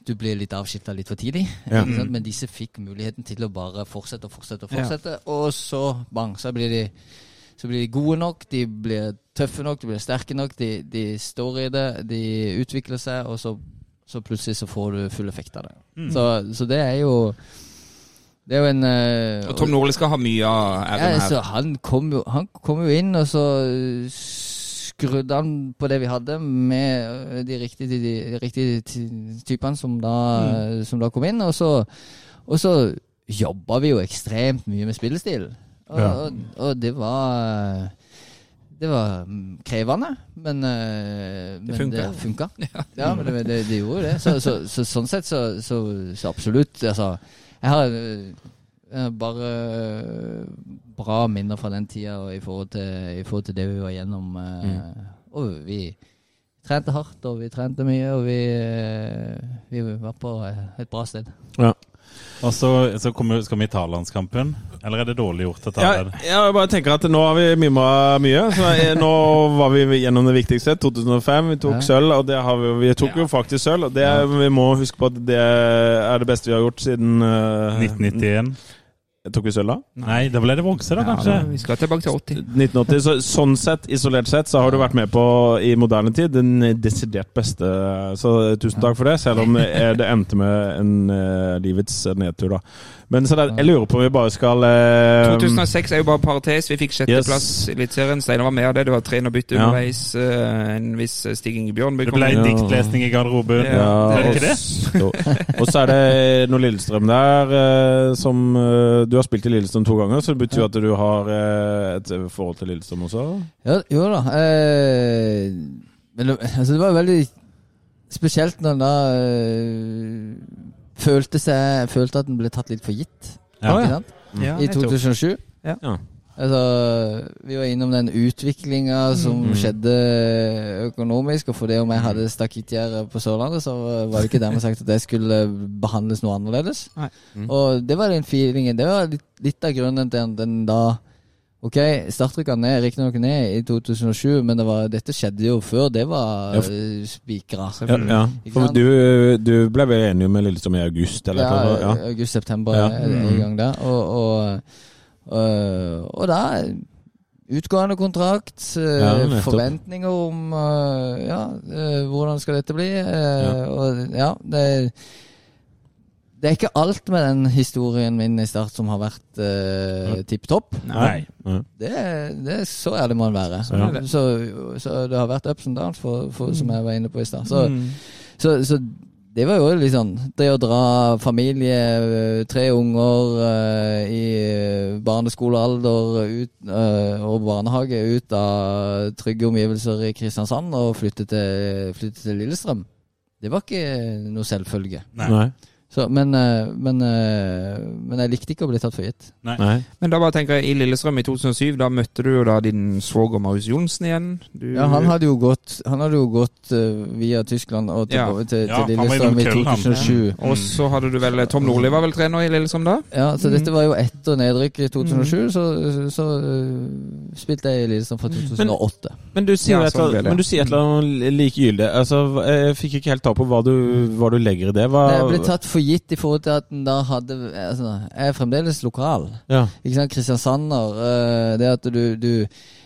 du blir litt avskilta litt for tidlig. Ja. Men disse fikk muligheten til å bare fortsette og fortsette og fortsette. Og så bang, så blir de så blir de gode nok, de blir tøffe nok, de blir sterke nok, de, de står i det, de utvikler seg, og så, så plutselig så får du full effekt av det. Så, så det er jo Det er jo en uh, Og Tom Nordli skal ha mye av ja, æren så her. han kom, jo, han kom jo inn, og så skrudde han på det vi hadde, med de riktige, de, riktige typene som da, som da kom inn. Og så, og så jobba vi jo ekstremt mye med spillestil. Og, Ja. og, og det var det var mm, krevende, men Det men funka. Det funka. Ja, men det, det, det gjorde det. Så, så, så, sånn sett så, så, så absolutt. Altså, jeg har eh, bare øh, bra minner fra den tida i i forhold til det vi var gjennom. Mm. Og vi trente hardt, og vi trente mye, og vi, eh, vi var på et bra sted. Og så, så kommer, skal vi ta landskampen. Eller er det dårlig gjort å ta Ja, den? jeg bare tenker at nå har vi mimra mye. Så jeg, nå var vi gjennom det viktigste. 2005, vi tok Ja. sølv, og det har vi, vi tok jo faktisk sølv. Og det, vi må huske på at det er det beste vi har gjort siden uh, 1991? Tok vi sølv da? Nei, da ble det bronse, da, Ja, kanskje? da, vi skal tilbake til 80. 1980. Så, sånn sett, isolert sett, så har du vært med på i moderne tid den desidert beste. Så tusen takk for det, selv om eh, det endte med en uh, livets nedtur, da. Men så det, jeg lurer på om vi bare skal eh, 2006 er jo bare parentes. Vi fikk sjetteplass Yes. i Eliteserien. Steinar var med av det. Det var trenerbytte Ja. underveis. eh, En viss Stig Inge Bjørnby Det ble en Ja. diktlesning i garderoben. Ja. Er det ikke det? Og så er det noe Lillestrøm der eh, som eh, Du har spilt i Lillestrøm to ganger, så det betyr at du har eh, et forhold til Lillestrøm også? Ja, jo da. Eh, men altså det var veldig spesielt når da eh, følte, seg, følte at den ble tatt litt for gitt. Ja. Ikke sant? Ja, I 2007. Ja. Altså, vi var innom den utviklinga som Mm. skjedde økonomisk. Og fordi om jeg hadde stakittgjerde på Sørlandet, så var det ikke dermed sagt at jeg skulle behandles noe annerledes. Nei. Mm. Og det var den feelingen. Det var litt, litt av grunnen til at den da Ok, startrykka ned, riktignok ned i 2007, men det var, dette skjedde jo før det var Ja, uh, spikra. Ja, ja. For du, du ble vel enig med Lillestrøm i august, eller? Ja, ja. august-september Ja. er det en gang der. Og, og, og, og da Utgående kontrakt, eh, Ja, forventninger om eh, Ja, eh, hvordan skal dette bli? Ja. Og ja, det det er ikke alt med den historien min i Start som har vært uh, tipp topp. Nei. Det, det er så ærlig må en være. Så, ja. Så, så det har vært ups and downs, for, for, som jeg var inne på i stad. Så, Mm. så, så det var jo litt sånn Det å dra familie, eh, tre unger uh, i barneskolealder ut, uh, og barnehage ut av trygge omgivelser i Kristiansand og flytte til, flytte til Lillestrøm, det var ikke noe selvfølge. Nei. Nei. Så, men, eh, men, eh, men jeg likte ikke å bli tatt for gitt. Nei. Men da bare tenker jeg, i Lillestrøm i 2007, da møtte du jo da din svoger Marius Johnsen igjen. Du, Ja, han hadde jo gått, han hadde jo gått uh, via Tyskland og Ja. til, Ja, til han var Lillestrøm i innom Köln, 2007. Og så hadde du vel Tom Nordli var vel trener i Lillestrøm da? Ja, så dette Mm. var jo etter nedrykk i 2007, så, så uh, spilte jeg i Lillestrøm fra 2008. Men du sier, Ja, et, sånn eller- men et eller annet likegyldig. Altså, jeg fikk ikke helt tak på hva du, hva du legger i det. Hva, jeg ble tatt for gitt i forhold til at den da hadde altså, Jeg er fremdeles lokal. ja. Ikke sant, Kristiansander. øh, det at du, du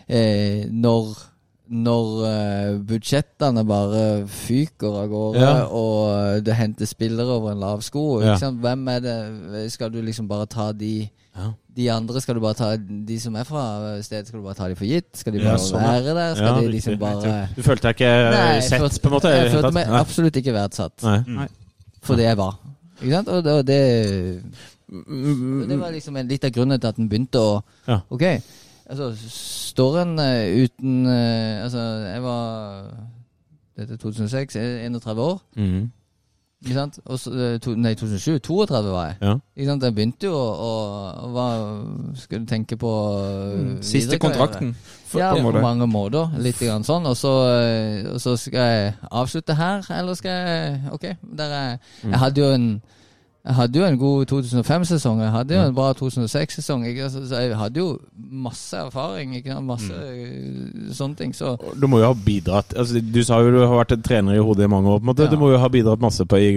eh, Når når eh, budsjettene bare fyker av gårde, Ja. og du henter spillere over en lav sko Ja. ikke sant? Hvem er det Skal du liksom bare ta de Ja. De andre skal du bare ta De som er fra stedet, skal du bare ta de for gitt? Skal de Ja, bare sånn, være der? Skal Ja, de liksom bare Du følte deg ikke Nei, sett, følte- på en måte? Jeg følte meg absolutt ikke verdsatt Nei. for det jeg var. Ikke sant? Og det, og det, Mm, og det var liksom en litt av grunnen til at den begynte å Ja. Ok, altså står en eh, uten eh, Altså, jeg var Dette er 2006, jeg er 31 år. mm, Ikke sant? Og så, eh, to, nei, 2007. 32 var jeg. ja. Ikke sant? Jeg begynte jo å, å hva skulle du tenke på eh, Siste kontrakten. For. Ja, på på mange måter. Litt grann sånn. Og så, eh, og så skal jeg avslutte her, eller skal jeg Ok, der er Mm. Jeg hadde jo en jeg hadde jo en god 2005-sesong, jeg hadde jo en bra 2006-sesong. Altså, Så jeg hadde jo masse erfaring, ikke masse mm. sånne ting. Så Du må jo ha bidratt altså, Du sa jo du har vært en trener i hodet i mange år. Ja. Du må jo ha bidratt masse på i,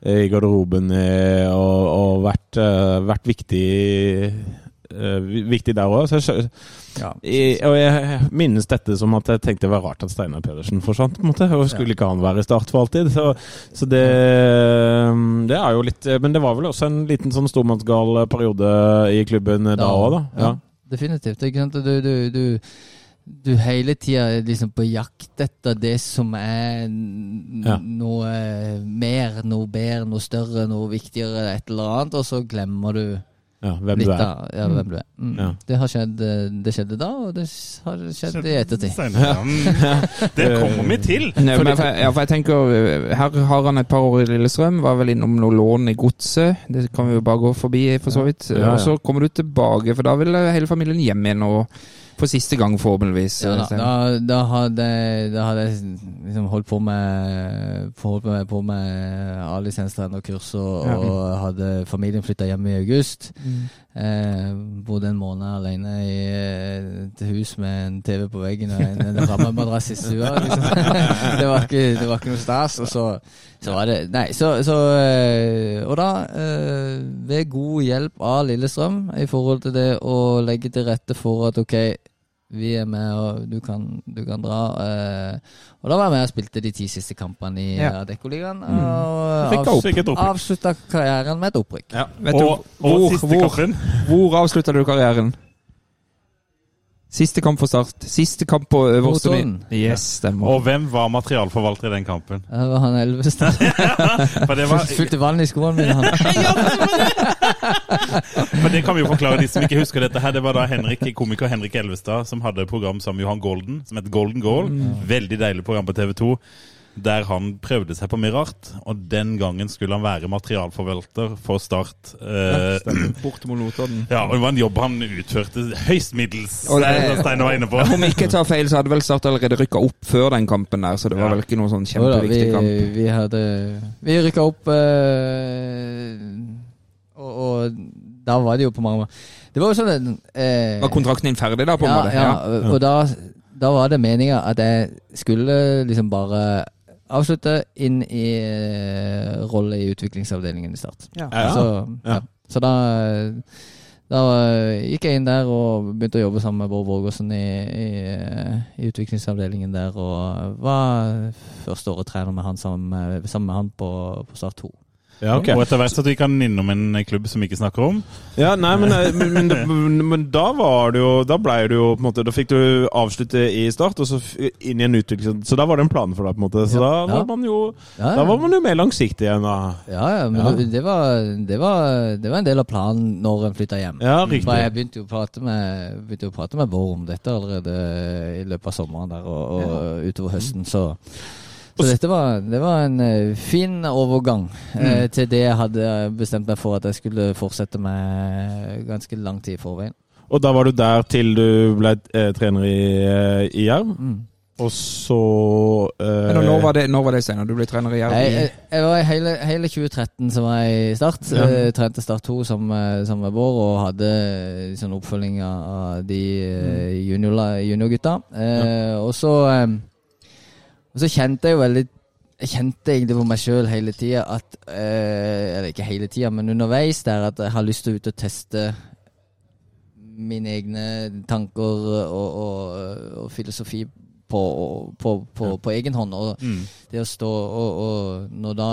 i garderoben eh, og, og vært, eh, vært viktig eh, Viktig der òg. ja. Og jeg minnes dette som at jeg tenkte det var rart at Steinar Pedersen forsvant. på en måte Og Skulle ikke han være i Start for alltid? Så, så det, det er jo litt Men det var vel også en liten sånn stormannsgal periode i klubben da òg, da. Ja. Definitivt. ikke sant? Du, du, du, du hele tida er liksom på jakt etter det som er Ja. noe mer, noe bedre, noe større, noe viktigere, et eller annet, og så glemmer du ja hvem litt du er. av ja, hvem du er. Mm. Ja. Det har skjedd eh, Det skjedde da, og det har skjedd i ettertid. Ja. Det kommer vi til. Nei, men for, ja, for jeg tenker eh, Her har han et par år i Lillestrøm. Var vel innom noe lån i godset. Det kan vi jo bare gå forbi, for så vidt. Ja, ja. Og så kommer du tilbake, for da vil hele familien hjem igjen. Og for siste gang, forhåpentligvis. Ja, da, da, da, hadde, da hadde jeg liksom holdt på med Holdt med, på med A-lisenstrenerkurs og, Ja. og hadde familien flytta hjem i august. Mm. Eh, bodde en måned alene i et hus med en TV på veggen og en, en rammemadrass i stua. Liksom. det, var ikke, det var ikke noe stas. Og så, så var det Nei, så, så eh, Og da, eh, ved god hjelp av Lillestrøm i forhold til det å legge til rette for at ok, vi er med, og du kan, du kan dra. Uh, og da var jeg med og spilte de ti siste kampene i Ja. Adeccoligaen. Mm. Og avs avslutta karrieren med et opprykk. Ja. Vet du, Og, og hvor, siste hvor, kampen. hvor avslutta du karrieren? Siste kamp for Start. Siste kamp på øverste Notodden. nivå. Yes, stemmer. Og hvem var materialforvalter i den kampen? Det var han Elvestad. For det, var, Fylte vann i skoene mine. Han. for det kan vi jo forklare de som ikke husker dette. her Det var da Henrik, komiker Henrik Elvestad som hadde et program sammen med Johan Golden, som het Golden Goal. Veldig deilig program på TV 2. Der han prøvde seg på mye rart. Og den gangen skulle han være materialforvalter for Start. Eh, Borte mot Notodden. ja, og Det var en jobb han utførte høyst middels, som Steinar var inne på. Om ikke tar feil, så hadde vel Start allerede rykka opp før den kampen der, så det var Ja. vel ikke noen sånn kjempeviktig da, vi, kamp. vi hadde Vi rykka opp eh, og, og da var det jo på mange måter Det var jo sånn eh, Var kontrakten din ferdig da, på en ja, måte? Ja, og da, da var det meninga at jeg skulle liksom bare avslutte inn i uh, rolle i utviklingsavdelingen i Start. Ja. Ja. Så, Ja. ja. så da da eh, gikk jeg inn der og begynte å jobbe sammen med Bård Vågåsen i, i, eh, i utviklingsavdelingen der. Og var første året trener med han sammen sammen med han på, på Start 2. Ja, okay. Og etter hvert så gikk han innom en klubb som vi ikke snakker om. Ja, nei, men, eh, men, men, men, da var det jo Da ble det jo på en måte Da fikk du avslutte i start, og så inn i en utvikling. Så da var det en plan for deg, på en måte. Så Ja. da var man jo Ja, Da var man jo mer langsiktig igjen, da. Ja, ja, men Ja. Det, var, det, var, det var en del av planen når en flytta hjem. Ja, riktig. For jeg begynte jo å prate med, begynte jo å prate med Bård om dette allerede i løpet av sommeren der og, og utover høsten, så så dette var, det var en eh, fin overgang eh, til det jeg hadde bestemt meg for at jeg skulle fortsette med ganske lang tid i forveien. Og da var du der til du ble eh, trener i, eh, i Jerv. Og så eh, Men når var det, når var det senere? Du ble trener i Jerv? Jeg, jeg, jeg var i hele, hele 2013 som var jeg i Start. Ja. Jeg trente Start 2 som, eh, som med Bård og hadde eh, sånn oppfølging av de juniorgutta. junior. Eh, Og så eh, Og så kjente jeg jo veldig Jeg kjente egentlig på meg sjøl hele tida at eh, Eller ikke hele tida, men underveis der at jeg har lyst til å ut og teste mine egne tanker og, og, og filosofi på, på, på, på egen hånd. Og det å stå og, og Når da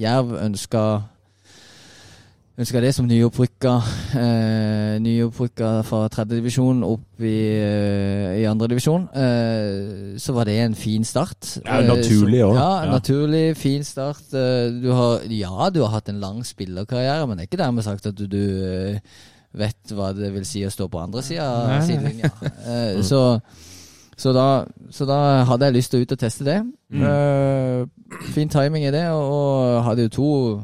Jerv ønska Ønska det som nyopprykka eh, Nyopprykka fra tredje divisjon opp i, eh, i andre divisjon, eh, så var det en fin start. Ja, Eh, naturlig òg. også. Ja, Ja. naturlig, fin start. Eh, du har, ja, du har hatt en lang spillerkarriere, men det er ikke dermed sagt at du, du eh, vet hva det vil si å stå på andre sida av sidelinja. Eh, så så da, så da hadde jeg lyst til å ut og teste det. Eh, fin timing i det, og, og hadde jo to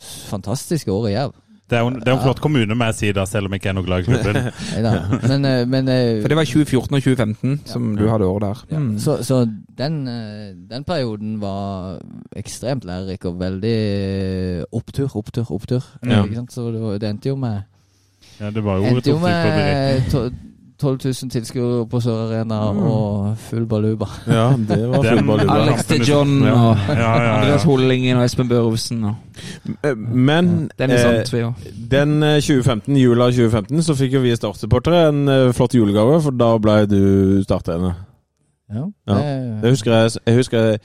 fantastiske år i Jerv. Det er jo det er en flott kommune, må jeg si, da, selv om jeg ikke er noe glad i klubben. Neida. Men, eh, men eh, For det var 2014 og 2015 som du hadde året der. ja, Mm. så, så den, eh, den perioden var ekstremt lærerik og veldig opptur, opptur, opptur. Ja. Ikke sant? Så det, det endte jo med Ja, det var jo et opptrykk på direkten. Med to- 12 000 tilskuere på Sør Arena og full baluba. Ja, det var full baluba. Alex- de John Ja. og Ja, ja, ja. Andreas Hollingen og Espen Børovsen. og Eh, Men den, eh, den eh, 2015, jula 2015 så fikk jo vi startsupportere en flott julegave, for da ble du starttrener. Ja. Ja. Det- Jeg husker jeg, jeg husker jeg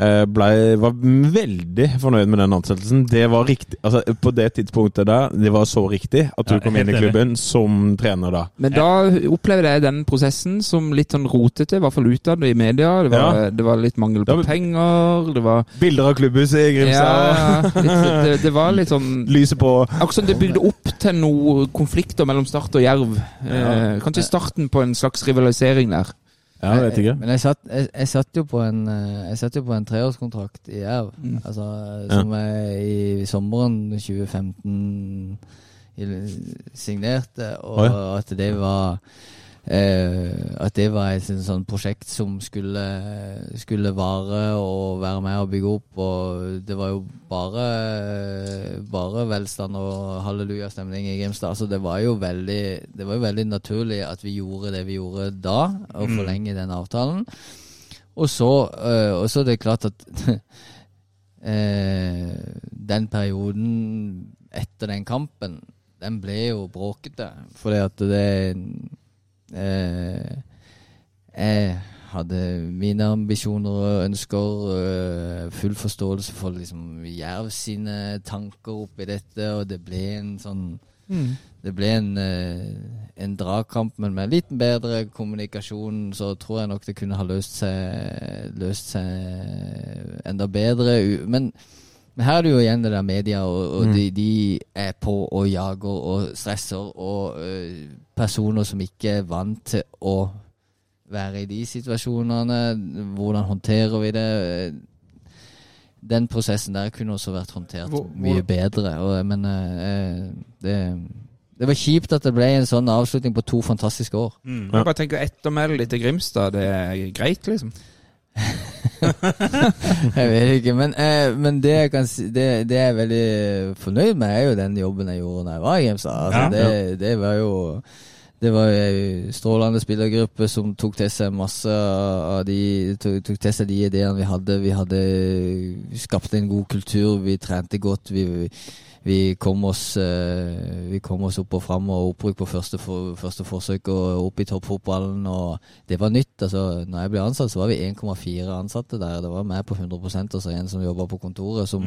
ble, var veldig fornøyd med den ansettelsen. Det var riktig altså På det tidspunktet der, det var så riktig at du Ja, kom inn i klubben klubben som trener da. Men da opplevde jeg den prosessen som litt sånn rotete, i hvert fall utad i media. Det var, Ja. det var litt mangel på Ja, penger, det var Bilder av klubbhuset i Grimstad. ja, litt, det, det var litt sånn Lyset på. Akkurat som det bygde opp til noen konflikter mellom Start og Jerv. Ja. Eh, kanskje starten på en slags rivalisering der. Ja, jeg vet ikke. Men jeg satt, jeg, jeg satt jo på en eh, Jeg satt jo på en treårskontrakt i Jerv. Mm. Altså, som jeg i sommeren 2015 signerte, og Oi. at det var eh, At det var et sånn- sånn prosjekt som skulle, skulle vare og være med og bygge opp. Og det var jo bare Bare velstand og hallelujastemning i Grimstad. Så det var jo veldig Det var jo veldig naturlig at vi gjorde det vi gjorde da, å forlenge den avtalen. Og så, eh, og så er det klart at eh, den perioden etter den kampen, den ble jo bråkete. Fordi at det Jeg hadde mine ambisjoner og ønsker, øh, full forståelse for liksom Jerv sine tanker oppi dette, og det ble en sånn det ble en, eh, en dragkamp, men med litt bedre kommunikasjon så tror jeg nok det kunne ha løst seg, løst seg enda bedre. Men, men her er det jo igjen det der media, og, og de, de er på og jager og stresser, og uh, personer som ikke er vant til å være i de situasjonene. Hvordan håndterer vi det? Den prosessen der kunne også vært håndtert Hvor- mye bedre. Og, men uh, det, det var kjipt at det ble en sånn avslutning på to fantastiske år. Jeg bare tenker ettermælet ditt til Grimstad, det er greit, liksom. Jeg vet ikke, men, eh, men det jeg kan si det, det jeg er veldig fornøyd med, er jo den jobben jeg gjorde da jeg var i Grimstad. Altså, Ja. det, det var jo det var ei strålende spillergruppe som tok til seg masse av de tok, tok til seg de ideene vi hadde. Vi hadde skapt en god kultur, vi trente godt. Vi, vi kom oss eh, Vi kom oss opp og fram og opprykk på første, for, første forsøk og opp i toppfotballen. Og det var nytt. altså når jeg ble ansatt, så var vi 1,4 ansatte der. Det var meg på 100 og så en som jobba på kontoret. Som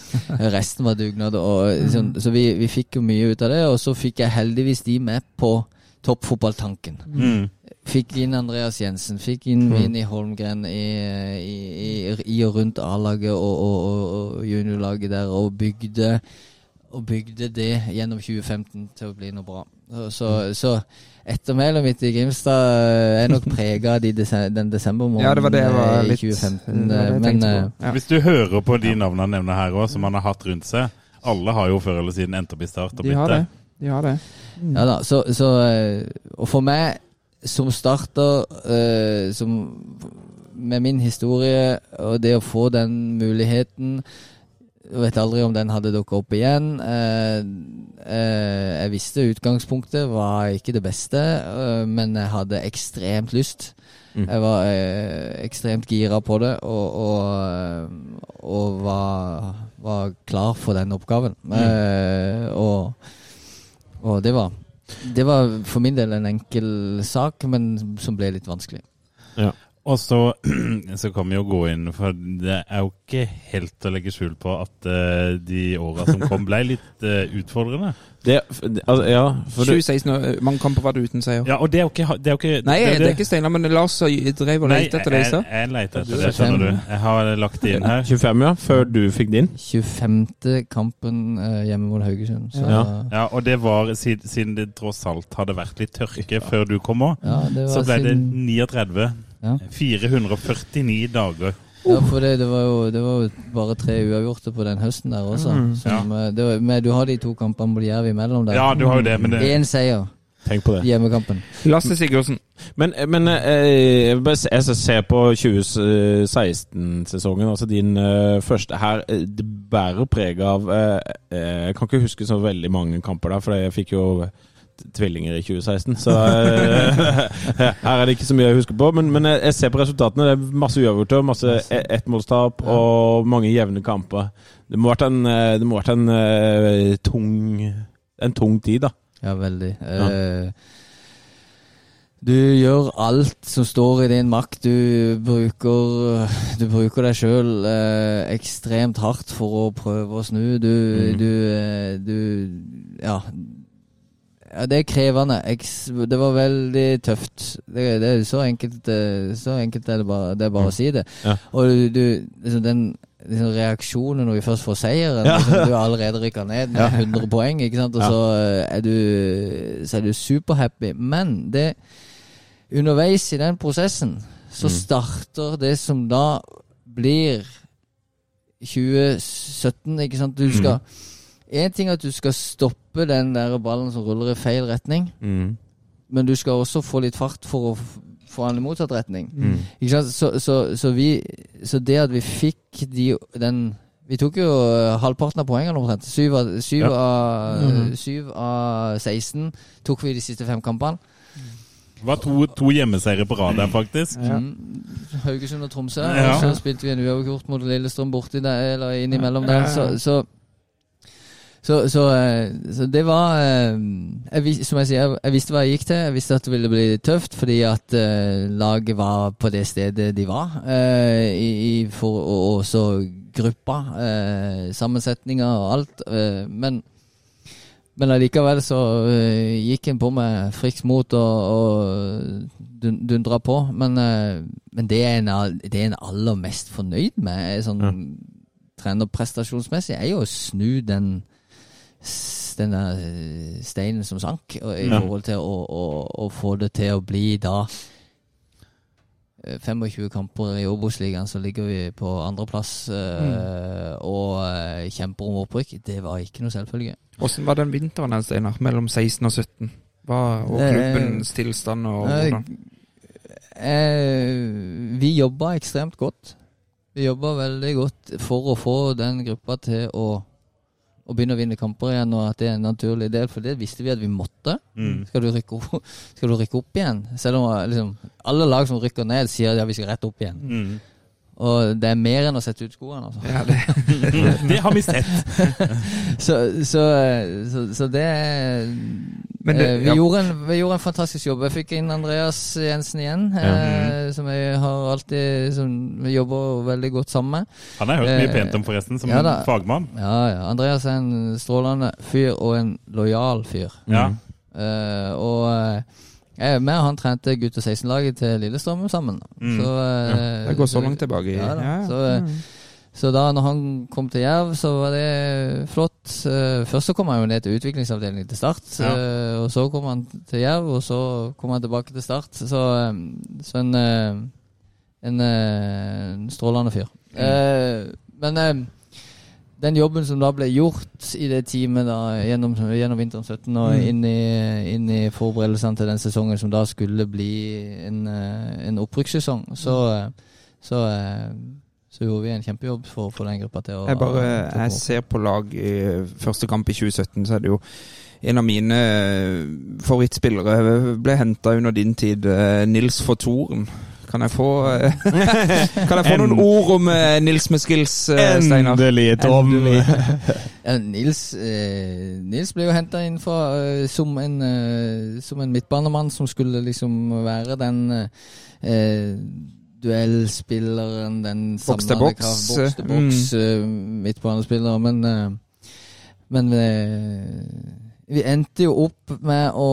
Resten var dugnad. Og, så, så vi, vi fikk jo mye ut av det. Og så fikk jeg heldigvis de med på toppfotballtanken. Mm. Fikk inn Andreas Jensen, fikk inn Vinni Holmgren i, i, i, i og rundt A-laget og, og, og, og juniorlaget der, og bygde, og bygde det gjennom 2015 til å bli noe bra. Så, så, så ettermælet mitt i Grimstad er nok prega av de dese, den desembermåneden Ja, det var det jeg var eh, i 2015. det var det Men tenkte eh, på. Ja. Hvis du hører på de navnene han nevner her òg, som han har hatt rundt seg Alle har jo før eller siden endt opp i start og De har det. De har det. Ja da, så, så eh, Og for meg som starter uh, som, med min historie og det å få den muligheten Jeg vet aldri om den hadde dukket opp igjen. Eh, eh, jeg visste utgangspunktet var ikke det beste, eh, men jeg hadde ekstremt lyst. Mm. Jeg var ekstremt gira på det og, og, og var, var klar for den oppgaven. Mm. og, og det var det var for min del en enkel sak, men som ble litt vanskelig. Og så, så kan vi jo gå inn, for det er jo ikke helt å legge skjul på at uh, de åra som kom, ble litt uh, utfordrende. Det, det- altså, ja, for det, 2016, man kan på var det uten seier. Ja, og det er jo ikke, det er jo ikke Nei, det, er ikke Steinar, men Lars drev og lette etter disse. jeg, jeg leter etter det, skjønner du. Jeg har lagt det inn her. 25, ja. Før du fikk din. 25. kampen eh, hjemme mot Haugesund. Så, Ja. ja. Ja, og det var siden, siden det tross alt hadde vært litt tørke før du kom òg, ja, så ble det siden- 39. Ja. 449 dager. Ja, for det, det, var jo, det var jo bare tre uavgjorte på den høsten der også. Som, ja. det var, men du har de to kampene mot Jerv imellom der. Ja, du har jo det, men det Én seier Tenk på det. hjemmekampen. Lasse Sigurdsen. Men, men eh, jeg skal se- ser på 2016-sesongen, altså din eh, første her. eh, Det bærer preg av eh, eh, Jeg kan ikke huske så veldig mange kamper der, for jeg fikk jo tvillinger i 2016. Så eh, her er det ikke så mye jeg husker på. Men, men jeg ser på resultatene. Det er masse uavgjorte, masse e- ettmålstap og mange jevne kamper. Det må ha vært en, eh, det må ha vært en eh, tung En tung tid, da. Ja, veldig. Eh, du gjør alt som står i din makt. Du bruker, du bruker deg sjøl eh, ekstremt hardt for å prøve å snu. Du, du, eh, du Ja. Ja, det er krevende. Det var veldig tøft. Det, det er så enkelt eh, Så enkelt er det bare, det er bare å si det. Ja. Og du, liksom den liksom reaksjonen når vi først får seieren Ja. liksom, Du har allerede rykka ned med 100 poeng, ikke sant? og så eh, er du, så er du superhappy. Men det underveis i den prosessen så starter det som da blir 2017, ikke sant. Du skal En ting er at du skal stoppe den der ballen som ruller i feil retning, Mm. men du skal også få litt fart for å få den i motsatt retning. Mm. Ikke sant? Så, så, så, vi, så det at vi fikk de, den Vi tok jo eh, halvparten av poengene omtrent. Syv av, syv, Ja. av, syv av 16 tok vi de siste fem kampene. Det var to, to hjemmeseiere på rad her, faktisk. Ja. Haugesund og Tromsø. Ja. Og så spilte vi en uavgjort mot Lillestrøm borti der, eller innimellom der. Så, så, så, så, eh, så det var eh, jeg, Som jeg sier, jeg visste hva jeg gikk til. Jeg visste at det ville bli tøft, fordi at eh, laget var på det stedet de var. i, i, for, og også gruppa, sammensetninger og alt. men men allikevel så gikk en på med friskt mot og, og dundra på. Men, men det, er en, det er en aller mest fornøyd med, sånn ja. trenerprestasjonsmessig, er jo å snu den s- den der øh, steinen som sank, og, i Ja. forhold til å, å, å få det til å bli da øh, 25 kamper i Obos-ligaen, så ligger vi på andreplass mm. og kjemper om opprykk. Det var ikke noe selvfølge. Hvordan var den vinteren den Steinar? Mellom 16 og 17? Hva, og Eh, tilstand og Eh, hvordan? Eh, vi jobba ekstremt godt. Vi jobba veldig godt for å få den gruppa til å, å begynne å vinne kamper igjen, og at det er en naturlig del, for det visste vi at vi måtte. Mm. Skal, du rykke opp, skal du rykke opp igjen? Selv om liksom, alle lag som rykker ned, sier ja, vi skal rette opp igjen. Mm. Og det er mer enn å sette ut skoene, altså. Ja, det, Det har vi sett. Så, så, så, så det er det- eh, vi, ja. gjorde en, vi gjorde en fantastisk jobb. Jeg fikk inn Andreas Jensen igjen, eh, som jeg har alltid som vi jobber veldig godt sammen med. Han har jeg hørt mye Eh, pent om, forresten, som ja da. fagmann. Ja, ja. Andreas er en strålende fyr og en lojal fyr. Ja. Eh, og eh, jeg, er og han trente gutter 16-laget til Lillestrøm sammen. Mm. Så, eh, det går så langt tilbake. Ja, da. ja, ja. Så, eh, så da når han kom til Jerv, så var det flott. Eh, Først så kom han jo ned til utviklingsavdelingen til Start. Ja. eh, Og så kom han til Jerv, og så kom han tilbake til Start. Så, eh, så en, en, en strålende fyr. Mm. Men den jobben som da ble gjort i det teamet da, gjennom, gjennom vinteren 17 og inn, i, inn i forberedelsene til den sesongen som da skulle bli en, en opprykkssesong, så, så, så gjorde vi en kjempejobb for, å få den gruppa til å Jeg bare Jeg ser på lag i første kamp i 2017, så er det jo en av mine eh, favorittspillere ble henta under din tid, eh, Nils Fortoren. Kan jeg få eh, Kan jeg få noen ord om Nils med skills, Steinar? Endelig, Tom. Nils, Nils ble jo henta inn fra, som, en, som en midtbanemann som skulle liksom være den eh, duellspilleren, den Boks til boks, kraft, boks til boks, mm. midtbanespiller. Men, eh, men vi, vi endte jo opp med å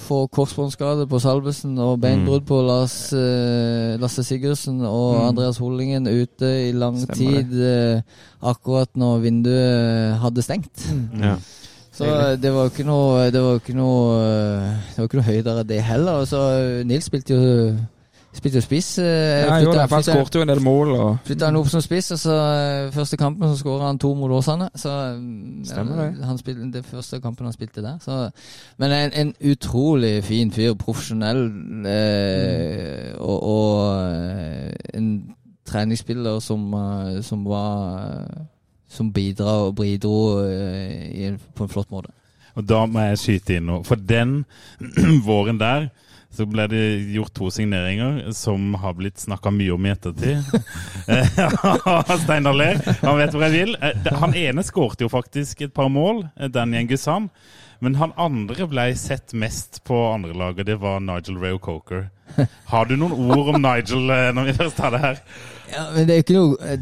få korsbåndskade på Salvesen og beinbrudd på Lars, eh, Lasse Sigurdsen og Mm. Andreas Hollingen ute i lang Stemmer tid. eh, akkurat når vinduet hadde stengt. Ja. Så eh, det var jo ikke noe Det var jo ikke noe eh, Det var ikke noe høydere det heller. Og så eh, Nils spilte jo Spilte jo spiss. eh, Ja, for han flytta- jo en del mål. Og, Flytta han opp som spiss, og så eh, første kampen så skåra han to mot Åsane. Så eh, Stemmer det. Han spilte, det første kampen han spilte der. Så, men en, en utrolig fin fyr. Profesjonell. Eh, og, og eh, en treningsspiller som, eh, som var Som bidra og bidro eh, på en flott måte. Og da må jeg skyte inn noe. For den våren der så ble det gjort to signeringer som har blitt snakka mye om i ettertid. Steinar ler. Han vet hvor jeg vil. Eh, Han ene skårte jo faktisk et par mål, eh, Daniel Gussan. Men han andre ble sett mest på andrelaget, det var Nigel Rayo Coker. Har du noen ord om Nigel eh, når vi først har det her? Ja, men det er jo ikke noe,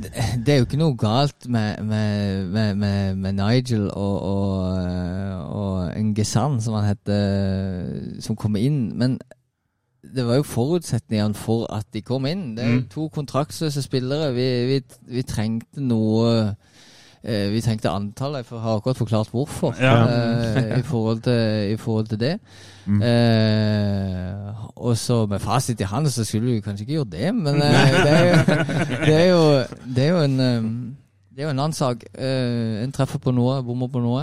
det er jo ikke noe galt med, med, med, med, med Nigel og, og, og Ngesan, som han heter, som kommer inn. Men det var jo forutsetningene for at de kom inn. Det er jo Mm. to kontraktsløse spillere. Vi, vi, vi trengte noe eh, Vi trengte antallet. Jeg har akkurat forklart hvorfor Ja. eh, i, forhold til, i forhold til det. Eh, og så med fasit i hånd så skulle vi kanskje ikke gjort det, men eh, det, er jo, det, er jo, det er jo en um, det er jo en annen sak. En treffer på noe, bommer på noe.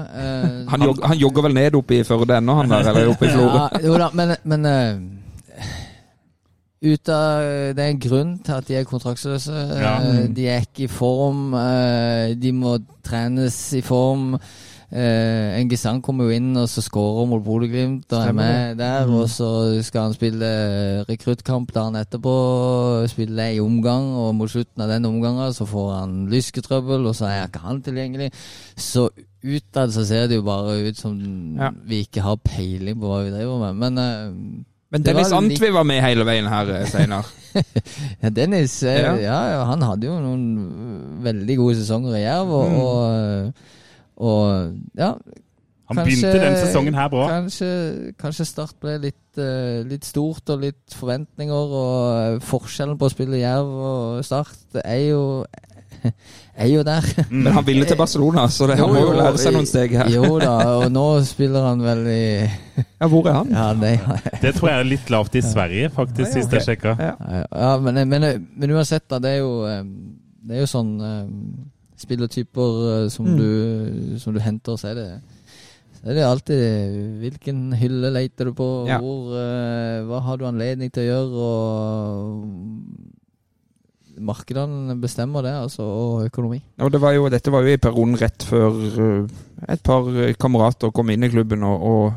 Han, jog, han jogger vel ned oppe i Førde ennå, han der? Eller oppe i Florø? ja, jo da, men, men ut av, Det er en grunn til at de er kontraktsløse. Ja. Eh, De er ikke i form. eh, De må trenes i form. En Gesang kommer jo inn og så skårer mot Bodø-Glimt og er med der. Og så skal han spille rekruttkamp dagen etterpå. Spille i omgang, og mot slutten av den omgangen så får han lysketrøbbel, og så er ikke han tilgjengelig. Så utad så ser det jo bare ut som Ja. vi ikke har peiling på hva vi driver med. Men eh, Men Dennis litt- Antvi var med hele veien her, eh, Steinar. Ja, Dennis eh, Ja. ja. Han hadde jo noen veldig gode sesonger i Jerv, og, Mm. og, og ja Han Kanskje- begynte den sesongen her bra. Kanskje, kanskje Start ble litt, uh, litt stort og litt forventninger, og forskjellen på å spille Jerv og Start er jo er jo der. Men han ville til Barcelona, så det, han må jo lære seg noen steg her. Jo da, og nå spiller han vel i Ja, hvor er han? Ja, nei, Det tror jeg er litt lavt i Sverige, faktisk, Ja, ja, sist jeg sjekka. Ja. Ja, men, men, men uansett, da. Det er jo, eh, det er jo sånn eh, spillertyper eh, som, Mm. du, som du henter, så er det det er det alltid hvilken hylle leter du på, Ja. hvor, uh, hva har du anledning til å gjøre, og markedene bestemmer det, altså, og økonomi. Og det var jo, dette var jo i perioden rett før eh, et par eh, kamerater kom inn i klubben og, og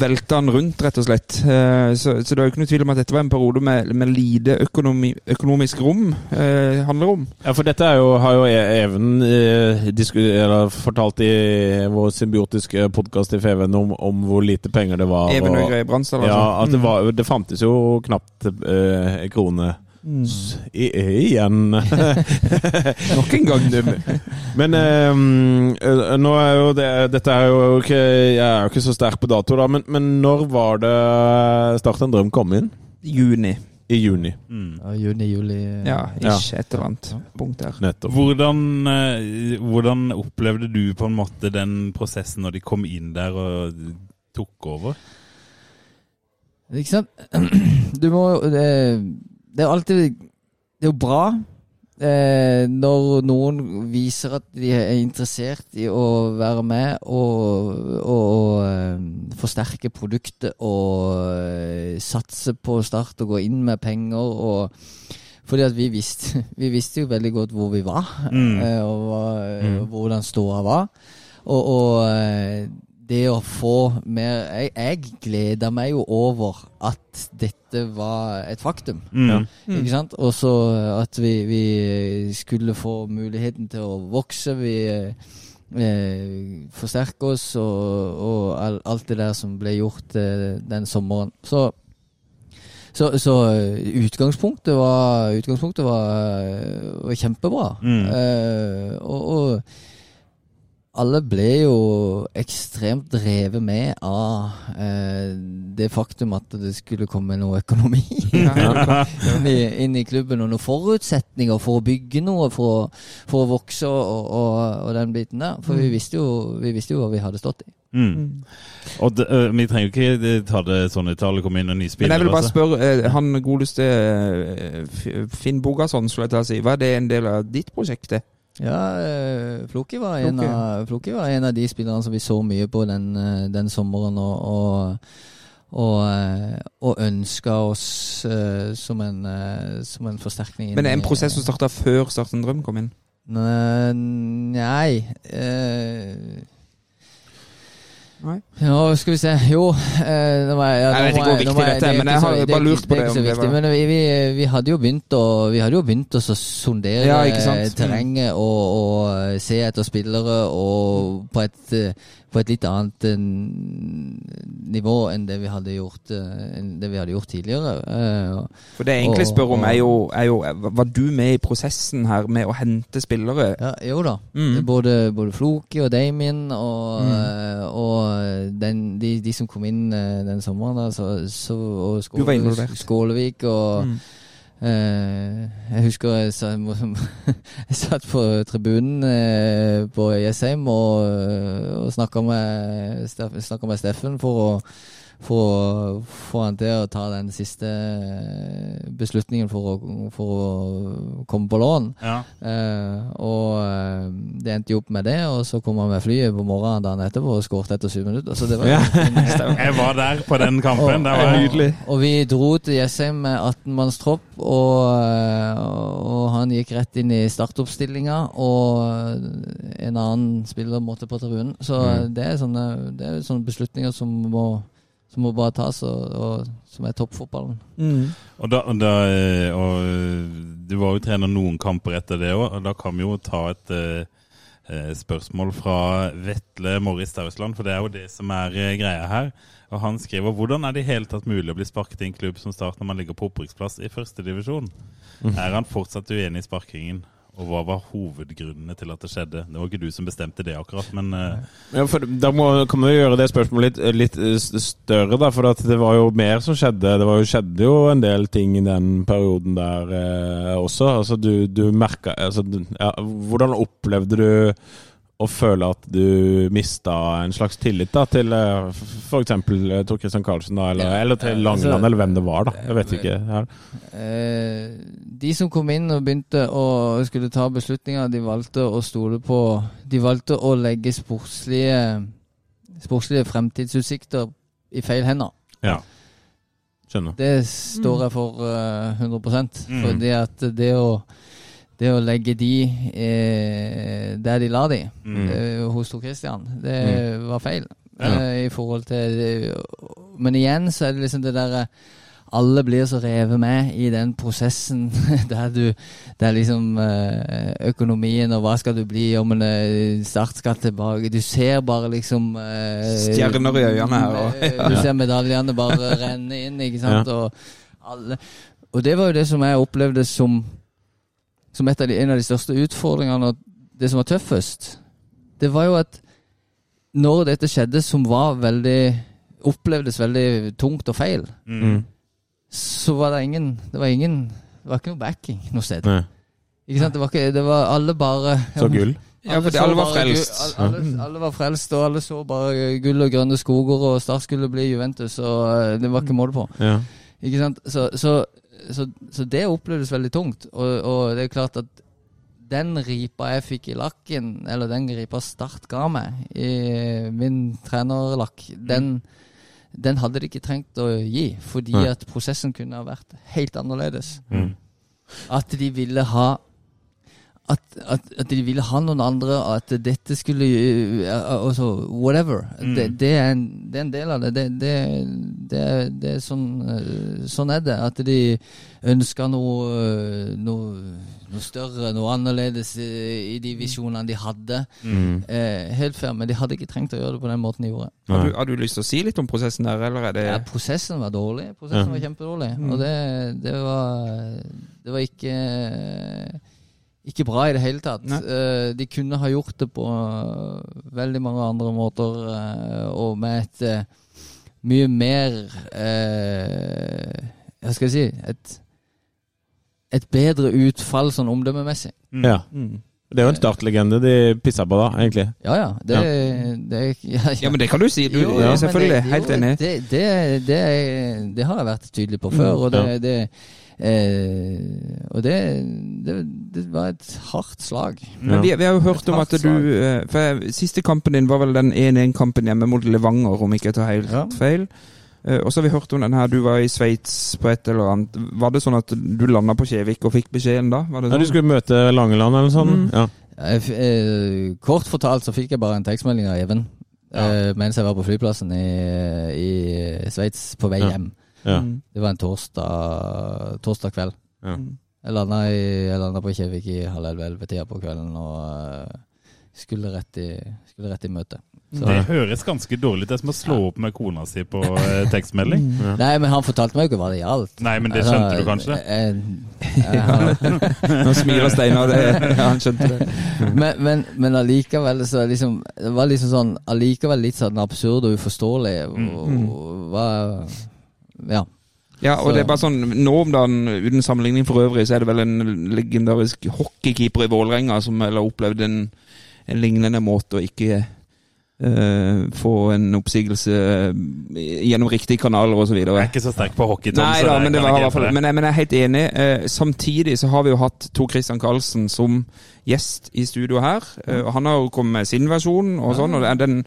velta den rundt, rett og slett. Eh, Så, så det er jo ikke noe tvil om at dette var en periode med, med lite økonomi, økonomisk rom, eh, handler om. Ja, for dette er jo, har jo E- Even eh, fortalt i vår symbiotiske podkast i Feven om, om hvor lite penger det var. Even og- Greie Bransdal, Ja, altså. at det, var, det fantes jo knapt eh, krone s- i, igjen. Nok en gang. Men eh, nå er jo det Dette er jo ikke Jeg er jo ikke så sterk på dato, da, men, men når var det Start en drøm kom inn? Juni. I juni. Mm. Ja, juni, juli Ja, Ja. et eller annet punkt der. Nettopp. Hvordan, eh, hvordan opplevde du på en måte den prosessen når de kom inn der og tok over? Ikke sant? Du må det, det er jo alltid Det er jo bra eh, når noen viser at de er interessert i å være med og, og, og eh, forsterke produktet og eh, satse på start og gå inn med penger og fordi at vi visste, vi visste jo veldig godt hvor vi var, Mm. eh, og hva, Mm. hvordan ståa var. Og, og det å få mer jeg, jeg gleder meg jo over at dette var et faktum. Mm. Ikke sant? Og så at vi, vi skulle få muligheten til å vokse. Vi eh, forsterke oss og, og all, alt det der som ble gjort eh, den sommeren. Så så, så utgangspunktet var, utgangspunktet var, eh, var kjempebra. Mm. Eh, og, og alle ble jo ekstremt drevet med av eh, det faktum at det skulle komme noe økonomi inn, i, inn i klubben, og noen forutsetninger for å bygge noe, for, å- for å vokse og, og, og den biten der. For vi visste, jo, vi visste jo hva vi hadde stått i. Mm. Og det, uh, vi trenger jo ikke ta det sånn ut alle kommer inn og nye Men jeg vil bare spørre, uh, han godeste uh, Finn Bogason, skulle jeg til å si, var det en del av ditt prosjekt? det? Ja, eh, Floki var, en av, Floki var en av de spillerne som vi så mye på den, eh, den sommeren. og, og og, eh, og ønska oss som, en, som en forsterkning. Men Men det er en prosess som starta før Starten drøm kom inn? Nei, Nei Nei. Nå skal vi se. Jo eh, nå må jeg, ja, Jeg vet ikke hvor viktig dette er, men jeg har det bare lurt på det, ikke så det viktig, Men vi, vi, vi hadde jo begynt å Vi hadde jo begynt å sondere Ja, eh, terrenget og, og se etter spillere og på et, eh, på et litt annet eh, nivå enn det vi hadde gjort, uh, det vi hadde gjort tidligere. Uh, For det jeg egentlig Og- spør om, er jo, er jo Var du med i prosessen her med å hente spillere? Ja, jo da. Mm. Både, både Floki og Damien og, Mm. og den, de, de som kom inn den sommeren, da, så, så, og involvert. Skålevik og Mm. Eh, Jeg husker jeg, sa, jeg satt på tribunen eh, på Jessheim og, og snakka med, med Steffen for å for å få han til å ta den siste eh, beslutningen for å, for å komme på lån. Ja. Eh, og eh, det endte jo opp med det, og så kom han med flyet på morgenen dagen etterpå og skåret etter syv minutter. Så det var Jeg var der på den kampen. det var. Nydelig. og vi dro til Jessheim med 18-mannstropp, og, eh, og han gikk rett inn i startoppstillinga, og en annen spiller måtte på tribunen. Så Mm. det, er sånne, det er sånne beslutninger som må, som må bare tas, og, og som er toppfotballen. Mm. Og, da, da, eh, og eh, du var jo trener noen kamper etter det òg, og da kan vi jo ta et eh, eh, spørsmål fra Vetle Morris Stausland, for det er jo det som er greia her. Og Han skriver hvordan er det i hele tatt mulig å bli sparket i en klubb som Start når man ligger på opprykksplass i førstedivisjon? Er han fortsatt uenig i sparkingen? Og hva var hovedgrunnene til at det skjedde? Det var ikke du som bestemte det akkurat, men eh, Ja, da må, kan vi gjøre det spørsmålet litt, litt eh, større, da. For det var jo mer som skjedde. Det jo, skjedde jo en del ting i den perioden der eh, også. Altså, du, du merka altså, ja, Hvordan opplevde du å føle at du mista en slags tillit da til eh, f.eks. Tor Christian Karlsen, da, eller, Ja, eller til altså- eller hvem det var, da. Jeg vet ikke. Eh, de som kom inn og begynte å skulle ta beslutninger, de valgte å stole på De valgte å legge sportslige, sportslige fremtidsutsikter i feil hender. ja. Skjønner. Det står jeg for eh, 100 Mm. Fordi at det å, det å legge de eh, der de la de, Mm. eh, hos Tor Christian, det var feil. eh, i forhold til Men igjen så er det liksom det derre alle blir så revet med i den prosessen der du Der liksom eh, økonomien og hva skal du bli om en startskatt Start skal tilbake Du ser bare liksom eh, Stjerner i øynene her, eh, Du ser medaljene bare renne inn, ikke sant? Og, alle, og det var jo det som jeg opplevde som Som et av de, en av de største utfordringene, og det som var tøffest. Det var jo at når dette skjedde, som var veldig Opplevdes veldig tungt og feil, Mm. så var det ingen Det var ingen Det var ikke noe backing noe sted. Nei. Ikke sant? Det var ikke Det var alle bare Så gull. Ja, fordi alle var frelst. Alle, alle, alle var frelst, og alle så bare gull og grønne skoger, og Start skulle bli Juventus, og eh, det var ikke måte på. Ja. Ikke sant? Så, så, så, så det opplevdes veldig tungt. Og, og det er klart at den ripa jeg fikk i lakken, eller den ripa Start ga meg i min trenerlakk, den, den hadde de ikke trengt å gi. Fordi at prosessen kunne ha vært helt annerledes. Mm. At de ville ha at, at, at de ville ha noen andre, at dette skulle uh, altså, Whatever. Mm. Det, det, er en, det er en del av det. Det, det, det, er- det er sånn, uh, sånn er det. At de ønsker noe, noe, noe større, noe annerledes i, i de visjonene de hadde. Mm. Eh, helt fair, men de hadde ikke trengt å gjøre det på den måten de gjorde. Har du, har du lyst til å si litt om prosessen der, eller er det Ja, prosessen var dårlig. Prosessen Ja. var kjempedårlig. Mm. Og det, det var Det var ikke ikke bra i det hele tatt. Eh, de kunne ha gjort det på uh, veldig mange andre måter, uh, og med et mye mer eh, Hva skal jeg si Et, et bedre utfall sånn omdømmemessig. ja. Mm. Det er jo en startlegende de pissa på da, egentlig. Ja ja. Det, det ja, ja. Ja, men det kan du si. Du, Jo, ja, selvfølgelig. det- helt enig. Det, det, det, det har jeg vært tydelig på før, og det, Ja. det eh, Og det, det, det var et hardt slag. Men vi, vi har jo hørt om at du slag. eh, For Siste kampen din var vel den 1-1-kampen hjemme mot Levanger, om ikke jeg tar helt Ja. feil. Eh, Og så har vi hørt om den her, du var i Sveits på et eller annet. Var det sånn at du landa på Kjevik og fikk beskjeden da? Var det Ja, sånn? du skulle møte Langeland eller sånn? Mm. Ja. Eh, kort fortalt så fikk jeg bare en tekstmelding av Even ja. mens jeg var på flyplassen i, i Sveits på vei hjem. Ja. Mm. Det var en torsdag, torsdag kveld. Ja. Mm. Jeg landa, i, jeg landa på Kjevik i halv elleve-tida på kvelden og eh, skulle rett i, skulle rett i møte. Så, Det høres ganske dårlig ut. Det er som å slå opp med kona si på eh, tekstmelding. Nei, men han fortalte meg jo ikke hva det gjaldt. Nei, men det skjønte du kanskje? Jeg, jeg, jeg, Nå smiler Steinar. det- Ja, han skjønte det. men, men, men allikevel så liksom Det var liksom sånn Allikevel litt sånn absurd og uforståelig. Og, og, hva Ja. Ja, og Så- det er bare sånn Nå om dagen, uten sammenligning for øvrig, så er det vel en legendarisk hockeykeeper i Vålerenga som har opplevd en, en lignende måte å ikke uh, få en oppsigelse eh, gjennom riktige kanaler osv. Jeg er ikke så sterk på hockey, Tom. Nei så da, men, det var, i hvert fall, men, jeg- men jeg er helt enig. Uh, samtidig så har vi jo hatt Tor Christian Karlsen som gjest i studio her. Uh, han har jo kommet med sin versjon og sånn, og den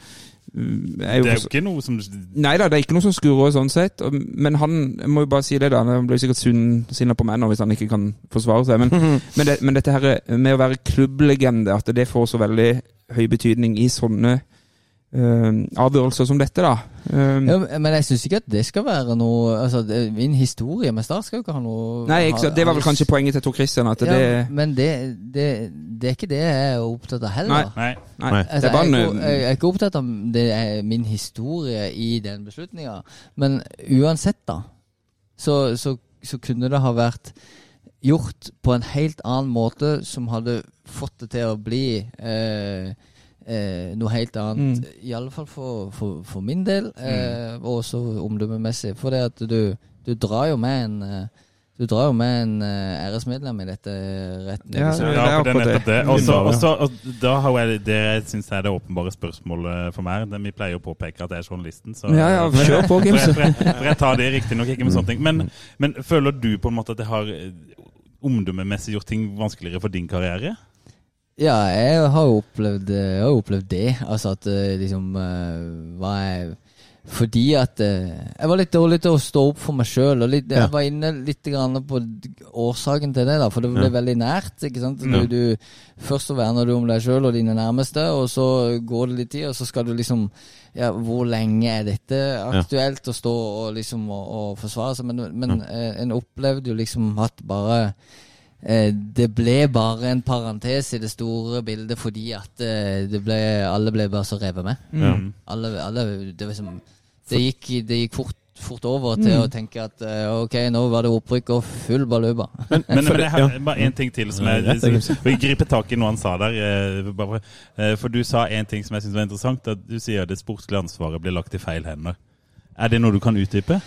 er jo Det er jo ikke noe som Nei da, det er ikke noe som skurrer sånn sett. Men han jeg må jo bare si det, da. Han blir sikkert sinna på meg nå hvis han ikke kan forsvare seg. Men, men, det, men dette her med å være klubblegende, at det får så veldig høy betydning i sånne eh, avgjørelser som dette, da. Eh, Ja, men jeg syns ikke at det skal være noe Altså, det, Min historie med Start skal jo ikke ha noe nei, ikke, det var vel kanskje poenget til Tor Christian. At ja, det Men det, det, det er ikke det jeg er opptatt av heller. Nei. Nei. Nei, Altså, er bare jeg, ikke, jeg er ikke opptatt av det er min historie i den beslutninga, men uansett, da, så, så, så kunne det ha vært gjort på en helt annen måte som hadde fått det til å bli eh, eh, noe helt annet. I alle fall for, for, for min del, eh, og også omdømmemessig. For det at du, du drar jo med en eh, du drar jo med en eh, æresmedlem i dette retten. Ja, det er det er akkurat det. nettopp det. Også, også, og da har jeg det syns jeg er det åpenbare spørsmålet for meg. Det, vi pleier å påpeke at jeg er journalisten, så Ja, ja, kjør på, Kim. for, jeg, for jeg tar det riktignok ikke med sånne ting. Men, men føler du på en måte at det har eh, omdømmemessig gjort ting vanskeligere for din karriere? Ja, jeg har jo opplevd, har opplevd det. Altså at eh, liksom eh, Hva er fordi at eh, jeg var litt dårlig til å stå opp for meg sjøl. Og litt, Ja. jeg var inne litt grann på årsaken til det, da, for det ble Ja. veldig nært. ikke sant? Du, du, først så verner du om deg sjøl og dine nærmeste, og så går det litt tid, og så skal du liksom ja, Hvor lenge er dette aktuelt å stå og liksom og, og forsvare seg? Men, men eh, en opplevde jo liksom at bare Eh, det ble bare en parentes i det store bildet fordi at eh, det ble, alle ble bare så revet med. Mm. Alle, alle, det, liksom, det gikk, det gikk fort, fort over til Mm. å tenke at eh, ok, nå var det opprykk og full baluba. Men, men, men jeg har bare én ting til som jeg vil gripe tak i noe han sa der. eh, bare, eh, For du sa en ting som jeg syns var interessant. At du sier at det sportslige ansvaret blir lagt i feil hender. Er det noe du kan utdype?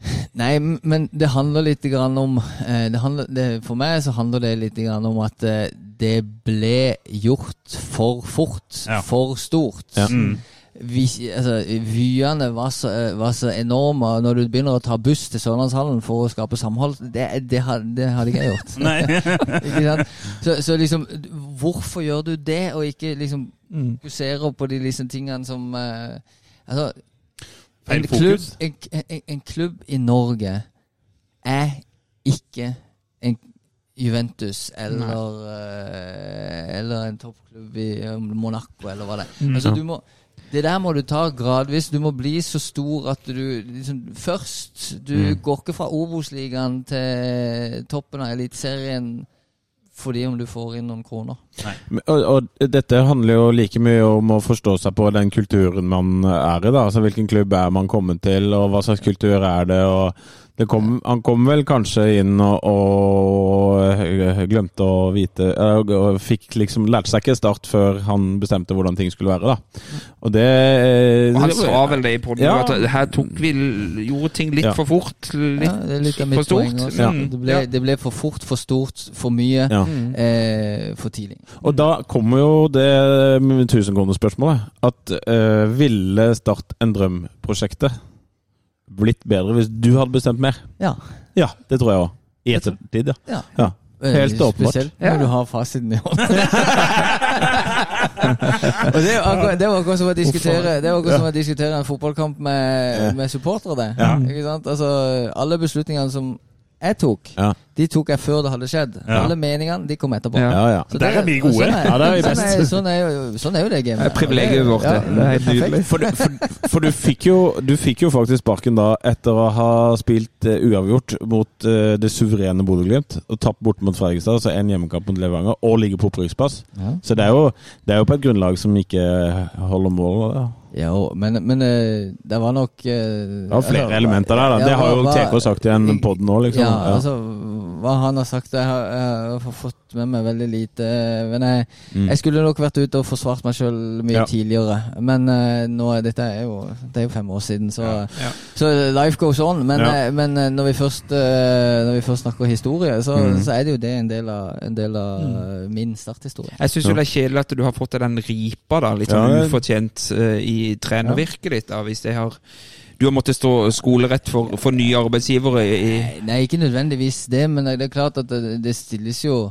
Nei, men det handler litt grann om eh, det handler, det, For meg så handler det litt grann om at eh, det ble gjort for fort. Ja. For stort. Ja. Mm. vi, altså, Vyene var så, var så enorme. Når du begynner å ta buss til Sørlandshallen for å skape samhold, det, det, det hadde ikke jeg gjort. Ikke sant? Så, så liksom, hvorfor gjør du det, og ikke liksom Mm. fokuserer på de liksom tingene som eh, Altså, Feil en klubb, en, en, en klubb i Norge er ikke en Juventus eller, uh, eller en toppklubb i eh, Monaco, eller hva det er. Altså, du må, det der må du ta gradvis. Du må bli så stor at du liksom Først Du går ikke fra Obos-ligaen til toppen av Eliteserien fordi om du får inn noen kroner. Men- Og, og dette handler jo like mye om å forstå seg på den kulturen man er i. da, altså Hvilken klubb er man kommet til, og hva slags kultur er det. og kom, Han kom vel kanskje inn og, og glemte å vite og, og fikk liksom Lærte seg ikke start før han bestemte hvordan ting skulle være. da. Og det Og han sa vel det i podden, Ja. at her tok vi gjorde ting litt Ja. for fort. Litt, Ja, det er litt av mitt for stort. poeng også. Ja. Det, ble, det ble for fort, for stort, for mye, Ja. eh, for tidlig. Og da kommer jo det tusenkronerspørsmålet. At eh, ville Start en drøm-prosjektet blitt bedre hvis du hadde bestemt mer? Ja. Ja, det tror jeg òg. I ettertid, ja. ja. ja. Helt Eh, åpenbart. Spesielt Ja. når du har fasiten i hånden. og det, akkurat- det var akkurat som å diskutere Det var akkurat som å diskutere en fotballkamp med, med supportere. det. Ja. Ikke sant? Altså, alle beslutningene som jeg tok, Ja. de tok jeg før det hadde skjedd. Ja. Alle meningene de kom etterpå. Ja. Ja, ja. Så Der er vi gode. Sånn er, er vi sånn er, sånn, er jo, sånn er jo det gamet. Det er privilegiet vårt, det. Ja, Det er nydelig. For, du- for, for du, fikk jo, du fikk jo faktisk sparken da etter å ha spilt eh, uavgjort mot uh, det suverene Bodø-Glimt og tapt bort mot Fredrikstad, altså en hjemmekamp mot Levanger, og ligger på opprykksplass. Ja. Så det er, jo, det er jo på et grunnlag som ikke holder mål. Ja. Jo, men, men eh, det var nok eh, Det var flere altså, elementer der, da. ja, Det har jo hva- TK sagt i en pod nå, liksom. Ja, Ja. altså Hva han har sagt Jeg har, jeg har fått med meg veldig lite. Men jeg, Mm. jeg skulle nok vært ute og forsvart meg sjøl mye Ja. tidligere. Men eh, nå er dette er jo, det er jo fem år siden, så, Ja. så life goes on. Men, Ja. eh, men eh, når, vi først, eh, når vi først snakker historie, så, Mm. så er det jo det en del av, en del av mm. min starthistorie. Jeg syns jo det er kjedelig at du har fått den ripa, da, litt Ja, sånn ufortjent eh, i trenervirket ditt. da, Hvis det har Du har måttet stå skolerett for, for nye arbeidsgivere i Nei, ikke nødvendigvis det, men det er klart at det, det stilles jo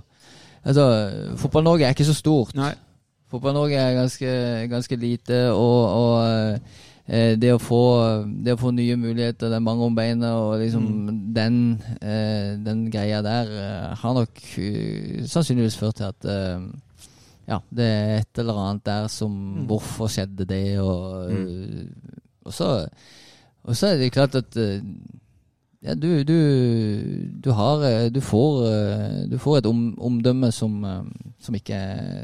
Altså, Fotball-Norge er ikke så stort. Fotball-Norge er ganske, ganske lite, og, og eh, det, å få, det å få nye muligheter, det er mange om beinet, og liksom den, eh, den greia der eh, har nok sannsynligvis ført til at eh, ja, det er et eller annet der som Hvorfor skjedde det? Og, mm. og, så, og så er det klart at eh, ja, du, du, du har eh, Du får, eh, du får et om, omdømme som, som, ikke,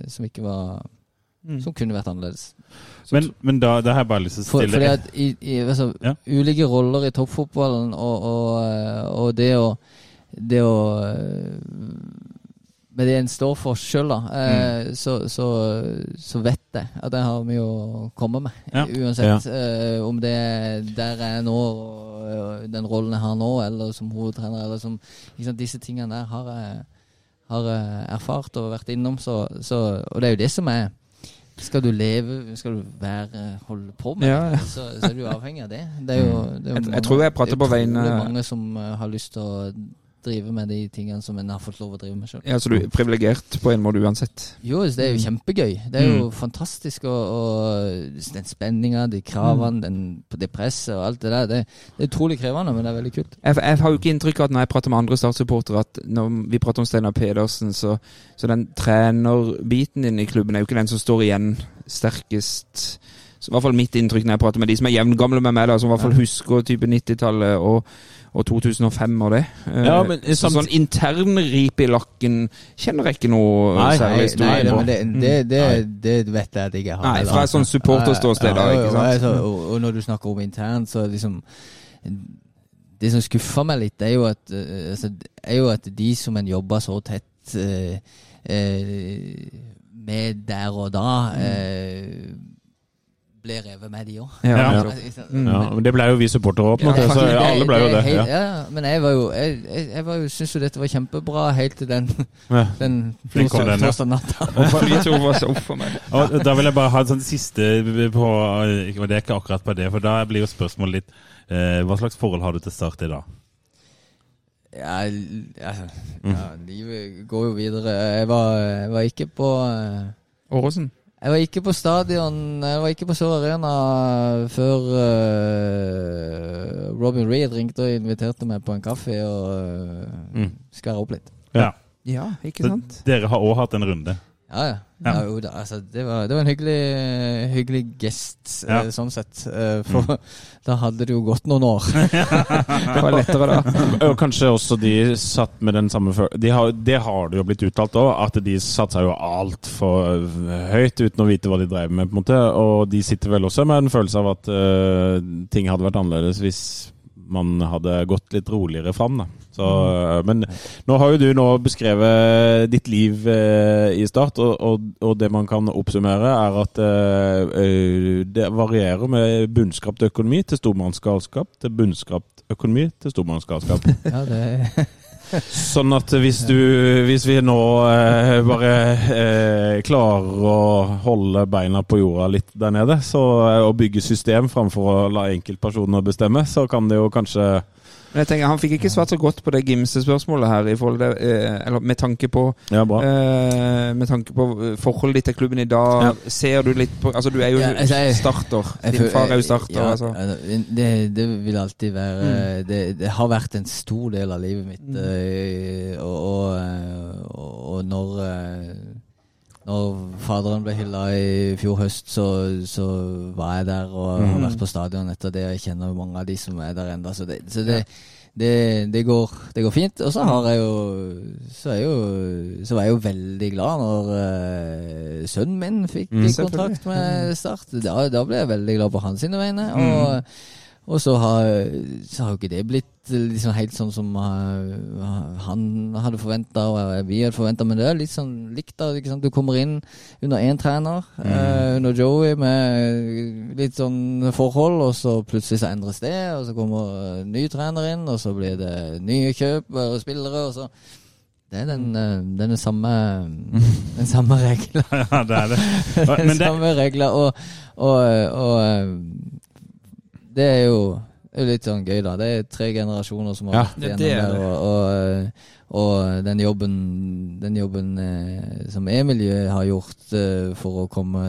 som ikke var Som kunne vært annerledes. Men, men da, det har jeg bare lyst til å For, stille fordi at i, i, altså, Ja. Ulike roller i toppfotballen og, og, og det å Det å Med det en står for sjøl, eh, Mm. så, så, så vet jeg at jeg har mye å komme med. Ja. Uansett eh, om det er der jeg er nå, og, den rollen jeg har nå, eller som hovedtrener, eller som sant, Disse tingene der har jeg, har jeg erfart og vært innom, så, så Og det er jo det som er skal du leve, skal du være, holde på med Ja, ja. det, så, så er du avhengig av det. det, jo, det er jo Jeg- jeg tror jeg prater på vegne- mange som eh, har lyst til å drive med de tingene som en har fått lov å drive med sjøl. Ja, Så du er privilegert på en måte uansett? Jo, det er jo kjempegøy. Det er jo fantastisk. Og, og den spenninga, de kravene, den, det presset og alt det der. Det, det er utrolig krevende, men det er veldig kult. Jeg, jeg har jo ikke inntrykk av at når jeg prater med andre startsupportere, at når vi prater om Steinar Pedersen, så, så den trenerbiten din i klubben er jo ikke den som står igjen sterkest. Så i hvert fall mitt inntrykk når jeg prater med de som er jevngamle med meg, da, som i hvert fall husker type 90-tallet og, og 2005 og det. Eh, Ja, men så, samt- sånn internrip i lakken kjenner jeg ikke noe Nei, særlig Nei, stor nei, det, på. det, det, det, det vet jeg at jeg ikke har. Nei, heller. fra et sånn supporterståsted, Ja, og- sant? altså, og, og når du snakker om internt, så liksom Det som skuffer meg litt, er jo at, eh, altså, er jo at de som en jobber så tett eh, eh, med der og da, eh, ble revet med, de òg. Ja, Ja. Ja, det ble jo vi supportere opp, mot, ja, så alle ble jo det. helt- Ja. ja, men jeg var jo Jeg, jeg, jeg var jo, syntes jo dette var kjempebra helt til den, Ja. den ja. torsdag natta. Da vil jeg bare ha en sånn siste på Og det er ikke akkurat på det, for da blir jo spørsmålet litt eh, Hva slags forhold har du til Start i dag? Ja, l- altså, ja, livet går jo videre. Jeg var, jeg var ikke på eh, Åråsen? Jeg var ikke på stadion Jeg var ikke på Sør Arena før uh, Robin Reed ringte og inviterte meg på en kaffe og uh, Mm. skar opp litt. Ja. Ja, ikke sant? dere har òg hatt en runde. Ja, ja. Ja. ja jo, da, altså, det, var, det var en hyggelig, hyggelig gest, Ja. eh, sånn sett. Eh, for da hadde det jo gått noen år. Det var lettere da. Og kanskje også de satt med den samme følelsen de Det har det jo blitt uttalt òg, at de satsa jo altfor høyt uten å vite hva de drev med. på en måte Og de sitter vel også med en følelse av at uh, ting hadde vært annerledes hvis man hadde gått litt roligere fram. så, eh, Men nå har jo du nå beskrevet ditt liv eh, i start, og, og, og det man kan oppsummere, er at eh, eh, det varierer med bunnskrapt økonomi til stormannsgalskap til bunnskrapt økonomi til stormannsgalskap. Ja, det Sånn at hvis du Hvis vi nå eh, bare eh, klarer å holde beina på jorda litt der nede, så eh, å bygge system framfor å la enkeltpersoner bestemme, så kan det jo kanskje Men jeg tenker, Han fikk ikke svart så godt på det Gimse-spørsmålet her, i forhold til, eh, eller med tanke på Ja, bra. eh, Med tanke på forholdet ditt til klubben i dag. Ja. Ser du litt på Altså, du er jo Ja, altså, jeg- starter. Jeg Din far er jo starter. Ja, altså. det, det vil alltid være Mm. det, det har vært en stor del av livet mitt. mm. og, og, eh, og, og når eh, når faderen ble hylla i fjor høst, så, så var jeg der og har Mm. vært på stadion etter det. Jeg kjenner mange av de som er der ennå. Så, det, så det, det, det, går, det går fint. Og så har jeg jo Så, er jo, så var jeg jo veldig glad når uh, sønnen min fikk Mm. kontrakt med Start. Da, da ble jeg veldig glad på hans sine vegne. Og, og så har, så har jo ikke det blitt liksom helt sånn som eh, han hadde forventa og vi hadde forventa, men det er litt sånn likt. da, ikke sant? Du kommer inn under én trener, eh, under Joey, med litt sånn forhold, og så plutselig så endres det, og så kommer eh, ny trener inn, og så blir det nye kjøp og spillere, og så Det er den, eh, den samme Den samme regla. Ja, det er det. Den samme regla, og, og, og eh, det er jo det er jo litt sånn gøy, da. Det er tre generasjoner som har Ja, vært det- igjennom det det. Og, og, og den jobben, den jobben eh, som Emilie har gjort eh, for å komme,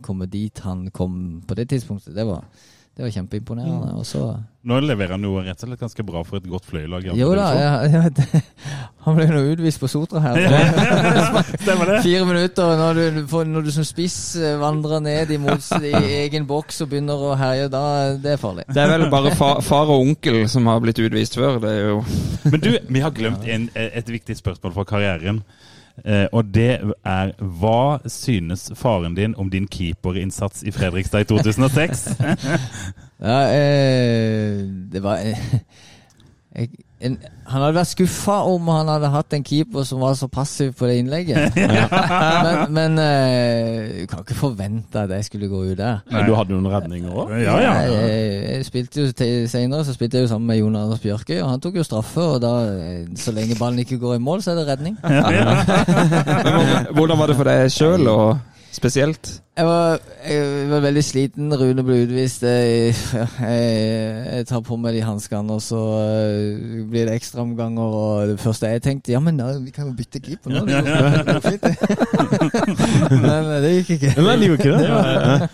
komme dit han kom på det tidspunktet, det var, det var kjempeimponerende. Og så nå leverer han jo rett og slett ganske bra for et godt fløyelag. Jo da, ja, ja, det, han ble nå utvist på Sotra her. Stemmer det? Fire minutter, og når du, når du som spiss eh, vandrer ned i egen boks og begynner å herje, da det er farlig. Det er vel bare fa far og onkel som har blitt utvist før. Det er jo Men du, vi har glemt en, et viktig spørsmål fra karrieren. Eh, og det er Hva synes faren din om din keeperinnsats i Fredrikstad i 2006? Ja, eh, det var eh, jeg, en, Han hadde vært skuffa om han hadde hatt en keeper som var så passiv på det innlegget. men men uh, kan ikke forvente at jeg skulle gå ut der. Men du hadde jo noen redninger òg? ja, ja. Jeg, jeg spilte jo Senere så spilte jeg jo sammen med Jon Anders Bjørkøy, og han tok jo straffe. Og da, eh, så lenge ballen ikke går i mål, så er det redning. Hvordan var det for deg sjøl? Spesielt? Jeg var, jeg var veldig sliten. Rune ble utvist. Jeg, jeg, jeg tar på meg de hanskene, og så eh, blir det ekstraomganger. Og det første jeg tenkte, ja, men da, vi kan jo bytte keeper nå. Det går, det går fint, det. Men eh, det gikk ikke. Men det gjorde ikke det.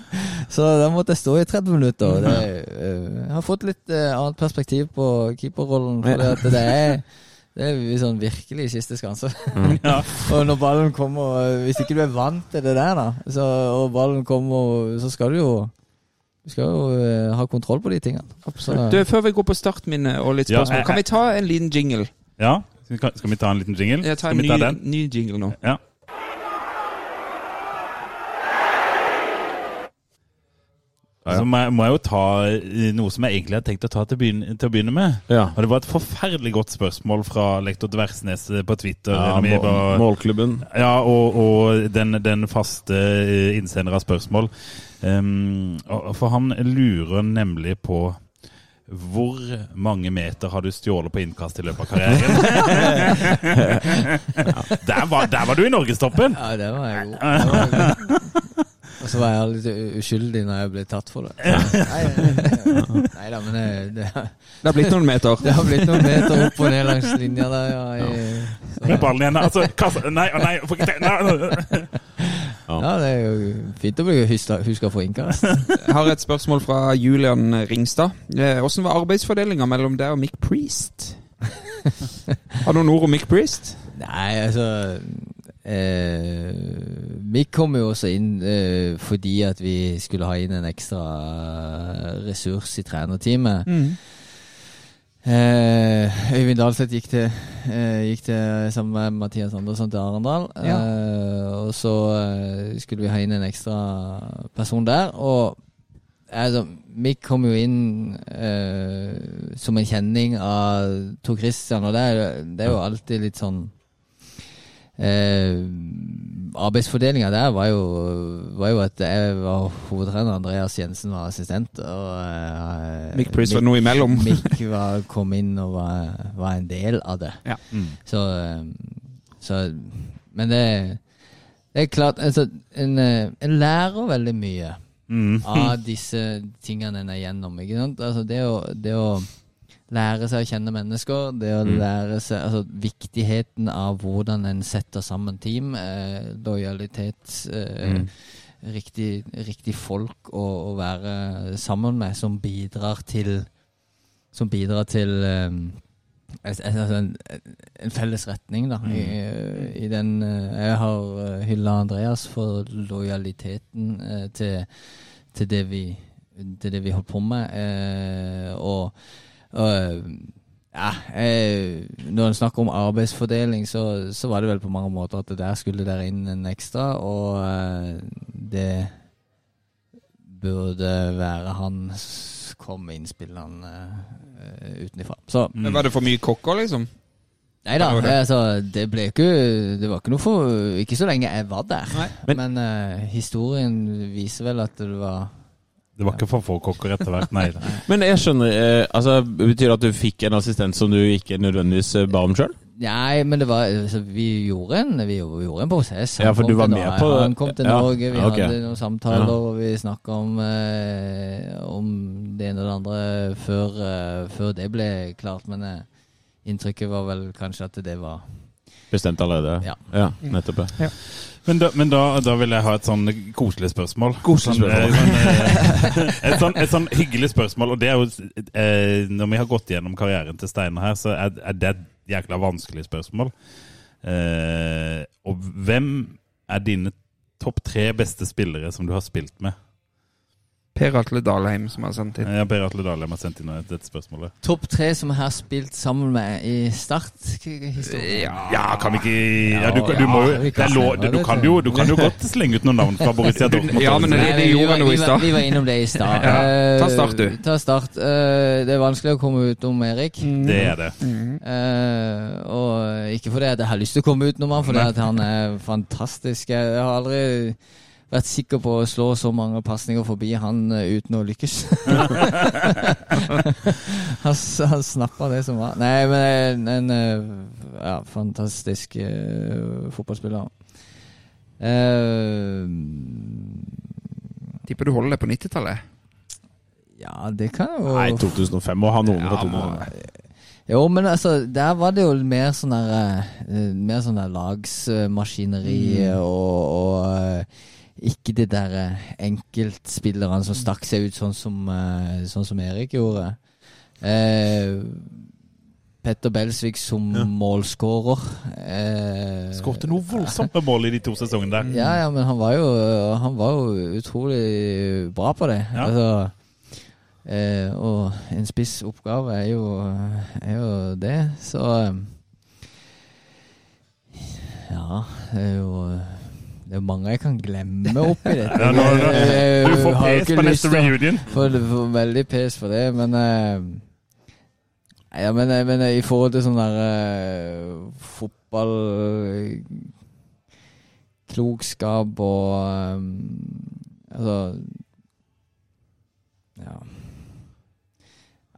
Så da måtte jeg stå i 30 minutter. Det, eh, jeg har fått litt annet perspektiv på keeperrollen. For at det er det er sånn virkelig siste skanse. Ja. og når ballen kommer Hvis ikke du er vant til det der, da, så, og ballen kommer, så skal du jo Du skal jo eh, ha kontroll på de tingene. Absolutt. Du, Før vi går på startminne og litt Ja, jeg, jeg- kan vi ta en liten jingle? Ja, skal skal vi ta en liten jingle? Jeg tar en ny, ny jingle nå. Ja. Så må jeg, må jeg jo ta eh, noe som jeg egentlig hadde tenkt å ta til, å begynne, til å begynne med. Ja. Og Det var et forferdelig godt spørsmål fra lektor Dversnes eh, på Twitter. Ja, med, vi målklubben. Ja, og, og den, den faste eh, innsender av spørsmål. Um, for han lurer nemlig på hvor mange meter har du stjålet på innkast i løpet av karrieren? der, var, der var du i norgestoppen! ja, det var jeg god. Jeg. Og så var jeg litt uskyldig når jeg ble tatt for det. Nei, nei da, men det, det, Det har blitt noen meter. det har blitt noen meter opp og ned langs linja der, ja. I, Med ballen igjen. Altså, kassa, nei, nei, nei. ja, det er jo fint å bli huska for innkast. Jeg har et spørsmål fra Julian Ringstad. Åssen Hvordan var arbeidsfordelinga mellom deg og Mick Priest? Har du noen ord om Mick Priest? Nei, altså eh, Vi kom jo også inn eh, fordi at vi skulle ha inn en ekstra ressurs i trenerteamet. Eh, Øyvind Dahlseth gikk til, eh, gikk til sammen med Mathias Andersson til Arendal. Eh, og så eh, skulle vi ha inn en ekstra person der. Og altså, vi kom jo inn eh, som en kjenning av Tor Christian, og det er, det er jo alltid litt sånn Eh, Arbeidsfordelinga der var jo, var jo at jeg var hovedtrener, Andreas Jensen var assistent. Og eh, Mick Price var noe imellom. Mick var, kom inn og var, var en del av det. Ja. Så, eh, så Men det, det er klart altså, en, eh, en lærer veldig mye Mm. av disse tingene en er gjennom. Ikke sant? Altså det å, det å lære seg å kjenne mennesker, det å lære seg altså Viktigheten av hvordan en setter sammen team, eh, lojalitet, eh, riktig, riktig folk å, å være sammen med, som bidrar til Som bidrar til eh, altså en, en felles retning, da. I, i den eh, Jeg har hylla Andreas for lojaliteten eh, til, til, det vi, til det vi holdt på med. Eh, og, og ja, jeg, når en snakker om arbeidsfordeling, så, så var det vel på mange måter at det der skulle der inn en ekstra, og eh, det burde være han kom med innspillene uh, utenfra. Så Men Var det for mye kokker, liksom? Nei da, altså, det ble ikke Det var ikke noe for Ikke så lenge jeg var der. Nei. Men, eh, historien viser vel at det var Det var ikke for få kokker etter hvert, nei. Men jeg skjønner eh, altså, Betyr det at du fikk en assistent som du ikke nødvendigvis eh, ba om sjøl? Nei, men det var altså, Vi gjorde en Vi gjorde en prosess. Ja, for du var med Norge- på- Han kom til ja, Norge, vi ok. hadde noen samtaler, Ja. og vi snakka om, eh, om det ene og det andre før, eh, før det ble klart. Men eh, inntrykket var vel kanskje at det var Bestemt allerede? Ja. ja nettopp. Ja. Men, da, men da, da vil jeg ha et sånn koselig spørsmål. Koselig Sånn, spørsmål. eh, sånn, eh, et, sånn, et sånn hyggelig spørsmål. Og det er jo eh, Når vi har gått gjennom karrieren til Steinar her, så er, det et jækla vanskelig spørsmål. Og hvem er dine topp tre beste spillere som du har spilt med? Per Atle Dalheim som har sendt inn. Ja, Per Atle Dalheim har sendt inn dette spørsmålet. Topp tre som jeg har spilt sammen med i Start? Ja. Ja, kan vi ikke ja, du, du, må jo Ja, vi det er kan lov, du, du, kan jo, du kan jo godt slenge ut noen navn fra Borussia Dortmund. Ja, men det- det vi gjorde noe i stad. Vi var innom det i stad. Ja, ta Eh, start, du. Ta start. Eh, Det er vanskelig å komme utenom Erik. Det er det. Eh, og ikke fordi jeg har lyst til å komme utenom han, fordi at han er fantastisk. Jeg har aldri vært sikker på å slå så mange pasninger forbi han eh, uten å lykkes. han han snappa det som var. Nei, men en, en eh, ja, fantastisk uh, fotballspiller. Uh, Tipper du holder deg på 90-tallet? ja, det kan jo Nei, 2005 må ha noen Ja, på 2005. Jo, men altså, der var det jo mer sånn der eh, Mer sånn der lagsmaskineri Mm. og, og eh, ikke de der eh, enkeltspillerne som stakk seg ut sånn som, eh, sånn som Erik gjorde. Eh, Petter Belsvik som Ja. målskårer. Eh, Skårte noe voldsomt med mål i de to sesongene der. ja, ja, men han var jo, han var jo utrolig bra på det. Ja. Altså, eh, og en spiss oppgave er jo, er jo det, så eh, Ja, det er jo det er mange jeg kan glemme oppi dette. Ja, nå, nå, du får pes på neste reunion. Får, får veldig pes for det, men uh, Ja, men, eh, men uh, i forhold til sånn der uh, fotball eh, Klokskap og eh, Altså Ja.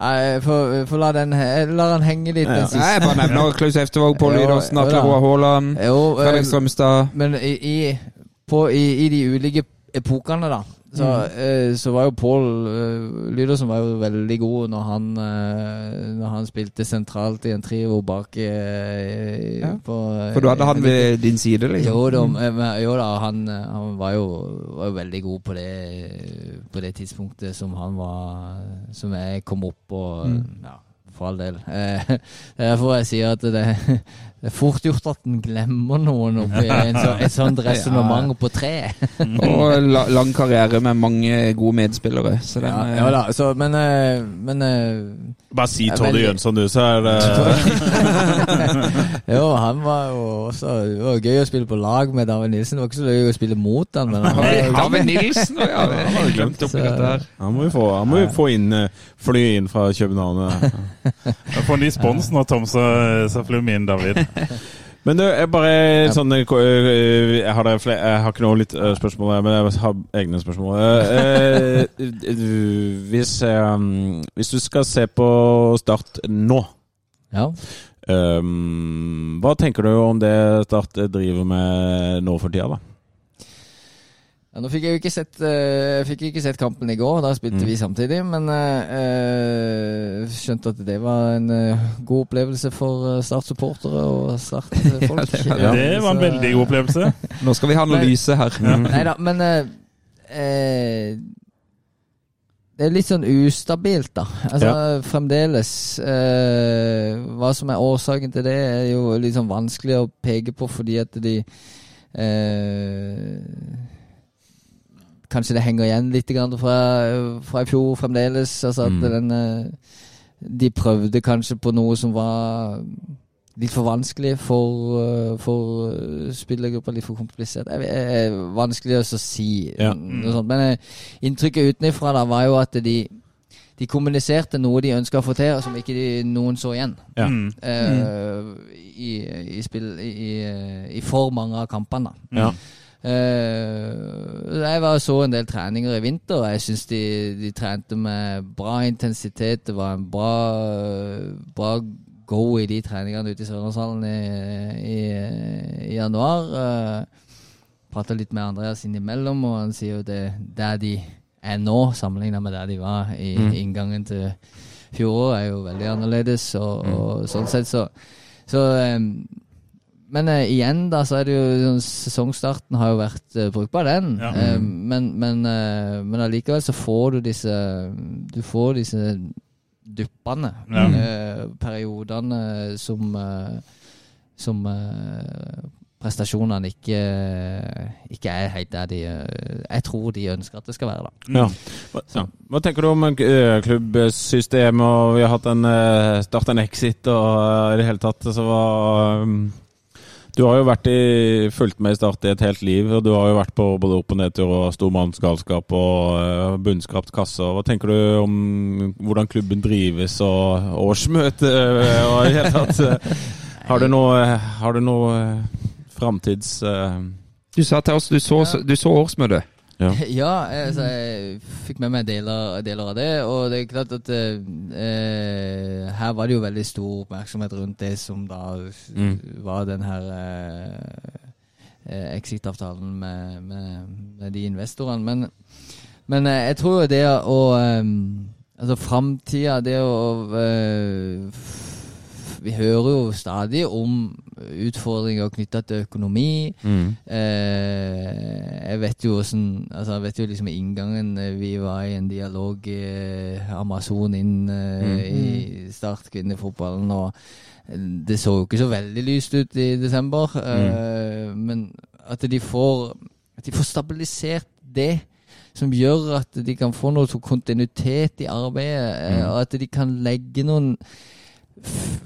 Nei, Jeg får, la den henge litt, den siste. Nei, jeg bare nevner Klaus Eftervåg, Pål Lydåsen, Atle Roa Roar Haaland, eh, Fredrik Strømstad men i, i, på, i, i de ulike epokene, da, så, mm. så var jo Pål uh, Lydersen var jo veldig god når han, eh, når han spilte sentralt i en trio bak eh, Ja. på eh, For du hadde han ved din side, liksom? jo da, mm. jo da han, eh, han var, jo, var jo veldig god på det På det tidspunktet som han var Som jeg kom opp og Ja, for all del. Eh, er derfor jeg sier at det, det er fort gjort at en glemmer noen oppi en så, et sånt resonnement på tre. Og la, lang karriere med mange gode medspillere. Så den, Ja, eh, ja da, så, men, eh, men eh, Bare si Toddy Jønsson, du, så er det Jo, han var jo også Det var gøy å spille på lag med David Nilsen. Det var ikke så gøy å spille mot han, men han var David Nilsen, ja. han hadde glemt oppi dette her. Han må vi få, han må vi få inn fly inn fra København. Jeg får ny spons nå, Tom, så, så flyr inn David. Men du, jeg bare sånn eh, eh, Jeg har, flere, jeg har ikke noe litt eh, spørsmål, men jeg har egne spørsmål. Hvis, hvis du skal se på Start nå Ja. Hva tenker du om det Start driver med nå for tida, da? Ja, nå fikk jeg jo ikke sett uh, fikk ikke sett kampen i går, da spilte Mm. vi samtidig. Men eh, eh, skjønte at det var en uh, god opplevelse for uh, Start-supportere og Start-folk. Ja, det var Ja. Det var en veldig god opplevelse. Nå skal vi ha analyse her. Nei da, men Det er litt sånn ustabilt, da. Altså fremdeles. eh, hva som er årsaken til det, er jo litt sånn vanskelig å peke på fordi at de eh, Kanskje det henger igjen litt grann fra, fra i fjor fremdeles. Altså at Mm. den eh, De prøvde kanskje på noe som var litt for vanskelig for, uh, for spillergruppa. Litt for komplisert. Det eh, vanskelig å si Ja. noe sånt. Men eh, inntrykket utenfra da var jo at de de kommuniserte noe de ønska å få til, og som ikke de, noen så igjen. Ja. Mm. Uh, i, i, spill, i, i, I for mange av kampene. Ja. Eh, jeg var så en del treninger i vinter, og jeg syns de, de trente med bra intensitet. Det var en bra, bra go i de treningene ute i Sørlandshallen i, i, i januar. Uh, Prata litt med Andreas innimellom, og han sier jo det der de er nå, sammenligna med der de var i Mm. inngangen til fjoråret, er jo veldig annerledes. Og, og sånn sett så, så em, men uh, igjen, da, så er det jo sånn, Sesongstarten har jo vært uh, brukbar, den. Ja. Uh, men men, men allikevel så får du disse Du får disse duppene. Ja. periodene som Som prestasjonene ikke, ikke er helt der de Jeg tror de ønsker at det skal være, da. Ja. Hva. Hva tenker du om klubbsystemet, og vi har hatt en Start en exit og i det hele tatt, så hva um, Du har jo vært i, fulgt med i Start i et helt liv, og du har jo vært på både opp- og nedtur og stormannsgalskap og uh, bunnskrapt kasse. Hva tenker du om hvordan klubben drives og årsmøte eh, og i hele tatt? eh, Har du noe, har du noe eh, framtids... eh, Du sa til oss du så, du så årsmøtet. Ja. Ja, altså, jeg fikk med meg deler, deler av det. Og det er klart at eh, her var det jo veldig stor oppmerksomhet rundt det som da Mm. var den her eh, eh, exit-avtalen med, med, med de investorene. Men, men eh, jeg tror jo det å eh, Altså framtida, det å eh, Vi hører jo stadig om utfordringer knytta til økonomi. Mm. Eh, jeg vet jo åssen Altså, jeg vet jo liksom inngangen eh, Vi var i en dialog eh, Amazon inn eh, i Start kvinnefotballen, og eh, det så jo ikke så veldig lyst ut i desember. Eh, Men at de får At de får stabilisert det. Som gjør at de kan få noe sånn kontinuitet i arbeidet, eh, og at de kan legge noen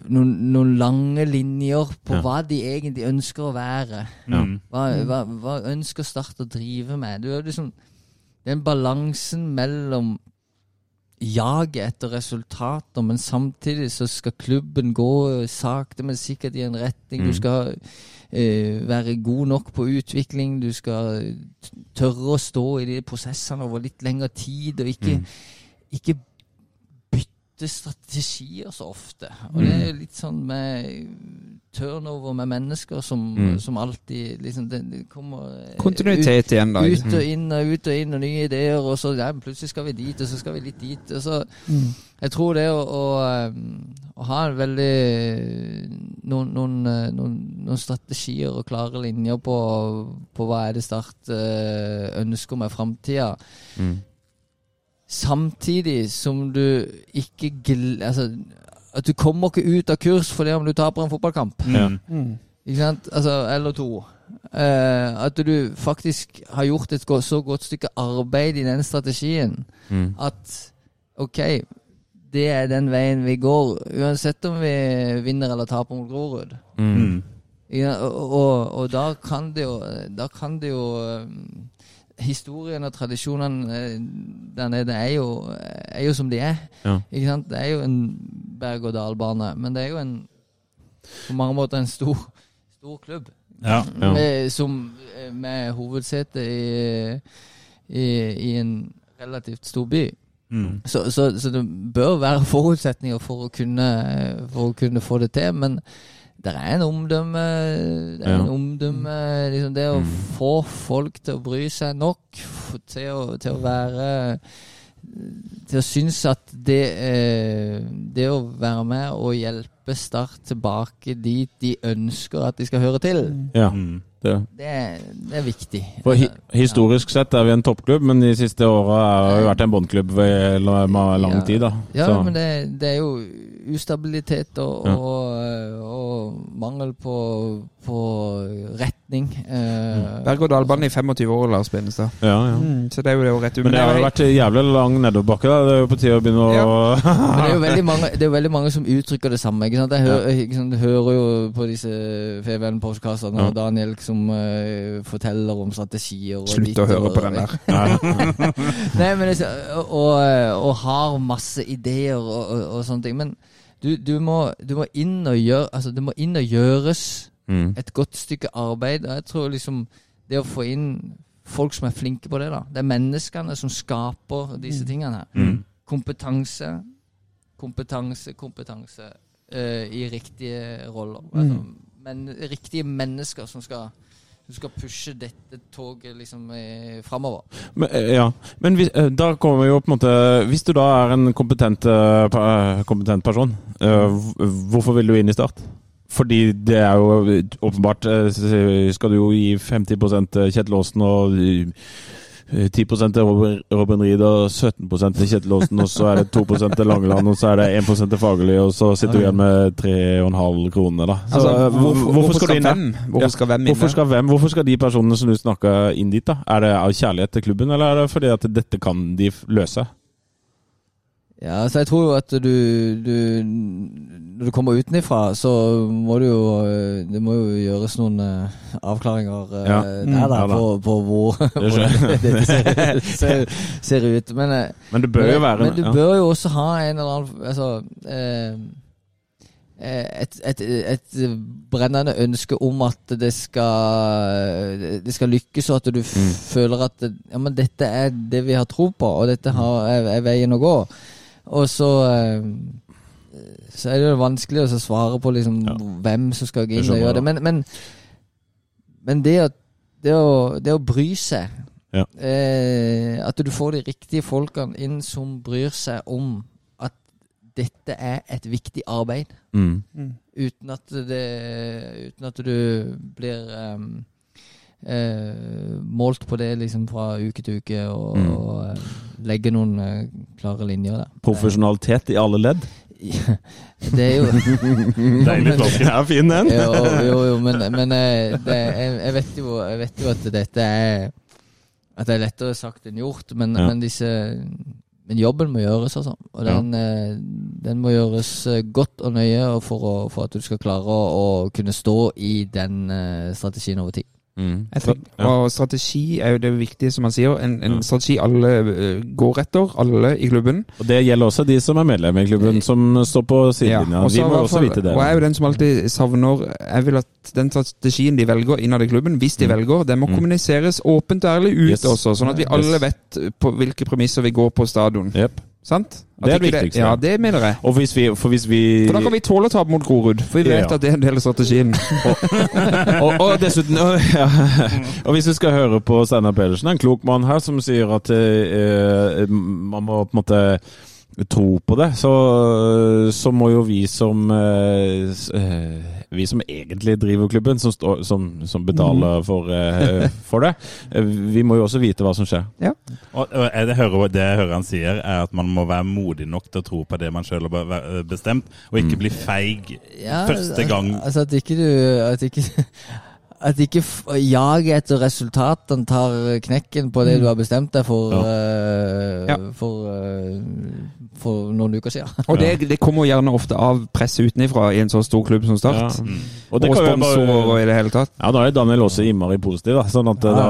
noen, noen lange linjer på Ja. hva de egentlig ønsker å være. Ja. Hva, hva, hva ønsker Start å drive med? Du liksom Den balansen mellom jaget etter resultater, men samtidig så skal klubben gå sakte, men sikkert i en retning. Mm. Du skal eh, være god nok på utvikling. Du skal tørre å stå i de prosessene over litt lengre tid, og ikke, Mm. ikke bytte strategier så ofte. Og det er litt sånn med turnover med mennesker som, Mm. som alltid liksom det, det kommer Kontinuitet ut, igjen, da. ut, og inn og ut og inn og nye ideer, og så ja, plutselig skal vi dit, og så skal vi litt dit. Og så, Jeg tror det å, å, um, å ha en veldig noen, noen, eh, noen, noen strategier og klare linjer på, på hva er det Start eh, ønsker med framtida, Mm. Samtidig som du ikke gl Altså, at du kommer ikke ut av kurs fordi om du taper en fotballkamp. Ja. Ikke sant? Altså, eller to. Uh, at du faktisk har gjort et så godt stykke arbeid i den strategien Mm. at OK, det er den veien vi går, uansett om vi vinner eller taper mot Grorud. Mm. Ja, og, og, og da kan det jo Da kan det jo um, Historien og tradisjonene eh, der nede er jo, er jo som de er. Ja. Ikke sant? Det er jo en berg-og-dal-bane, men det er jo en på mange måter en stor, stor klubb. Ja. Ja. Med, som, eh, med hovedsete i, i, i en relativt stor by. Mm. Så, så, så det bør være forutsetninger for å kunne, for å kunne få det til, men det er en omdømme Det er Ja. en omdømme liksom Det å Mm. få folk til å bry seg nok til å, til å være Til å synes at det eh, Det å være med og hjelpe Start tilbake dit de ønsker at de skal høre til, Ja, Mm. Det. det det er viktig. For hi historisk sett er vi en toppklubb, men de siste åra har vi vært en båndklubb i lang tid. da. Ja, Så- men det, det er jo ustabilitet og, og, og mangel på, på retning. Eh, Berg-og-dal-bane i 25 år, Lars Benestad. ja, ja. Mm, så det er jo det å rett ut. Men det har jo vært jævlig lang nedoverbakke. da. Det er jo på tide å begynne å Men det er jo veldig mange, det er jo veldig mange som uttrykker det samme. Ikke sant? Jeg, hører, ikke sant? jeg hører jo på disse FVN-postkastene Ja. og Daniel som uh, forteller om strategier. Og Slutt å høre på den der. Nei, men det, og, og, og har masse ideer og, og, og sånne ting. Men du, du, må, du må inn og gjøre Altså, det må inn og gjøres mm. et godt stykke arbeid. Og jeg tror liksom det å få inn folk som er flinke på det, da. Det er menneskene som skaper disse tingene her. Mm. Kompetanse, kompetanse, kompetanse uh, i riktige roller. Altså, men riktige mennesker som skal, du skal pushe dette toget liksom eh, framover. Men, eh, ja, men hvis, da kommer vi jo på en måte Hvis du da er en kompetent, kompetent person, eh, hvorfor vil du inn i Start? Fordi det er jo åpenbart eh, Skal du jo gi 50 til Kjetil Aasen og eh, 10 til Robin, Reed Ried og 17 til Kjetil Aasen, og så er det 2 til Langeland, og så er det 1 til Fagerli, og så sitter du igjen med 3,5 kroner, da. Så, Altså, eh, hvorfor, hvorfor skal du inn der? Hvorfor skal hvem inn Hvorfor skal, hvem, hvorfor skal de personene som du snakka inn dit, da? Er det av kjærlighet til klubben, eller er det fordi at dette kan de løse? Ja, så jeg tror jo at du, du Når du kommer utenifra, så må du jo eh, Det må jo gjøres noen eh, avklaringer eh, Ja. der, Mm. da, Ja da. på, på hvor, Det dette ser, ser, ser ut. Men, Men det bør jo være men du ja. bør jo også ha en eller annen Altså eh, eh, et, et, et brennende ønske om at det skal Det skal lykkes, og at du f Mm. føler at ja, men dette er det vi har tro på, og dette har, er, er veien å gå. Og så eh, Så er det jo vanskelig å svare på liksom Ja. hvem som skal gå inn og gjøre det. Men, men, men det å, det å, det å bry seg. Ja. Eh, at du får de riktige folkene inn som bryr seg om at dette er et viktig arbeid. Mm. Uten at det Uten at du blir ehm, eh, målt på det liksom fra uke til uke og, Mm. og eh, legge noen eh, klare linjer der. Profesjonalitet i alle ledd. Det er jo Deilig flaske. Ja, fin den. jo, jo, jo, men, men eh, det, jeg, jeg, vet jo, jeg vet jo at dette er At det er lettere sagt enn gjort, men, Ja. men disse men jobben må gjøres, altså. Og den, ja. den må gjøres eh, godt og nøye for, å, for at du skal klare å, å kunne stå i den eh, strategien over tid. Mm. Tenker, Ja. Og strategi er jo det viktige, som han sier. En, en Ja. strategi alle eh, går etter, alle i klubben. Og det gjelder også de som er medlem i klubben, som står på sidelinja. og Vi må også vite det. Og jeg er jo den som alltid savner Jeg vil at den strategien de velger innad i klubben, hvis de Mm. velger, den må Mm. kommuniseres åpent og ærlig ut Yes. også, sånn at vi alle Yes. vet på hvilke premisser vi går på stadion. Jep. Sant? At Det er det viktigste. Ja, det mener jeg. Og hvis vi, for hvis vi For da kan vi tåle å tape mot Grorud, for vi vet Ja. at det er en del av strategien. og, og dessuten og, ja. og hvis vi skal høre på Steinar Pedersen, en klok mann her, som sier at eh, man må på en måte tro på det, så, så må jo vi som eh, eh, Vi som egentlig driver klubben, som, stå, som, som betaler for, uh, for det, eh, vi må jo også vite hva som skjer. Og, og jeg, det, hører, det jeg hører han sier, er at man må være modig nok til å tro på det man sjøl har bestemt, og ikke bli feig Ja, første gang. Altså at ikke du At ikke at ikke f- jaget etter resultatene tar knekken på det du har bestemt deg for eh, Ja. for, uh, for noen uker siden. Og det, det kommer gjerne ofte av press utenifra i en så stor klubb som Start. Ja. Mm. Og Og, jo sponsorer og i det hele tatt. Ja, da er Daniel også innmari positiv, da. Sånn at Ja. da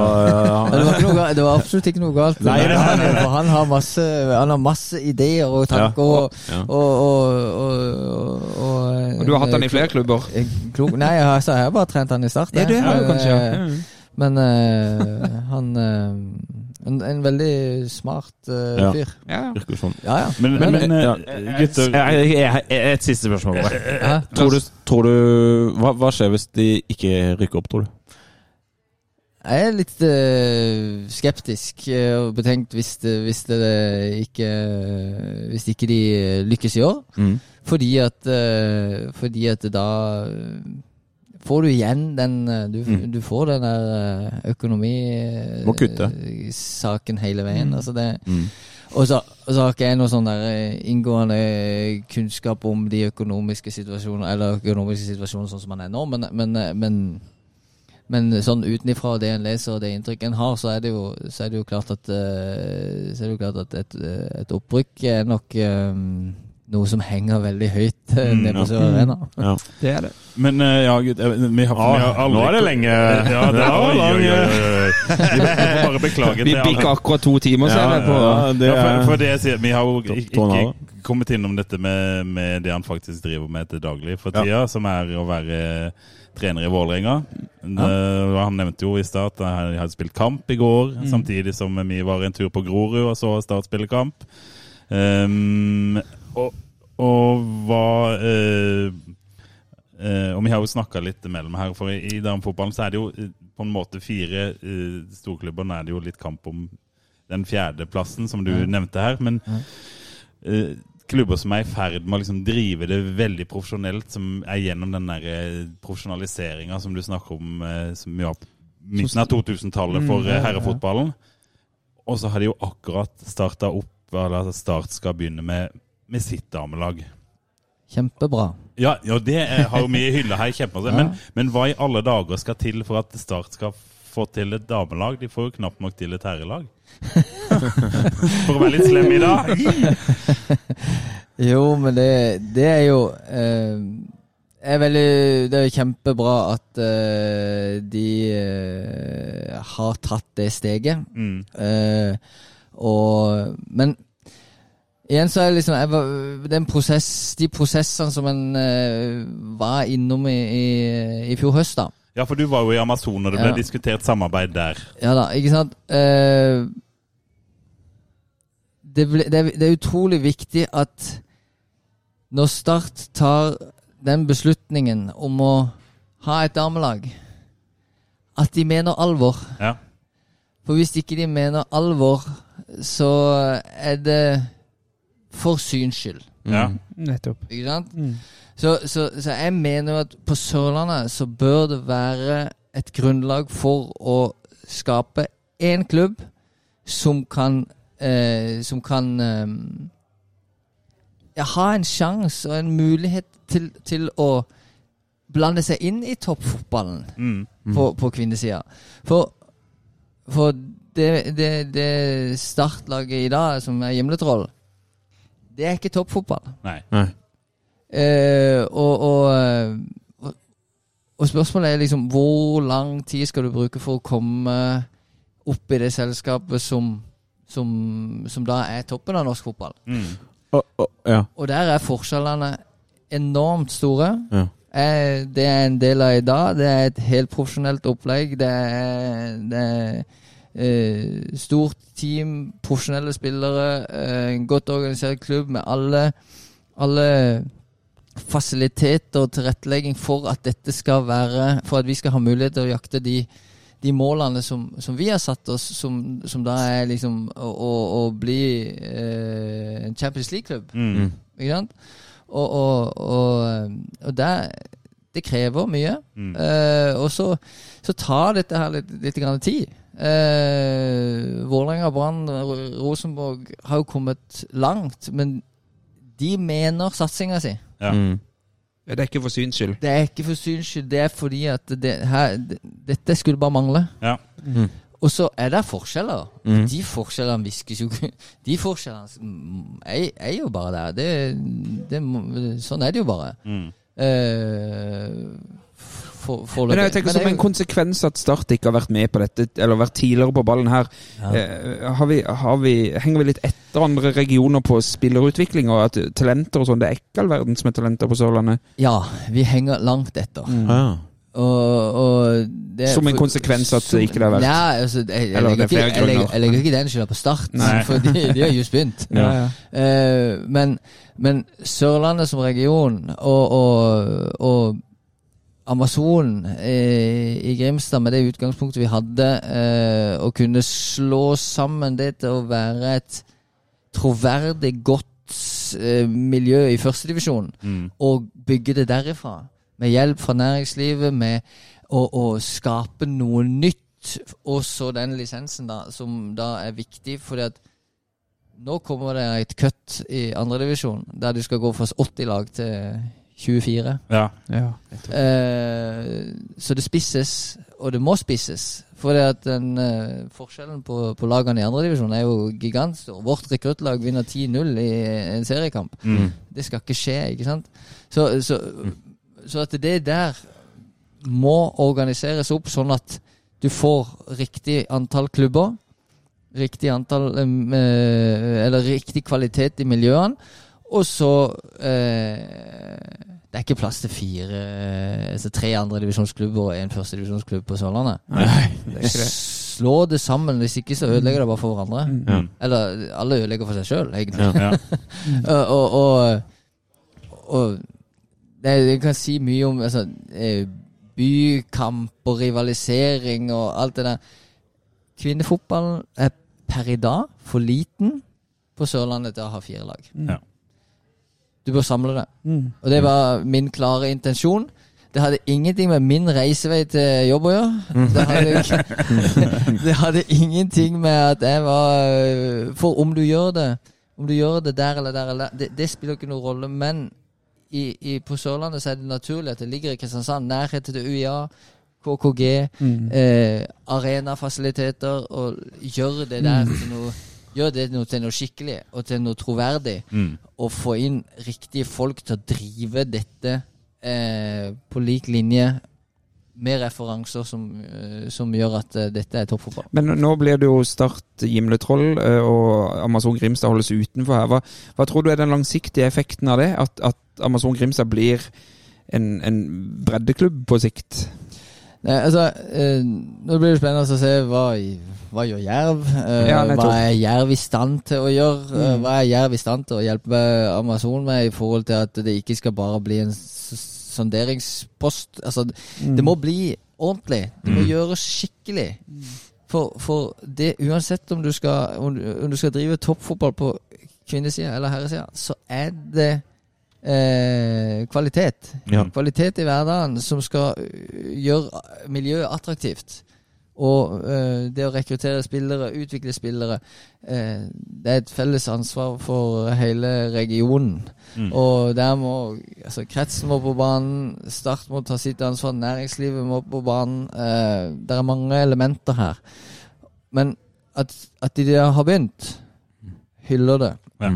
det, var ikke noe, det var absolutt ikke noe galt Nei, nei, Daniel, for han har masse, han har masse ideer og tanker. Og, Ja. og, og, og, og, og, Og du har hatt han i flere klubber. klok, Nei, altså, har, jeg har bare trent han i start. Er jeg. det du kanskje. Eh, Ja. Men uh, han uh, en, en veldig smart uh, Ja. fyr. Ja. Virker sånn. Ja, ja. Men, Men, men, ja. gutter Jeg- jeg- jeg- Et siste spørsmål. bare. Tror du, tror du hva, hva skjer hvis de ikke rykker opp, tror du? Jeg er litt skeptisk og betenkt hvis det, hvis det ikke Hvis ikke de lykkes i år. Mm. Fordi at Fordi at da får du igjen den eh, Du, Mm. du får den der eh, økonomisaken saken hele veien. Altså det Mm. Og så, og så har ikke jeg noe sånn der eh, inngående kunnskap om de økonomiske situasjonene, Eller økonomiske situasjoner sånn som man er nå, men, men, eh, men, men sånn utenifra det en leser og det inntrykket en har, så er det jo, så er det jo klart at eh, Så er det jo klart at et, eh, et opprykk er nok eh, noe som henger veldig høyt eh, Mm, nede på ja. Sør Arena. Ja. Det er det. Men eh, ja, vi har, vi har aldri nå er det lenge. Ja, det er, oi, oi. Vi må bare beklage Vi til alle. bikka akkurat to timer, ser jeg. på ja, det Ja, for, er for det jeg sier, Vi har jo ikke kommet innom dette med, med det han faktisk driver med til daglig for Ja. tida, som er å være trener i Vålerenga. Eh, Han nevnte jo i stad at han hadde spilt kamp i går, Mm. samtidig som vi var en tur på Grorud og så Start spille kamp. Um, og, og hva eh, eh, Og vi har jo snakka litt mellom her, for i, i damefotballen så er det jo eh, på en måte fire eh, storklubber. Nå er det jo litt kamp om den fjerdeplassen, som du nevnte her. Men eh, klubber som er i ferd med å liksom drive det veldig profesjonelt, som er gjennom den der eh, profesjonaliseringa som du snakker om, som vi har på midten av 2000-tallet for eh, herrefotballen. Og så har de jo akkurat starta opp, eller Start skal begynne med, med sitt damelag. Kjempebra. Ja, ja det er, har vi hylla her. Kjempemasse. Men, men hva i alle dager skal til for at Start skal få til et damelag? De får jo knapt nok til et herrelag. For å være litt slem i dag. Jo, men det, det er jo eh, er veldig, Det er jo kjempebra at eh, de eh, har tatt det steget. Mm. Eh, og Men igjen så er det liksom var, den prosess, De prosessene som en uh, var innom i, i, i fjor høst, da. Ja, for du var jo i Amazon, og det ble Ja. diskutert samarbeid der. Ja da, ikke sant? Uh, det, ble, det, det er utrolig viktig at når Start tar den beslutningen om å ha et damelag, at de mener alvor. Ja. For hvis ikke de mener alvor, så er det for syns skyld. ja. Nettopp. Ikke sant? Mm. Så, så, så jeg mener jo at på Sørlandet så bør det være et grunnlag for å skape én klubb som kan eh, Som kan eh, ja, ha en sjanse og en mulighet til, til å blande seg inn i toppfotballen Mm. på, på kvinnesida. For, for det, det, det startlaget i dag, som er Gimletroll, det er ikke toppfotball. Nei. Nei. Eh, og, og, eh, og, og spørsmålet er liksom hvor lang tid skal du bruke for å komme opp i det selskapet som, som, som da er toppen av norsk fotball. Mm. Og, og, ja. Og der er forskjellene enormt store. Ja. Eh, det er en del av i dag. Det er et helt profesjonelt opplegg. Det er, det er stort team, profesjonelle spillere, eh, en godt organisert klubb med alle, alle fasiliteter og tilrettelegging for at dette skal være For at vi skal ha mulighet til å jakte de, de målene som, som vi har satt oss, som, som da er liksom å, å, å bli eh, en Champions League-klubb. Mm. Ikke sant? Og, og, og, og det, det krever mye. Mm. Eh, og så, så tar dette her litt, litt grann tid. Eh, Vålerenga, Brann, Rosenborg har jo kommet langt, men de mener satsinga si. Ja. Mm. Det er ikke for syns skyld. Det er ikke for syns skyld, det er fordi at det, her, dette skulle bare mangle. Ja. Og så er det forskjeller. Mm. De forskjellene viskes jo De forskjellene mm, er, er jo bare der. Det, det, sånn er det jo bare. Mm. Eh, for, for Men jeg tenker som en konsekvens at Start ikke har vært med på dette, eller vært tidligere på ballen her, eh, har vi, har vi, henger vi litt etter andre regioner på spillerutvikling og at talenter og sånn? Det er ikke all verden som er talenter på Sørlandet. Ja, vi henger langt etter. Ah. Og, og det, Som en konsekvens at det ikke har vært- Nei, altså, jeg, jeg, legger er ikke, jeg, legger, jeg legger ikke den skylda på Start, for de, de har just begynt. Ja. Eh, men, men Sørlandet som region og, og, og Amazonen eh, i Grimstad, med det utgangspunktet vi hadde, eh, å kunne slå sammen det til å være et troverdig, godt eh, miljø i førstedivisjon, Mm. og bygge det derifra. Med hjelp fra næringslivet, med å, å skape noe nytt. Og så den lisensen, da, som da er viktig, fordi at nå kommer det et kutt i andredivisjon, der du skal gå fra 80 lag til 24. Ja. Eh, så det spisses, og det må spisses. For det at den eh, forskjellen på, på lagene i andredivisjon er jo gigantstor. Vårt rekruttlag vinner 10-0 i en seriekamp. Mm. Det skal ikke skje, ikke sant? Så, så, så at det der må organiseres opp sånn at du får riktig antall klubber, riktig antall eh, Eller riktig kvalitet i miljøene, og så eh, Det er ikke plass til fire altså tre andredivisjonsklubber og én førstedivisjonsklubb på Sørlandet. det det. Slå det sammen, hvis ikke så ødelegger det bare for hverandre. Ja. Eller alle ødelegger for seg sjøl, egentlig. Ja. Ja. Og, og, og, og det, jeg kan si mye om altså, eh, bykamp og rivalisering og alt det der. Kvinnefotballen er per i dag for liten på Sørlandet til å ha fire lag. Ja. Du bør samle det. Mm. Og det var min klare intensjon. Det hadde ingenting med min reisevei til jobb å gjøre. Det hadde, det hadde ingenting med at jeg var øh, For om du gjør det Om du gjør det der eller der eller der, det, det spiller ikke noen rolle. Men i, i, på Sørlandet så er det naturlig at det ligger i Kristiansand. Nærhet til UiA, KKG, Mm. eh, arenafasiliteter. Og gjør det der til noe Gjør det noe til noe skikkelig og til noe troverdig Mm. få inn riktige folk til å drive dette eh, på lik linje med referanser som, eh, som gjør at eh, dette er toppfotball. Men nå blir det jo Start Gimletroll, eh, og Amazon Grimstad holdes utenfor her. Hva, hva tror du er den langsiktige effekten av det? At, at Amazon Grimstad blir en, en breddeklubb på sikt? Nei, altså, eh, Nå blir det spennende å se hva, hva gjør Jerv. Eh, Ja, hva er Jerv i stand til å gjøre? Eh, Mm. hva er Jerv i stand til å hjelpe Amazon med i forhold til at det ikke skal bare bli en sonderingspost. Altså, det må bli ordentlig. Det må gjøres skikkelig. For, for det, uansett om du skal, om, du- om du skal drive toppfotball på kvinnesida eller herresida, så er det eh, kvalitet. Ja. Kvalitet i hverdagen som skal øh, gjøre miljøet attraktivt. Og eh, det å rekruttere spillere, utvikle spillere, eh, det er et felles ansvar for hele regionen. Mm. Og der må altså kretsen må på banen, Start må ta sitt ansvar, næringslivet må på banen. Eh, det er mange elementer her. Men at, at de har begynt, hyller det. Ja.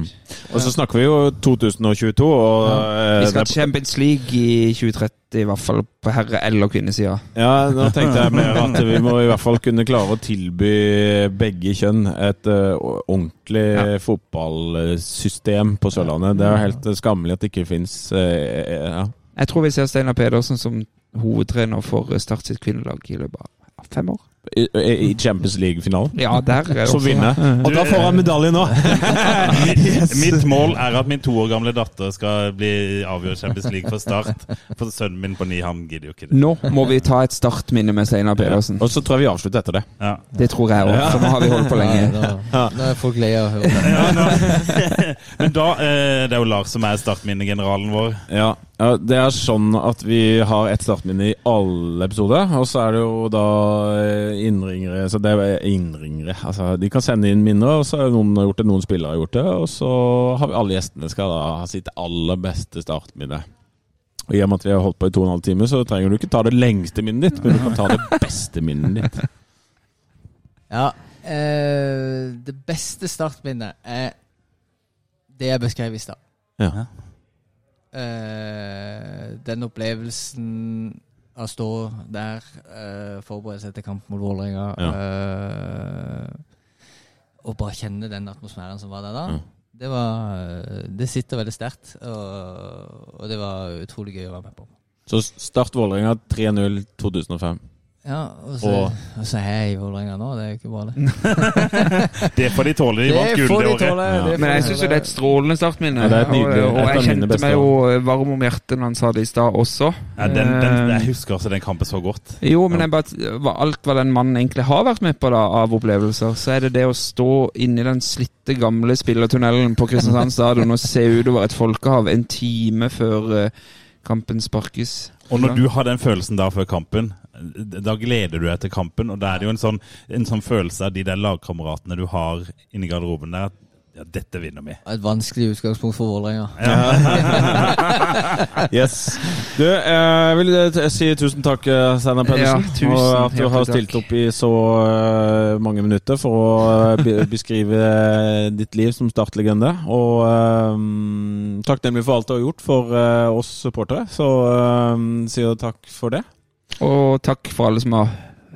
Og så snakker vi jo 2022, og ja. Vi skal ha Champions League i 2030, i hvert fall på herre- eller kvinnesida. Ja, nå tenkte jeg mer at vi må i hvert fall kunne klare å tilby begge kjønn et uh, ordentlig Ja. fotballsystem på Sørlandet. Det er helt eh, skammelig at det ikke fins ja. Jeg tror vi ser Steinar Pedersen som hovedtrener for Start sitt kvinnelag i løpet av fem år. i, i Champions League-finalen. Ja, der er det Som vinner. Og da får han medalje nå! Mitt, mitt mål er at min to år gamle datter skal bli avgjort Champions League for Start. For sønnen min på ni, han gidder jo ikke det. Nå må vi ta et startminne med Steinar Pedersen. Og så tror jeg vi avslutter etter det. Ja. Det tror jeg òg, for nå har vi holdt på lenge. lenge. da, da er folk lei av å høre det. Ja. Men da eh, Det er jo Lars som er startminnegeneralen vår. Ja, ja, det er sånn at vi har ett startminne i alle episoder. Og så er det jo da eh, innringere Så det er innringere. Altså, de kan sende inn minner, og så har noen gjort det, noen spillere har gjort det. Og så har vi alle gjestene skal da ha sitt aller beste startminne. Og I og med at vi har holdt på i to og en halv time, så trenger du ikke ta det lengste minnet ditt, men du kan ta det beste minnet ditt. Ja, eh, det beste startminnet er det jeg beskrev i stad. Ja. Eh, den opplevelsen av å stå der, eh, forberede seg til kamp mot Vålerenga eh, Og bare kjenne den atmosfæren som var der da. Ja. Det, var, det sitter veldig sterkt, og, og det var utrolig gøy å være med på. Så Start Vålerenga 3-0 2005. Ja, og så, Og- og så er jeg i Vålerenga nå, det er jo ikke bra, det. Det får de tåle. De vant Det gull får det de året. Ja. Men jeg syns jo det er et strålende startminne. Ja, et nydelig- og, og jeg kjente beste meg jo varm om hjertet når han sa det i stad også. Ja, den, den, jeg Eh, husker også den kampen så godt. Jo, men jeg bare, alt hva den mannen egentlig har vært med på da, av opplevelser, så er det det å stå inni den slitte, gamle spillertunnelen på Kristiansand stadion og se utover et folkehav en time før eh, kampen sparkes. Og når du har den følelsen da før kampen, da gleder du deg til kampen. Og da er det jo en sånn, en sånn følelse av de der lagkameratene du har inni garderoben der. Ja, dette vinner vi. Et vanskelig utgangspunkt for Vålerenga. Yes. Du, jeg vil eh, si tusen takk, eh, Steinar Pedersen. Ja, tusen og at du har takk. stilt opp i så eh, mange minutter for å eh, beskrive eh, ditt liv som startlegende. Og um, takknemlig for alt du har gjort for eh, oss supportere. Så um, sier takk for det. Og takk for alle som har